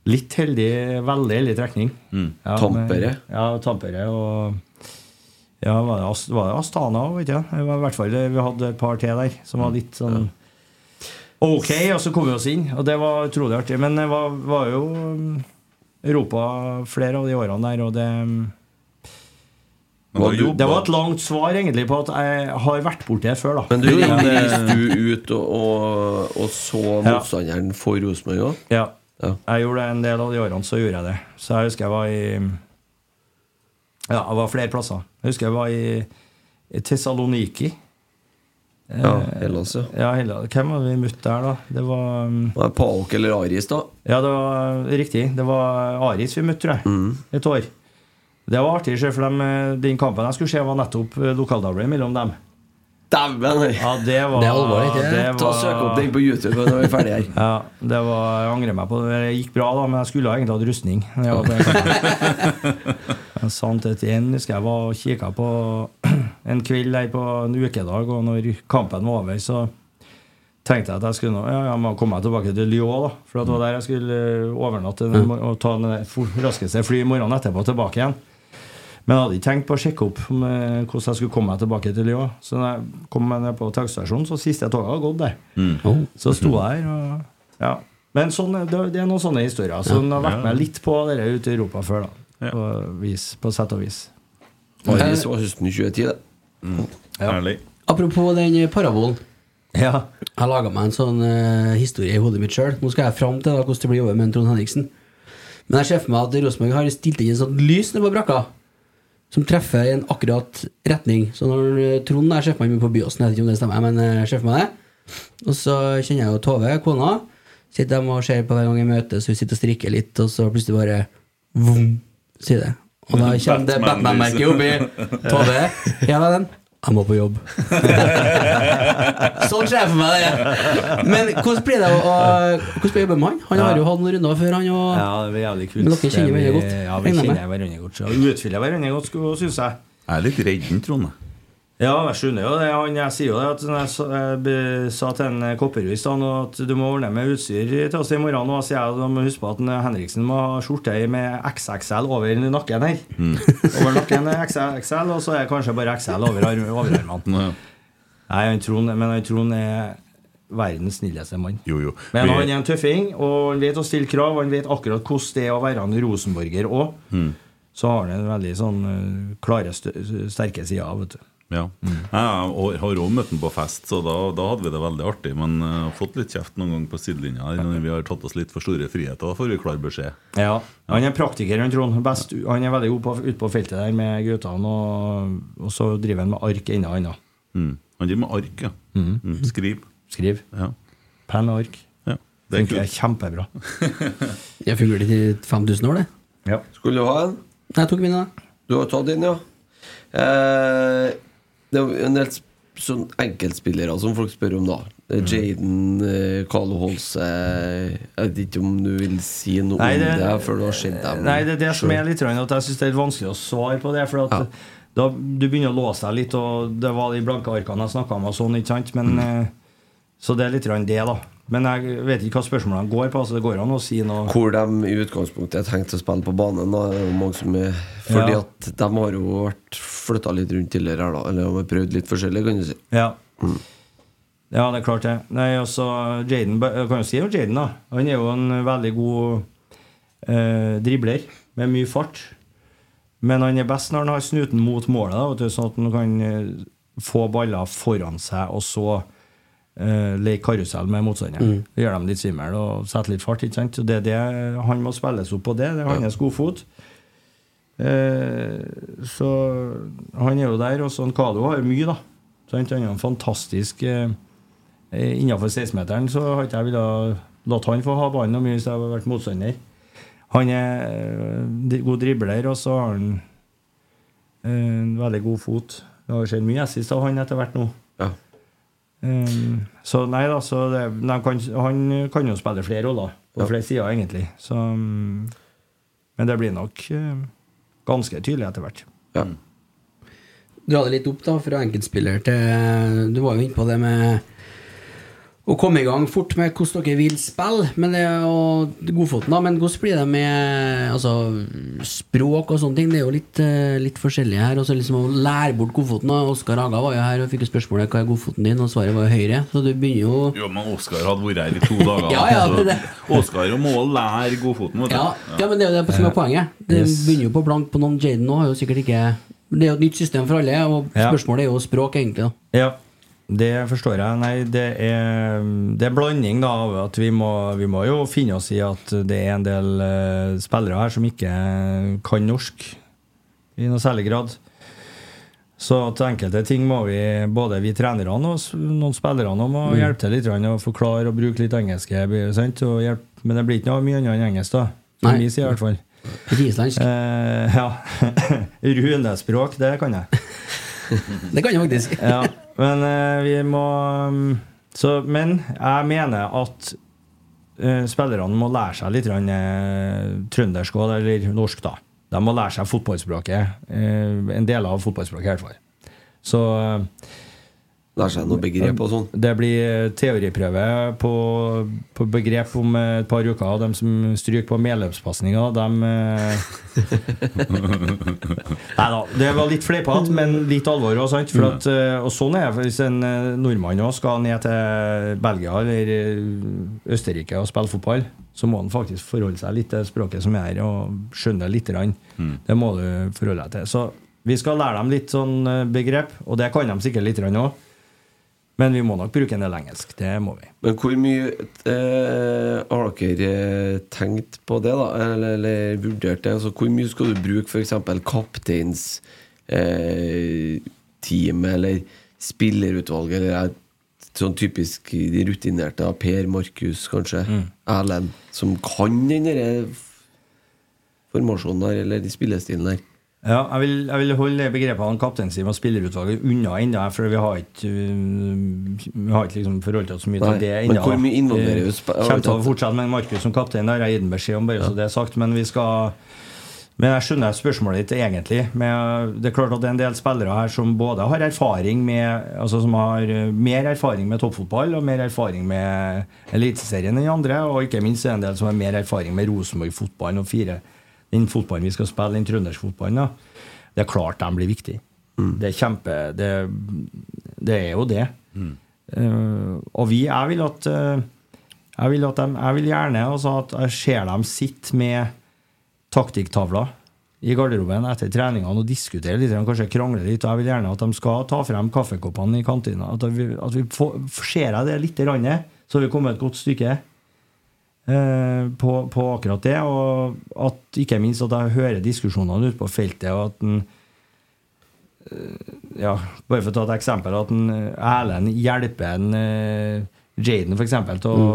Litt heldig, veldig heldig trekning. Ja, Tampere. med- Ja, Tampere og Ja, var det, Astana òg, vet jeg? I hvert fall, vi hadde et par til der som var litt sånn Ok, og så kom vi oss inn, og det var utrolig artig. Men det var, var jo um, Europa flere av de årene der, og det du- det var et langt svar egentlig på at jeg har vært borti det før, da. Men du reiste du ut og, og, så Ja. motstanderen for Rosenborg òg? Ja. Ja. Jeg gjorde det en del av de årene, så gjorde jeg det. Så jeg husker jeg var i Ja, jeg var flere plasser. Jeg husker jeg var i, i Tessaloniki. Ja, Hellas, ja. Ja, Hellas. hvem var vi møtte der, da? Det var um, Var Paok eller Aris, da? Ja, det var riktig. Det var Aris vi møtte, tror jeg. Et år. Det var artig, for dem, eh, den kampen jeg skulle se, var nettopp eh, lokalderby mellom dem. Dæven! Ja, det var Det er alvor, ikke det? det Ta og Søk opp den på YouTube når vi er ferdige her. Ja, det var, jeg angrer meg på det. Det gikk bra, da, men jeg skulle egentlig hatt rustning. Jeg var etter en, husker jeg var og kikka på en kveld der på en ukedag, og når kampen var over, så tenkte jeg at jeg skulle nå, ja, jeg må komme meg tilbake til Lyon, da. For det var der jeg skulle eh, overnatte og ta det raskeste fly i morgen etterpå tilbake igjen. Men jeg hadde ikke tenkt på å sjekke opp om, eh, hvordan jeg skulle komme meg tilbake til Lyon. Så da jeg kom meg ned på togstasjonen, så siste toget hadde gått der. Oh. Så sto jeg her. og ja. Men sånn, det, det er noen sånne historier. Så den har vært med litt på dere ute i Europa før, da. Ja. På, vis, på sett og vis. Paris var høsten 2010, det. Herlig. Apropos den parabolen. Ja. Jeg laga meg en sånn uh, historie i hodet mitt sjøl. Nå skal jeg fram til da, hvordan det blir å jobbe med Trond Henriksen. Men jeg ser for meg at Rosenborg har stilt inn en sånn lys nede på brakka. Som treffer i en akkurat retning. Så når eh, Trond der ser meg på Byåsen, jeg vet ikke om det stemmer, men ser meg det. Og så kjenner jeg jo Tove, kona. Sitter de og ser på hver gang jeg møtes, hun sitter og strikker litt, og så plutselig bare Vom, sier det. Og da kommer det Batman-merket oppi. Tove, ja vennen. Jeg må på jobb. sånn ser jeg for meg det. Men hvordan blir det å Hvordan blir med han? Han har jo hatt noen runder før, han. Og ja, det blir jævlig kult. Men dere kjenner hverandre godt, Ja, vi kjenner hverandre godt. Så vi utfyller hverandre godt, syns jeg. Jeg er litt redd Trond. Ja, jeg skjønner jo det. Han, jeg sier jo det at jeg sa, til en eh, stad at du må ordne med utstyr til oss i morgen. Og sier jeg at huske på at Henriksen må ha skjorte med XXL over nakken her. Over nakken er XXL, og så er det kanskje bare XL over arm- overarmene. Nei, han Trond, men han Trond er verdens snilleste mann. Jo, jo. Men han er en tøffing, og han vet å stille krav. Han vet akkurat hvordan det er å være en rosenborger òg. Så har han en veldig sånn eh, klare, sterke sider. vet du. Ja. Jeg har òg møtt ham på fest, så da, da hadde vi det veldig artig. Men jeg har fått litt kjeft noen ganger på sidelinja her når vi har tatt oss litt for store friheter. Da får vi klar beskjed. Ja, Han er praktiker, han Trond. Best, han er veldig god på, ute på feltet der med guttene. Og, og så driver han med ark enda annet. Mm. Han driver med ark, ja. Mm. Skriv. Skriv. Ja. Penn og ark. ja. Det er Funker kult. kjempebra. jeg fungerte i 5000 år, det. Ja. Skulle du ha en? Jeg tok min, da. Du har tatt inn, ja. Eh, det er en del sånn enkeltspillere som folk spør om, da. Er Jaden, Carlo Carl Holse Jeg vet ikke om du vil si noe Nei, det- om det før du har sett dem. Nei, det er det som er litt rønn, at jeg syns det er litt vanskelig å svare på det. For at Ja. da du begynner å låse deg litt, og det var de blanke arkene jeg snakka om, og sånn, ikke sant? Men, eh, så det er litt det, da. Men jeg vet ikke hva spørsmålene går på. Altså det går an å si noe Hvor de i utgangspunktet er tenkt å spille på banen. Da. Er mange som er, fordi Ja. at de har jo vært flytta litt rundt tidligere, her, da. eller har prøvd litt forskjellig, kan du si. Ja. Ja, det er klart det. Nei, altså, Jaden, kan jo si om Jaden, da. Han er jo en veldig god eh, dribler med mye fart. Men han er best når han har snuten mot målet, da, sånn at han kan eh, få baller foran seg og så eh, leke karusell med motstanderen. Mm. Gjøre gjør dem litt svimmel og setter litt fart. ikke sant? Så det det Han må spilles opp på det. Det er hans godfot. Eh, så han er jo der. Og sånn Kado har mye, da. Så Han er en fantastisk eh, Innenfor 16-meteren så har ikke jeg villet latt han få ha ballen mye hvis jeg hadde vært motstander. Han er eh, god dribler, og så har han en veldig god fot. Det har skjedd mye assist av han etter hvert nå. Ja. Um, så nei da, så det, de kan, han kan jo spille flere roller på Ja. flere sider, egentlig. Så, um, men det blir nok eh, ganske tydelig etter hvert. Ja. Dra det litt opp da, fra enkeltspiller til Du var jo inne på det med å komme i gang fort med hvordan dere vil spille. Men det jo godfoten, da. Men hvordan blir det med altså, språk og sånne ting? Det er jo litt, eh, litt forskjellig her. Og så liksom å lære bort godfoten. da. Oskar Haga var jo her og fikk jo spørsmålet hva er godfoten din, og svaret var jo høyre. Så du begynner jo Jo, men Oskar hadde vært her i to dager. Ja, ja, så det det. Oskar må lære godfoten. vet du. Ja, ja, men det er jo det som er poenget. Det Yes. begynner jo på blank på noen. Jaden nå har jo sikkert ikke Det er jo et nytt system for alle, og spørsmålet er jo språk, egentlig. da Ja, det forstår jeg. Nei, det er, det er blanding da av at vi må, vi må jo finne oss i at det er en del uh, spillere her som ikke kan norsk i noe særlig grad. Så til enkelte ting må vi, både vi trenerne og noen spillere må mm. hjelpe til litt og forklare og bruke litt engelsk. Men det blir ikke noe mye annet enn engelsk, da. Fra min side, i hvert fall. Islandsk. Uh, ja. Runespråk, det kan jeg. Det kan jeg faktisk. ja, men eh, vi må um, så, Men jeg mener at eh, spillerne må lære seg litt grann, eh, trøndersk eller norsk, da. De må lære seg fotballspråket. en del av fotballspråket, i hvert fall. Så Lære seg noe begrep og sånn. det blir teoriprøve på, på begrep om et par uker. Og de som stryker på medløpspasninger, de Nei da, det var litt fleipete, men litt alvor òg, sant? For at, eh, og sånn er det hvis en eh, nordmann òg skal ned til Belgia eller eh, Østerrike og spille fotball. Så må han faktisk forholde seg litt til språket som er her, og skjønne litt. Grann. Det må du forholde deg til. Så vi skal lære dem litt sånn eh, begrep, og det kan de sikkert litt òg. Men vi må nok bruke en del engelsk. Det må vi. Men hvor mye eh, har dere eh, tenkt på det, da? Eller, eller vurdert det? Altså, hvor mye skal du bruke f.eks. kapteinsteamet, eh, eller spillerutvalget, eller sånn typisk de rutinerte, av Per Markus, kanskje, Erlend, som kan den derre formasjonen der, eller de spillestilen der? Ja, jeg vil, jeg vil holde begrepene kapteinsteam og spillerutvalget unna ennå, for vi har ikke, uh, vi har ikke liksom forholdt oss så mye Nei, til det ennå. hvor mye involverer Vi kommer til å fortsette med Markus som kaptein, har jeg gitt beskjed om, bare så det er sagt. Men vi skal men jeg skjønner spørsmålet ditt egentlig. Med, det er klart at det er en del spillere her som både har erfaring med Altså som har uh, mer erfaring med toppfotball og mer erfaring med Eliteserien enn andre, og ikke minst er det en del som har mer erfaring med Rosenborg-fotballen og fire den fotballen vi skal spille, den trønderske fotballen. da. Det er klart de blir viktige. Det er kjempe det, det er jo det. Eh, og vi Jeg vil at uh, jeg vil, at de, jeg vil gjerne altså at jeg ser dem sitte med taktikktavla i garderoben etter treningene og diskutere litt, kanskje krangle litt. og Jeg vil gjerne at de skal ta frem kaffekoppene i kantina. At vi, at vi får, ser jeg det litt, rann, så har vi kommet et godt stykke på, på akkurat det. Og at ikke minst at jeg hører diskusjonene ute på feltet, og at en eh, ja, Bare for å ta et eksempel, at en eh, Erlend hjelper en eh, Jaden for eksempel, til å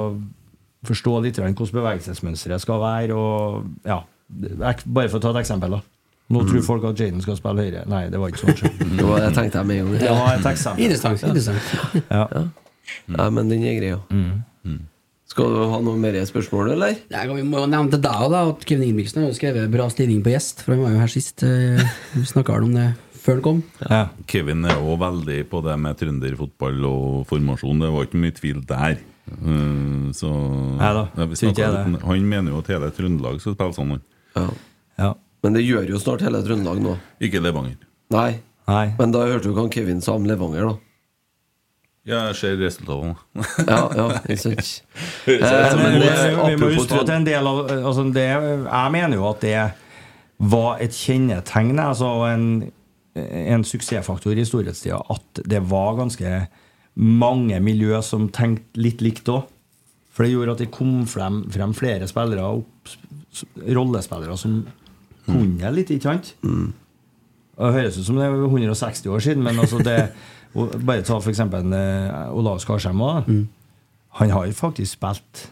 forstå litt hvordan bevegelsesmønsteret skal være. Og, ja, bare for å ta et eksempel. da Nå tror folk at Jaden skal spille høyre. Nei, det var ikke sånn. Det var, jeg tenkte jeg med en gang. Ja. Interessant. interessant. Ja. Nei, men den er grei, ja. Skal du ha noe mer spørsmål, eller? Nei, vi må jo nevne til deg da, at Kevin Ingebrigtsen har jo skrevet bra stilling på gjest, for han var jo her sist. eh, Vi snakka vel om det før han kom. Ja. Kevin er òg veldig på det med trønderfotball og formasjon. Det var ikke mye tvil der. Eh, så da, Ja, ikke jeg snakket det. Han mener jo at hele Trøndelag skal spille sånn. Ja. Ja. Men det gjør jo snart hele Trøndelag nå. Ikke Levanger. Nei. Nei. Men da hørte du hva Kevin sa om Levanger, da. Ja, jeg ser resultatene. Ja, ja, ikke sant. Eh, men det, det, vi må apropos huske at en del av altså det, Jeg mener jo at det var et kjennetegn, altså en, en suksessfaktor i storhetstida, at det var ganske mange miljø som tenkte litt likt òg. For det gjorde at det kom frem, frem flere spillere, opp, rollespillere, som kunne litt, ikke sant? Og Det høres ut som det er 160 år siden, men altså det og Bare ta for eksempel eh, Olav Skarsheim Mm. Han har jo faktisk spilt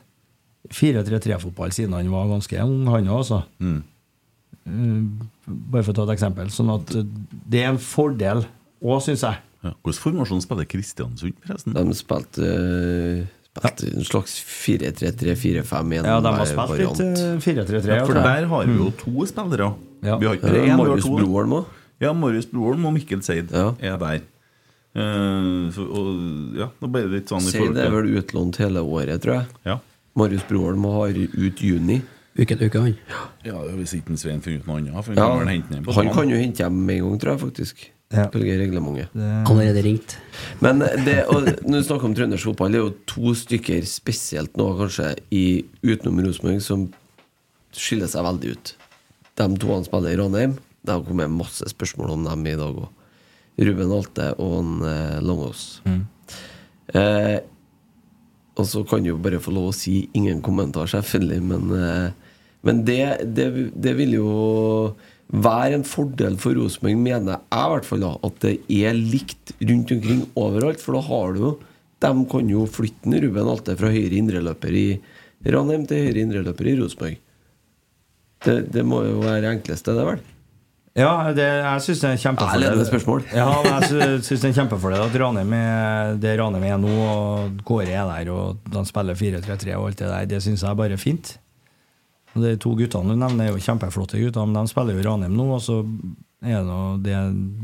4-3-3-fotball siden han var ganske ung, han òg, altså. Mm. Eh, Bare for å ta et eksempel. Sånn at eh, det er en fordel òg, syns jeg. Ja. Hvilken formasjon spiller Kristiansund, forresten? De spilte, uh ja. en slags 4-3-3-4-5 Ja, de har spilt litt eh, 4-3-3. Ja, for der har vi jo to spillere. Ja. Vi har ikke Ja, Marius. Broholm òg. Ja, Marius Broholm og Mikkel Seid Ja. er der. Eh, så, og, ja, da ble det litt sånn Si det er vel utlånt hele året, tror jeg. ja. Marius Broholm har ut juni. Uke etter uke, han. ja, hvis ikke Svein finner ut noe annet. For Ja, kan hente han kan jo hente hjem med en gang, tror jeg faktisk. Ja. Reglementet. Allerede ringt. Men det, og når du snakker om trøndersk fotball, det er jo to stykker spesielt nå, kanskje, i, utenom Rosenborg, som skiller seg veldig ut. De to han spiller i Ranheim. Det har kommet masse spørsmål om dem i dag òg. Ruben Alte og han, eh, Langås. Eh, og så kan du jo bare få lov å si ingen kommentar, selvfølgelig, men, eh, men det, det, det vil jo være en fordel for Rosenborg, mener jeg i hvert fall, da, at det er likt rundt omkring overalt. For da har du jo De kan jo flytte Ruben Alte fra høyre indreløper i Ranheim til høyre indreløper i Rosenborg. Det, det må jo være enkleste, det, vel? Ja, det, jeg syns det er en Ja, kjempefordel. ledende spørsmål. Ja, jeg sy- syns det er kjempefordel at Ranheim er det Ranheim er nå, og Kåre er der, og de spiller 4-3-3 og alt det der. Det syns jeg er bare fint. Og De to guttene du nevner, er jo kjempeflotte gutter, men de spiller jo Ranheim nå, og så er det det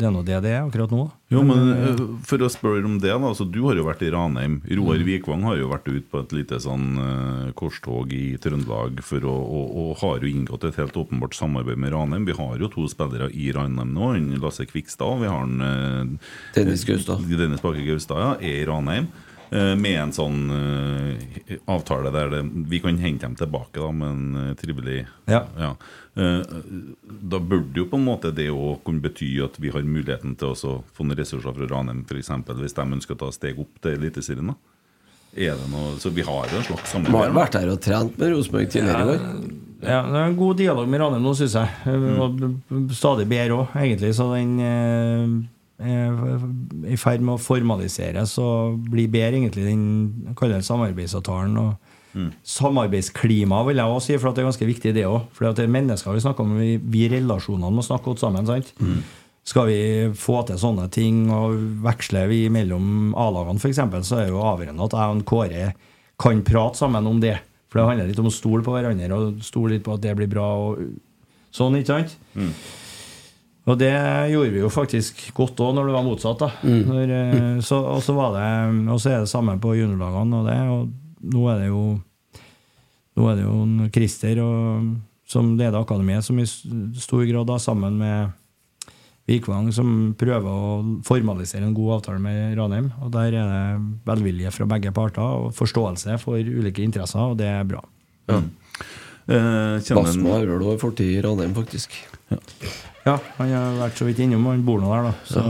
det er nå det det er akkurat nå. Jo, men eh, For å spørre om det, da. Altså, du har jo vært i Ranheim. Roar Vikvang har jo vært ute på et lite sånn uh, korstog i Trøndelag for å, og, og har jo inngått et helt åpenbart samarbeid med Ranheim. Vi har jo to spillere i Ranheim nå. Lasse Kvikstad og vi har en, uh, Dennis Gaustad. Dennis Bakke Gaustad ja, er i Ranheim. Eh, Med en sånn eh, avtale der det, vi kan hente dem tilbake da, med en eh, trivelig Ja. Eh, Da burde jo på en måte det å kunne bety at vi har muligheten til å få noen ressurser fra Ranheim, f.eks. hvis de ønsker å ta steg opp til Eliteserien. da. Er det noe, så vi har jo en slags De har vært der og trent med Rosenborg tidligere i år. Ja, det er en god dialog med Ranheim nå, syns jeg. Og stadig bedre òg, egentlig. Så den i ferd med å formaliseres og bli bedre, egentlig, den kaller det samarbeidsavtalen. og Samarbeidsklima, vil jeg også si, for at det er ganske viktig, det òg. For det er mennesker vi snakker om. Vi, vi relasjonene må snakke godt sammen. sant? Skal vi få til sånne ting og veksle vi mellom A-lagene f.eks., så er det jo avgjørende at jeg og Kåre kan prate sammen om det. For det handler litt om å stole på hverandre og stole litt på at det blir bra. og sånn, ikke sant? Og det gjorde vi jo faktisk godt òg når det var motsatt. da når, eh, så, Og så var det Og så er det samme på juniorlagene og det. Og nå er det jo Nå er det jo en Christer og, som leder akademiet, som i stor grad da sammen med Vikvang, som prøver å formalisere en god avtale med Ranheim. Og der er det velvilje fra begge parter og forståelse for ulike interesser, og det er bra. Eh, Basmo en- har vel også fortid i Ranheim, faktisk. Ja, han har vært så vidt innom, han bor nå der, da. Så,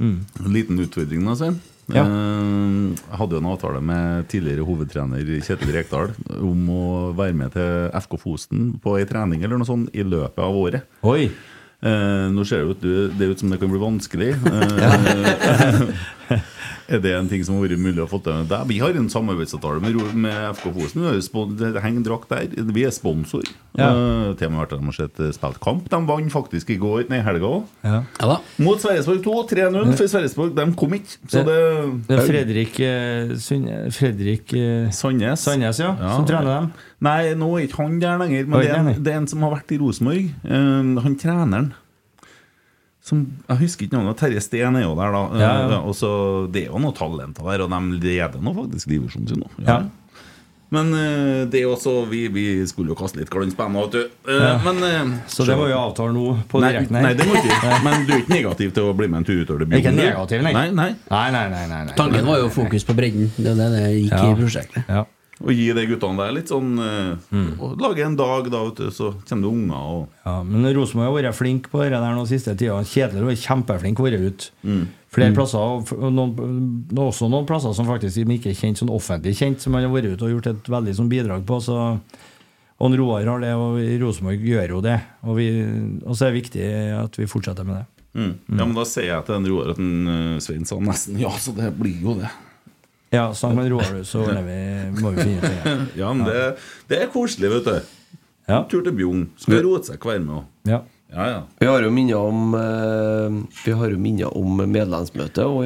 mm. En liten utfordring, da, Svein. Ja. Eh, hadde jo en avtale med tidligere hovedtrener Kjetil Rekdal om å være med til FK Fosen på ei trening eller noe sånt i løpet av året. Oi! Eh, nå ser det ut, det ut som det kan bli vanskelig. Eh, er det en ting som har vært mulig å få til? Der, vi har en samarbeidsavtale med, med FK Fosen. Det henger drakt der. Vi er sponsor. Ja. Uh, til og med vært der de har sett eh, spilt kamp. De vant faktisk i går, nei, helga òg. Ja. Ja. Mot Sverresborg 2, 3-0. For Sverresborg de kom ikke. Så det Det er Fredrik, uh, Sund- Fredrik uh, Sandnes. Sandnes, ja, Ja. som trener dem. Nei, nå er ikke han der lenger. Men Oi, det er, en, det er en som har vært i Rosenborg. Han treneren som, Jeg husker ikke navnet. Terje Steen er jo der, da. Ja, ja. Og så, det er jo noen talenter der, og de leder nå faktisk divisjonen sin Ja. Ja. Men eh, det er også Vi, vi skulle jo kaste litt glans på vet du. Eh, Ja. Men eh, Så det må vi avtale nå på Nei, direkten her. nei, det må ikke Men du er ikke negativ til å bli med en tur utover det Ikke negativ, nei. Nei, nei. Nei, nei, nei, nei, nei. Tanken var jo fokus på bredden. Det er det det gikk Ja. i prosjektet. Ja. Og gi de guttene der litt sånn mm. og Lage en dag, da, vet du, så kommer det unger og Ja, men Rosenborg har vært flink på det der nå siste tida. Kjedelig var kjempeflink å være ute. Flere plasser, og noen, også noen plasser som faktisk ikke er kjent sånn offentlig kjent, som han har vært ute og gjort et veldig sånn bidrag på. Så, og Roar har det, og Rosenborg gjør jo det. Og, vi, og så er det viktig at vi fortsetter med det. mm. Ja, men da sier jeg til den Roar at den, uh, Svein sa nesten ja, så det blir jo det. Ja, snakk med Roar, du, så ordner vi, må vi finne ut det. Ja, men det, det er koselig, vet du. Ja. Tur til Bjugn. Skal rote seg hver med òg. Ja. Ja, ja. Vi har jo minner om eh, Vi har jo minner om medlemsmøte og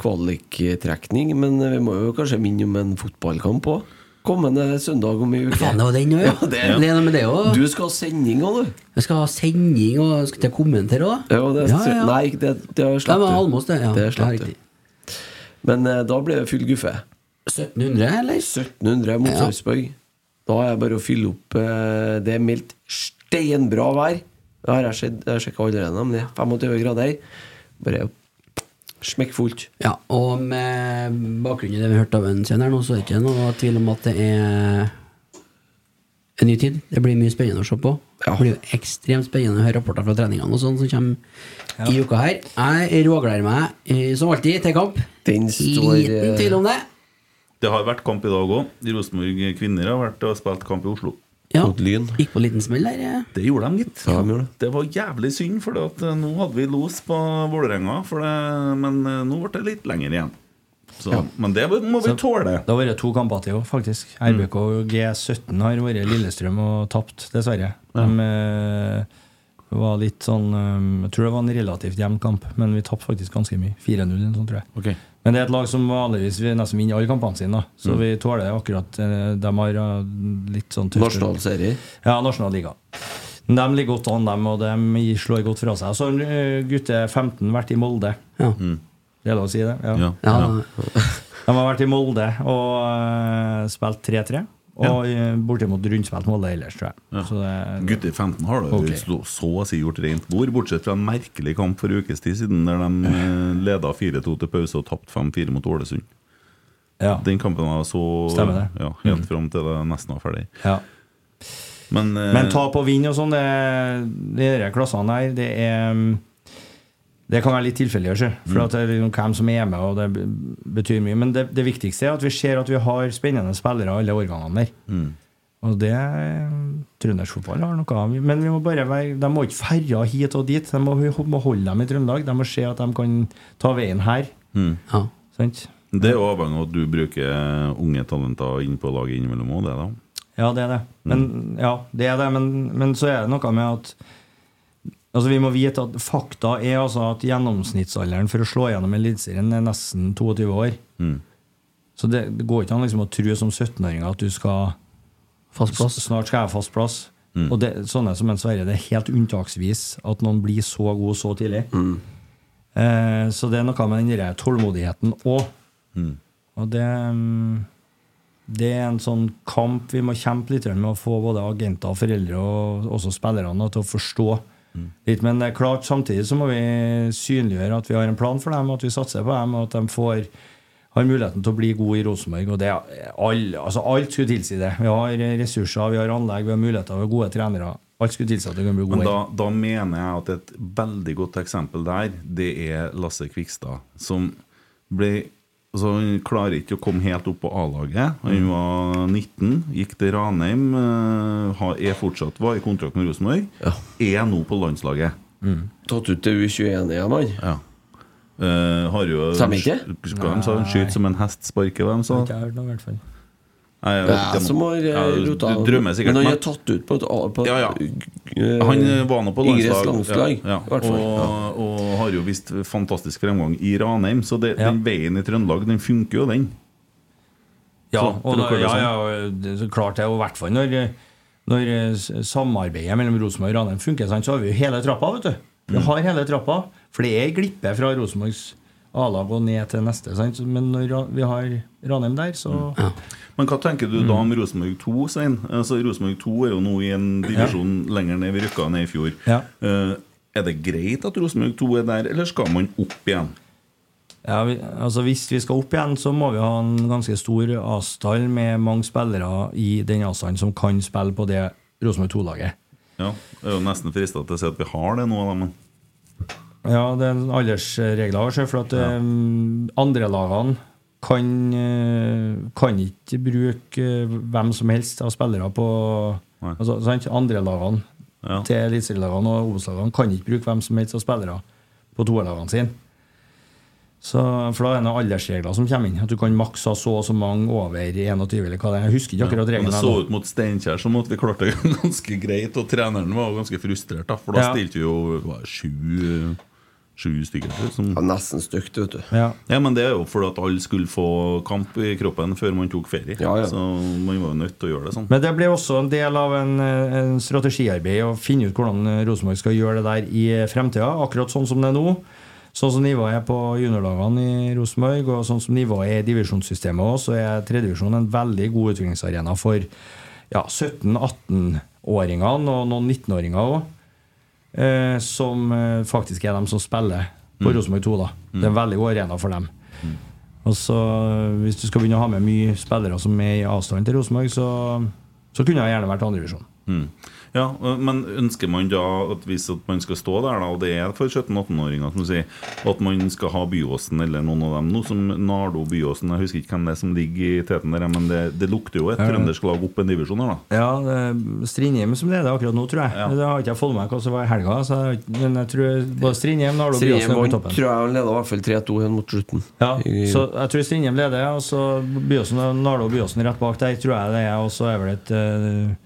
kvaliktrekning, men vi må jo kanskje minne om en fotballkamp òg. Kommende søndag om ei uke. Faen, det den òg, ja. Ja, det er- Det er noe med det òg. Du skal ha sending òg, du. Jeg skal ha sending og skal til å kommentere òg. Ja, det, Ja, ja. Nei, det, det har Det slapp var. Almås, det. Ja, Det ja slapp riktig. Men eh, da blir det full guffe. 1700, eller? 1700 mot Ja. Sarpsborg. Da er det bare å fylle opp eh, Det er meldt steinbra vær. Det har jeg sett- jeg sjekka allerede, men det er 25 grader. Bare smekkfullt. Ja, og med bakgrunn i det vi hørte av en senere her nå, så er det ikke noe tvil om at det er en ny tid. Det blir mye spennende å se på. Ja. Det blir jo ekstremt spennende å høre rapporter fra treningene og sånn som kommer i uka her. Jeg rågleder meg eh, som alltid til kamp. Den står Liten tvil om det. Det har vært kamp i dag òg. Rosenborg kvinner har vært og spilt kamp i Oslo. Ja, Lyn. gikk på en liten smell der. eh. Det gjorde de, gitt. Ja, de gjorde det. Var jævlig synd, for at eh, nå hadde vi los på Vålerenga. Men eh, nå ble det litt lenger igjen. Så, Men det må vi Så- tåle. Det har vært to kamper til òg, faktisk. RBK og G17 har vært Lillestrøm og tapt, dessverre. De eh, var litt sånn eh, Jeg tror det var en relativt jevn kamp, men vi tapte faktisk ganske mye. 4-0 eller noe tror jeg. Okay. Men det er et lag som vanligvis vi nesten vinner alle kampene sine, da. så Mm. vi tåler akkurat eh, De har eh, litt sånn tøffere Nasjonal serie? Ja, nasjonal liga. De ligger godt an, dem, og de slår godt fra seg. Så en gutte 15 vært i Molde. Ja. Det er lov å si det? Ja. Ja, Ja. De har vært i Molde og eh, spilt 3-3. Og ja. bortimot rundspilt Molde ellers, tror jeg. Ja. Så det, Gutter 15 har da okay. så, så å si gjort rent bord, bortsett fra en merkelig kamp for ukes tid siden, der de eh, leda 4-2 til pause og tapte 5-4 mot Ålesund. ja. Den kampen var så Stemmer det. Ja, Helt fram til det nesten var ferdig. ja. Men, eh, Men tap og vinn og sånn, det, de der klassene her, det er mm, Det kan være litt tilfeldig, for at det er liksom hvem som er med, og det betyr mye. Men det, det viktigste er at vi ser at vi har spennende spillere alle årgangene der. mm. Og det Trøndersk fotball har noe av. Men vi må bare være, de må ikke ferre hit og dit. De må, må holde dem i Trøndelag. De må se at de kan ta veien her. mm. Ja. Sant? Det er jo avhengig av at du bruker unge talenter inn på laget innimellom òg, det, da. Ja, det er det. Men, ja, det er det. Men, men så er det noe med at Altså Vi må vite at fakta er altså at gjennomsnittsalderen for å slå gjennom Eliteserien er nesten 22 år. Mm. Så det, det går ikke an liksom å tro som 17-åring at du skal Fast plass. Snart skal jeg ha fast plass. Og det, sånne som en Sverre, det er helt unntaksvis at noen blir så god så tidlig. Eh, så det er noe med den tålmodigheten òg. Mm. Og det mm, Det er en sånn kamp vi må kjempe litt med å få både agenter, foreldre og også spillerne til å forstå litt. Men er klart samtidig så må vi synliggjøre at vi har en plan for dem, at vi satser på dem, og at de får har muligheten til å bli gode i Rosenborg. og det all, altså Alt skulle tilsi det. Vi har ressurser, vi har anlegg, vi har muligheter, vi har gode trenere. Alt skulle tilsi at det kan bli Men gode. da, da mener jeg at et veldig godt eksempel der, det er Lasse Kvikstad, som ble Altså, han klarer ikke å komme helt opp på A-laget. Han var 19, gikk til Ranheim, eh, er fortsatt var i kontrakt med Rosenborg. Ja. Er nå på landslaget. Tatt ut til U21 igjen, mann. Ja. Uh, har jo Stemmer ikke? Skal de sa han skyter som en hest sparker, hvem sa? Ikke jeg hørt noe, i hvert fall. Jeg Det er jeg som har Ja, rota drømmer sikkert. Men han men- er tatt ut på et, på Ja, ja. eh, Han eh, var nå på landslag, landslag, ja, i og, Ja. og har jo vist fantastisk fremgang i Ranheim. Så det, Ja. den veien i Trøndelag, den funker jo, den. Ja, Så, og da, dere ja, sånn. ja, det er så klart det, og i hvert fall når, når eh, samarbeidet mellom Rosenborg og Ranheim funker, så har vi jo hele trappa, vet du. Vi har hele trappa, for det er glippe fra Rosenborgs A-lag og ned til neste. Sant? Men når vi har Ranheim der, så Men hva tenker du da om Rosenborg 2, Svein? Altså, Rosenborg 2 er jo nå i en divisjon lenger ned. Vi rykka ned i fjor. Ja. Uh, er det greit at Rosenborg 2 er der, eller skal man opp igjen? Ja, vi, altså Hvis vi skal opp igjen, så må vi ha en ganske stor avstand med mange spillere i den avstanden som kan spille på det Rosenborg 2-laget. Ja, Jeg er jo nesten frista til å si at vi har det nå, da, men Ja, det er aldersregler også, for at ja. andre lagene kan, eh, kan ikke bruke eh, hvem som helst av spillere på Nei. altså, sant? Andre lagene Ja. til eliteserielagene og Obos-lagene kan ikke bruke hvem som helst av spillere på toerlagene sine. Så, for da er det noen aldersregler som kommer inn. At du kan maks ha så og så mange over 21, eller hva det er. Jeg husker ikke akkurat reglene. reglene. det så ut mot Steinkjer som at vi klarte det ganske greit, og treneren var ganske frustrert, da, for da Ja. stilte vi jo sju, sju stykker. Som, Ja, nesten stygt, vet du. Ja. ja, men det er jo fordi at alle skulle få kamp i kroppen før man tok ferie. Ja, ja. Så man var jo nødt til å gjøre det sånn. Men det ble også en del av en, en strategiarbeid å finne ut hvordan Rosenborg skal gjøre det der i fremtida. Akkurat sånn som det er nå. Sånn som nivået er på juniorlagene i Rosenborg, og sånn som nivået er i divisjonssystemet også, så er tredjedivisjon en veldig god utviklingsarena for ja, 17-18-åringene og noen 19-åringer òg. Eh, som eh, faktisk er dem som spiller på Rosenborg 2. da Det er en veldig god arena for dem. Og så eh, Hvis du skal begynne å ha med mye spillere som er i avstand til Rosenborg, så, så kunne det gjerne vært andredivisjon. Mm. Ja, Men ønsker man da at hvis at man skal stå der, da, og det er for 17-18-åringer, som du sier, at man skal ha Byåsen eller noen av dem, noe som Nardo Byåsen Jeg husker ikke hvem det er som ligger i teten der, men det, det lukter jo et trøndersk lag opp en divisjon her, da. Ja, det er Strindheim som leder akkurat nå, tror jeg. Ja. Det har ikke jeg fått med meg hva som var i helga. Så jeg, men jeg tror både Strindheim, Nardo Byåsen er på toppen. tror jeg leda i hvert fall 3-2 mot slutten. Ja, I- så jeg tror Strindheim leder, og så Byåsen Nardo Byåsen rett bak der, tror jeg det er. Og så er vel et, uh,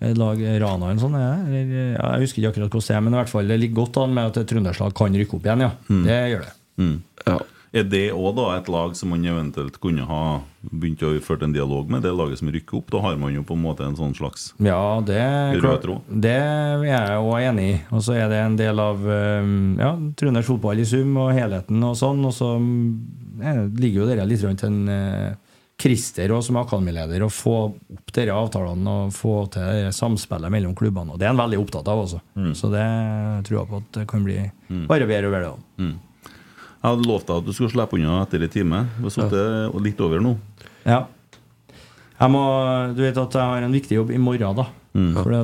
lag Rana eller sånn, er? Eller, ja, jeg husker ikke akkurat hvordan det er, men i hvert fall det ligger godt an med at et trønderslag kan rykke opp igjen, ja. Det gjør det. Mm. Ja. Er det òg et lag som man eventuelt kunne ha begynt å ført en dialog med? Det laget som rykker opp? Da har man jo på en måte en sånn slags Ja, det, Rød tråd. det er jeg òg enig i. Og så er det en del av um, ja, Trønders fotball i sum og helheten og sånn. Og så mm, eh, ligger jo dere litt rundt en eh, Christer og som akademileder å få opp disse avtalene og få til samspillet mellom klubbene. Og det er han veldig opptatt av også. Så det tror jeg på at det kan bli bare bedre og bedre. Mm. Jeg hadde lovt deg at du skulle slippe unna etter en time. Du har sittet litt over nå. Ja. Jeg må, du vet at jeg har en viktig jobb i morgen, da. For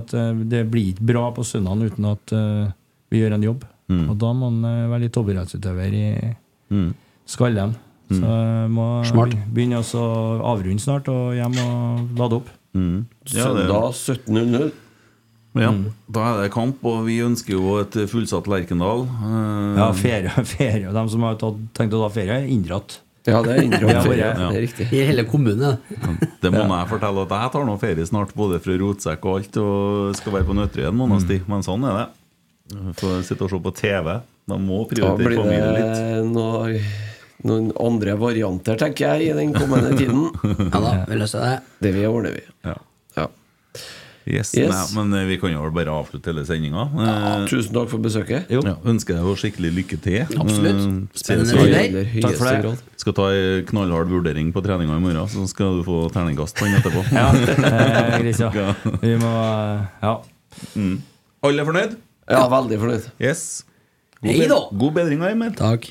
det blir ikke bra på søndagen uten at uh, vi gjør en jobb. Og da må man eh, være litt toppidrettsutøver i Mm. skallen. Så jeg må Smart. begynne å avrunde snart og hjem og lade opp. Mm. Ja, det, Søndag 17.00. ja, da er det kamp, og vi ønsker jo et fullsatt Lerkendal. Eh, Ja, ferie, ferie. De som har tatt, tenkt å ta ferie, er inndratt. Ja, det er inndratt ferie. Ja, Det er riktig. I hele kommunen. Det må jeg fortelle at jeg tar nå ferie snart, både fra rotsekk og alt, og skal være på Nøtterøy en måneds tid. Men sånn er det. Får sitte og se på TV. Da må Da prioritere blir familien litt. det noe, noen andre varianter, tenker jeg, i den kommende tiden. Ja da, vi løser det. Det vi ordner vi. Ja. Ja. Yes, Yes. Nei, men eh, vi kan jo bare avslutte hele sendinga. Tusen takk for besøket. Jo. Ja, ønsker deg skikkelig lykke til. Absolutt. Eh, Spennende aller Takk for det. grad. Skal ta ei knallhard vurdering på treninga i morgen, så skal du få terningkast på den etterpå. Ja, grisa. Gris, ja. Ja. Vi må Ja. Ja. Alle er fornøyd? Ja, veldig fornøyd. Yes. God, Hei da. God bedring, Emil. Takk.